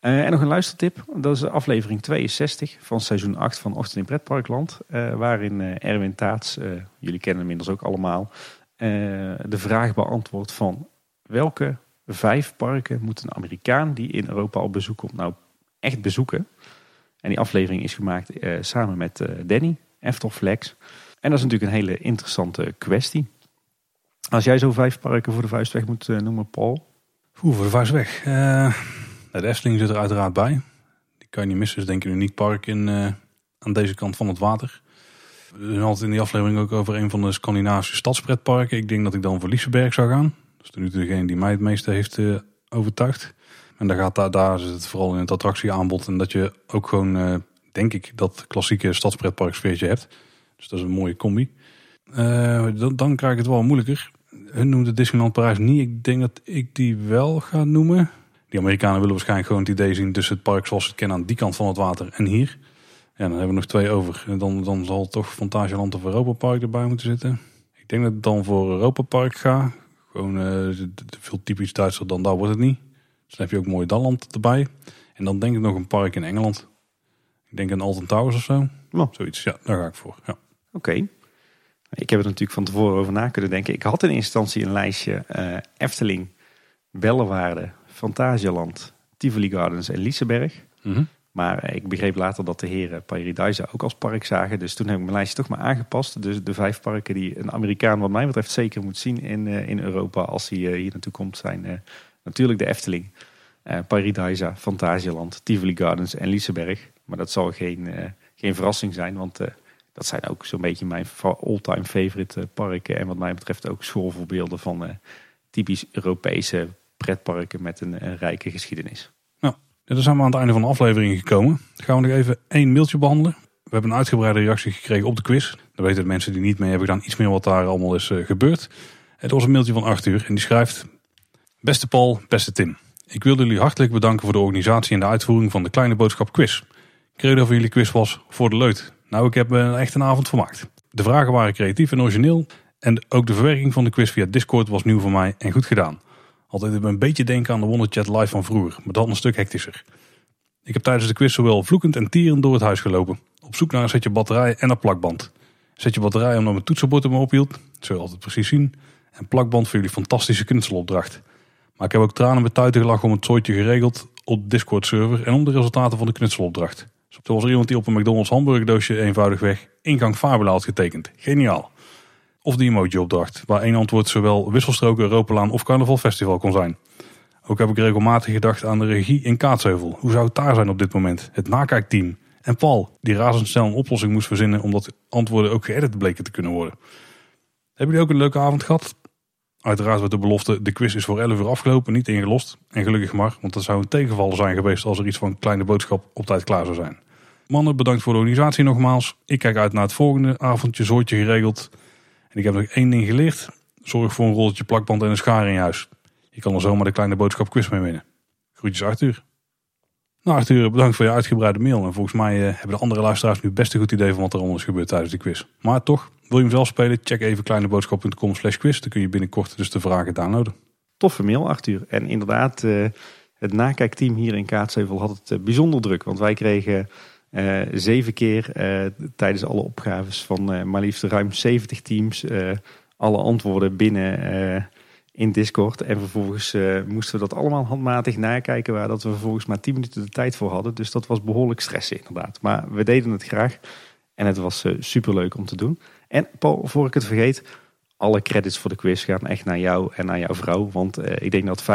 Eh, en nog een luistertip. Dat is aflevering 62 van seizoen 8 van Ochtend in Pretparkland. eh, waarin eh, Erwin Taats, jullie kennen hem inmiddels ook allemaal, de vraag beantwoordt van welke vijf parken moet een Amerikaan die in Europa op bezoek komt nou echt bezoeken. En die aflevering is gemaakt samen met Danny, Eftel Flex. En dat is natuurlijk een hele interessante kwestie. Als jij zo vijf parken voor de vuist weg moet noemen, Paul. Voor de vuist weg. De Efteling zit er uiteraard bij. Die kan je niet missen. Dus denk een uniek park in, eh, aan deze kant van het water. We altijd in die aflevering ook over een van de Scandinavische stadspretparken. Ik denk dat ik dan voor Liseberg zou gaan. Dat is nu degene die mij het meeste heeft eh, overtuigd. En daar, gaat, daar, daar zit het vooral in het attractieaanbod. En dat je ook gewoon, eh, denk ik, dat klassieke stadspretpark sfeertje hebt. Dus dat is een mooie combi. Dan, dan krijg ik het wel moeilijker. Hun noemde Disneyland Parijs niet. Ik denk dat ik die wel ga noemen. Die Amerikanen willen waarschijnlijk gewoon het idee zien tussen het park zoals ze het kennen aan die kant van het water en hier. Ja, dan hebben we nog twee over. En Dan, dan zal toch Fantasieland of Europa Park erbij moeten zitten. Ik denk dat ik dan voor Europa Park ga. Gewoon de- veel typisch Duitser dan daar wordt het niet. Dus dan heb je ook mooi Dalland erbij. En dan denk ik nog een park in Engeland. Ik denk een Alton Towers of zo. Oh. Zoiets, ja, daar ga ik voor. Ja. Oké. Ik heb er natuurlijk van tevoren over na kunnen denken. Ik had in eerste instantie een lijstje eh, Efteling, Bellewaarde, Fantasieland, Tivoli Gardens en Liseberg. Mhm. Maar eh, ik begreep later dat de heren Paradise ook als park zagen. Dus toen heb ik mijn lijstje toch maar aangepast. Dus de vijf parken die een Amerikaan wat mij betreft zeker moet zien in, eh, in Europa als hij eh, hier naartoe komt zijn natuurlijk de Efteling. Paradise, Fantasieland, Tivoli Gardens en Liseberg. Maar dat zal geen, geen verrassing zijn, want dat zijn ook zo'n beetje mijn all-time favorite parken. En wat mij betreft ook schoolvoorbeelden van typisch Europese pretparken met een, een rijke geschiedenis. Ja, dan zijn we aan het einde van de aflevering gekomen. Gaan we nog even één mailtje behandelen. We hebben een uitgebreide reactie gekregen op de quiz. Dan weten de mensen die niet mee hebben gedaan iets meer wat daar allemaal is eh, gebeurd. Het was een mailtje van Arthur en die schrijft... Beste Paul, beste Tim. Ik wil jullie hartelijk bedanken voor de organisatie en de uitvoering van de Kleine Boodschap quiz. Credo van jullie quiz was voor de leut. Nou, ik heb me echt een avond vermaakt. De vragen waren creatief en origineel En ook de verwerking van de quiz via Discord was nieuw voor mij en goed gedaan. Altijd een beetje denken aan de Wonderchat live van vroeger, maar dan een stuk hectischer. Ik heb tijdens de quiz zowel vloekend en tierend door het huis gelopen. Op zoek naar een setje batterij en een plakband. Zet je batterij omdat mijn toetsenbord me ophield. Dat zul je altijd precies zien. En plakband voor jullie fantastische knutselopdracht. Maar ik heb ook tranen met tuiten gelachen om het zooitje geregeld op Discord server en om de resultaten van de knutselopdracht. Zo was er iemand die op een McDonald's hamburgerdoosje eenvoudigweg ingang Fabula had getekend. Geniaal. Of de emoji-opdracht, waar één antwoord zowel wisselstroken, Europalaan of Carnaval Festival kon zijn. Ook heb ik regelmatig gedacht aan de regie in Kaatsheuvel. Hoe zou het daar zijn op dit moment? Het nakijkteam. En Paul, die razendsnel een oplossing moest verzinnen omdat antwoorden ook geëdit bleken te kunnen worden. Hebben jullie ook een leuke avond gehad? Uiteraard werd de belofte, de quiz is voor 11 uur afgelopen, niet ingelost. En gelukkig maar, want dat zou een tegenvaller zijn geweest als er iets van kleine boodschap op tijd klaar zou zijn. Mannen, bedankt voor de organisatie nogmaals. Ik kijk uit naar het volgende avondje, zoortje geregeld. En ik heb nog één ding geleerd. Zorg voor een rolletje plakband en een schaar in huis. Je kan er zomaar de kleine boodschap quiz mee winnen. Groetjes Arthur. Nou Arthur, bedankt voor je uitgebreide mail. En volgens mij eh, hebben de andere luisteraars nu best een goed idee van wat er allemaal is gebeurd tijdens de quiz. Maar toch, wil je hem zelf spelen? Check even kleineboodschap.com slash quiz. Dan kun je binnenkort dus de vragen downloaden. Toffe mail Arthur. En inderdaad, uh, het nakijkteam hier in Kaatsheuvel had het uh, bijzonder druk. Want wij kregen uh, zeven keer tijdens alle opgaves van maar liefst ruim 70 teams alle antwoorden binnen in Discord. En vervolgens moesten we dat allemaal handmatig nakijken, waar dat we vervolgens maar 10 minuten de tijd voor hadden. Dus dat was behoorlijk stressen inderdaad. Maar we deden het graag en het was uh, super leuk om te doen. En Paul, voor ik het vergeet, alle credits voor de quiz gaan echt naar jou en naar jouw vrouw. Want ik denk dat 95%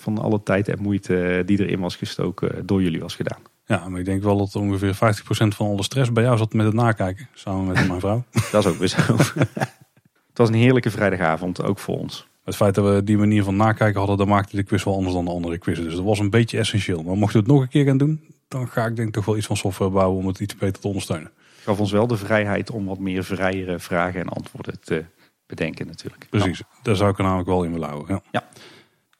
van alle tijd en moeite die erin was gestoken door jullie was gedaan. Ja, maar ik denk wel dat ongeveer 50% van alle stress bij jou zat met het nakijken, samen met mijn vrouw. [LAUGHS] dat is ook weer zo. het was een heerlijke vrijdagavond, ook voor ons. Het feit dat we die manier van nakijken hadden, dat maakte de quiz wel anders dan de andere quizzen. Dus dat was een beetje essentieel. Maar mochten we het nog een keer gaan doen, dan ga ik denk toch wel iets van software bouwen om het iets beter te ondersteunen. Het gaf ons wel de vrijheid om wat meer vrijere vragen en antwoorden te bedenken natuurlijk. Precies, daar zou ik er namelijk wel in willen houden. Ja. ja.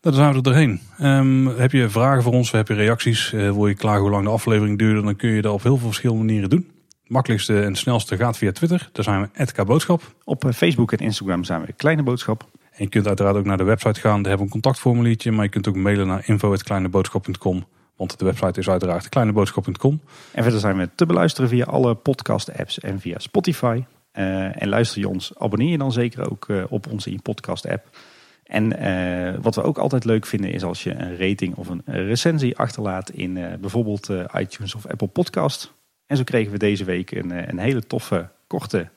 Dan zijn we er doorheen. Um, heb je vragen voor ons, heb je reacties, uh, wil je klagen hoe lang de aflevering duurde, dan kun je dat op heel veel verschillende manieren doen. Het makkelijkste en snelste gaat via Twitter. Daar zijn we @kboodschap. Op eh, Facebook en Instagram zijn we Kleine Boodschap. En je kunt uiteraard ook naar de website gaan. Daar hebben we een contactformuliertje. Maar je kunt ook mailen naar info.kleineboodschap.com. Want de website is uiteraard kleineboodschap.com. En verder zijn we te beluisteren via alle podcast apps en via Spotify. Uh, en luister je ons, abonneer je dan zeker ook uh, op onze in podcast app. En uh, wat we ook altijd leuk vinden is als je een rating of een recensie achterlaat in bijvoorbeeld iTunes of Apple Podcast. En zo kregen we deze week een, een hele toffe korte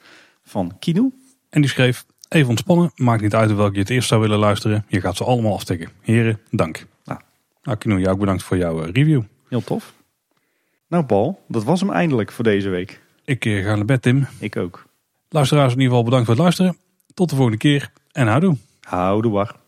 van Kino. En die schreef... Even ontspannen, maakt niet uit welke je het eerst zou willen luisteren. Je gaat ze allemaal aftikken. Heren, dank. Nou, nou Kino, jou ook bedankt voor jouw eh, review. Heel tof. Nou Paul, dat was hem eindelijk voor deze week. Ik eh, ga naar bed Tim. Ik ook. Luisteraars in ieder geval bedankt voor het luisteren. Tot de volgende keer en houdoe. Houdoe war.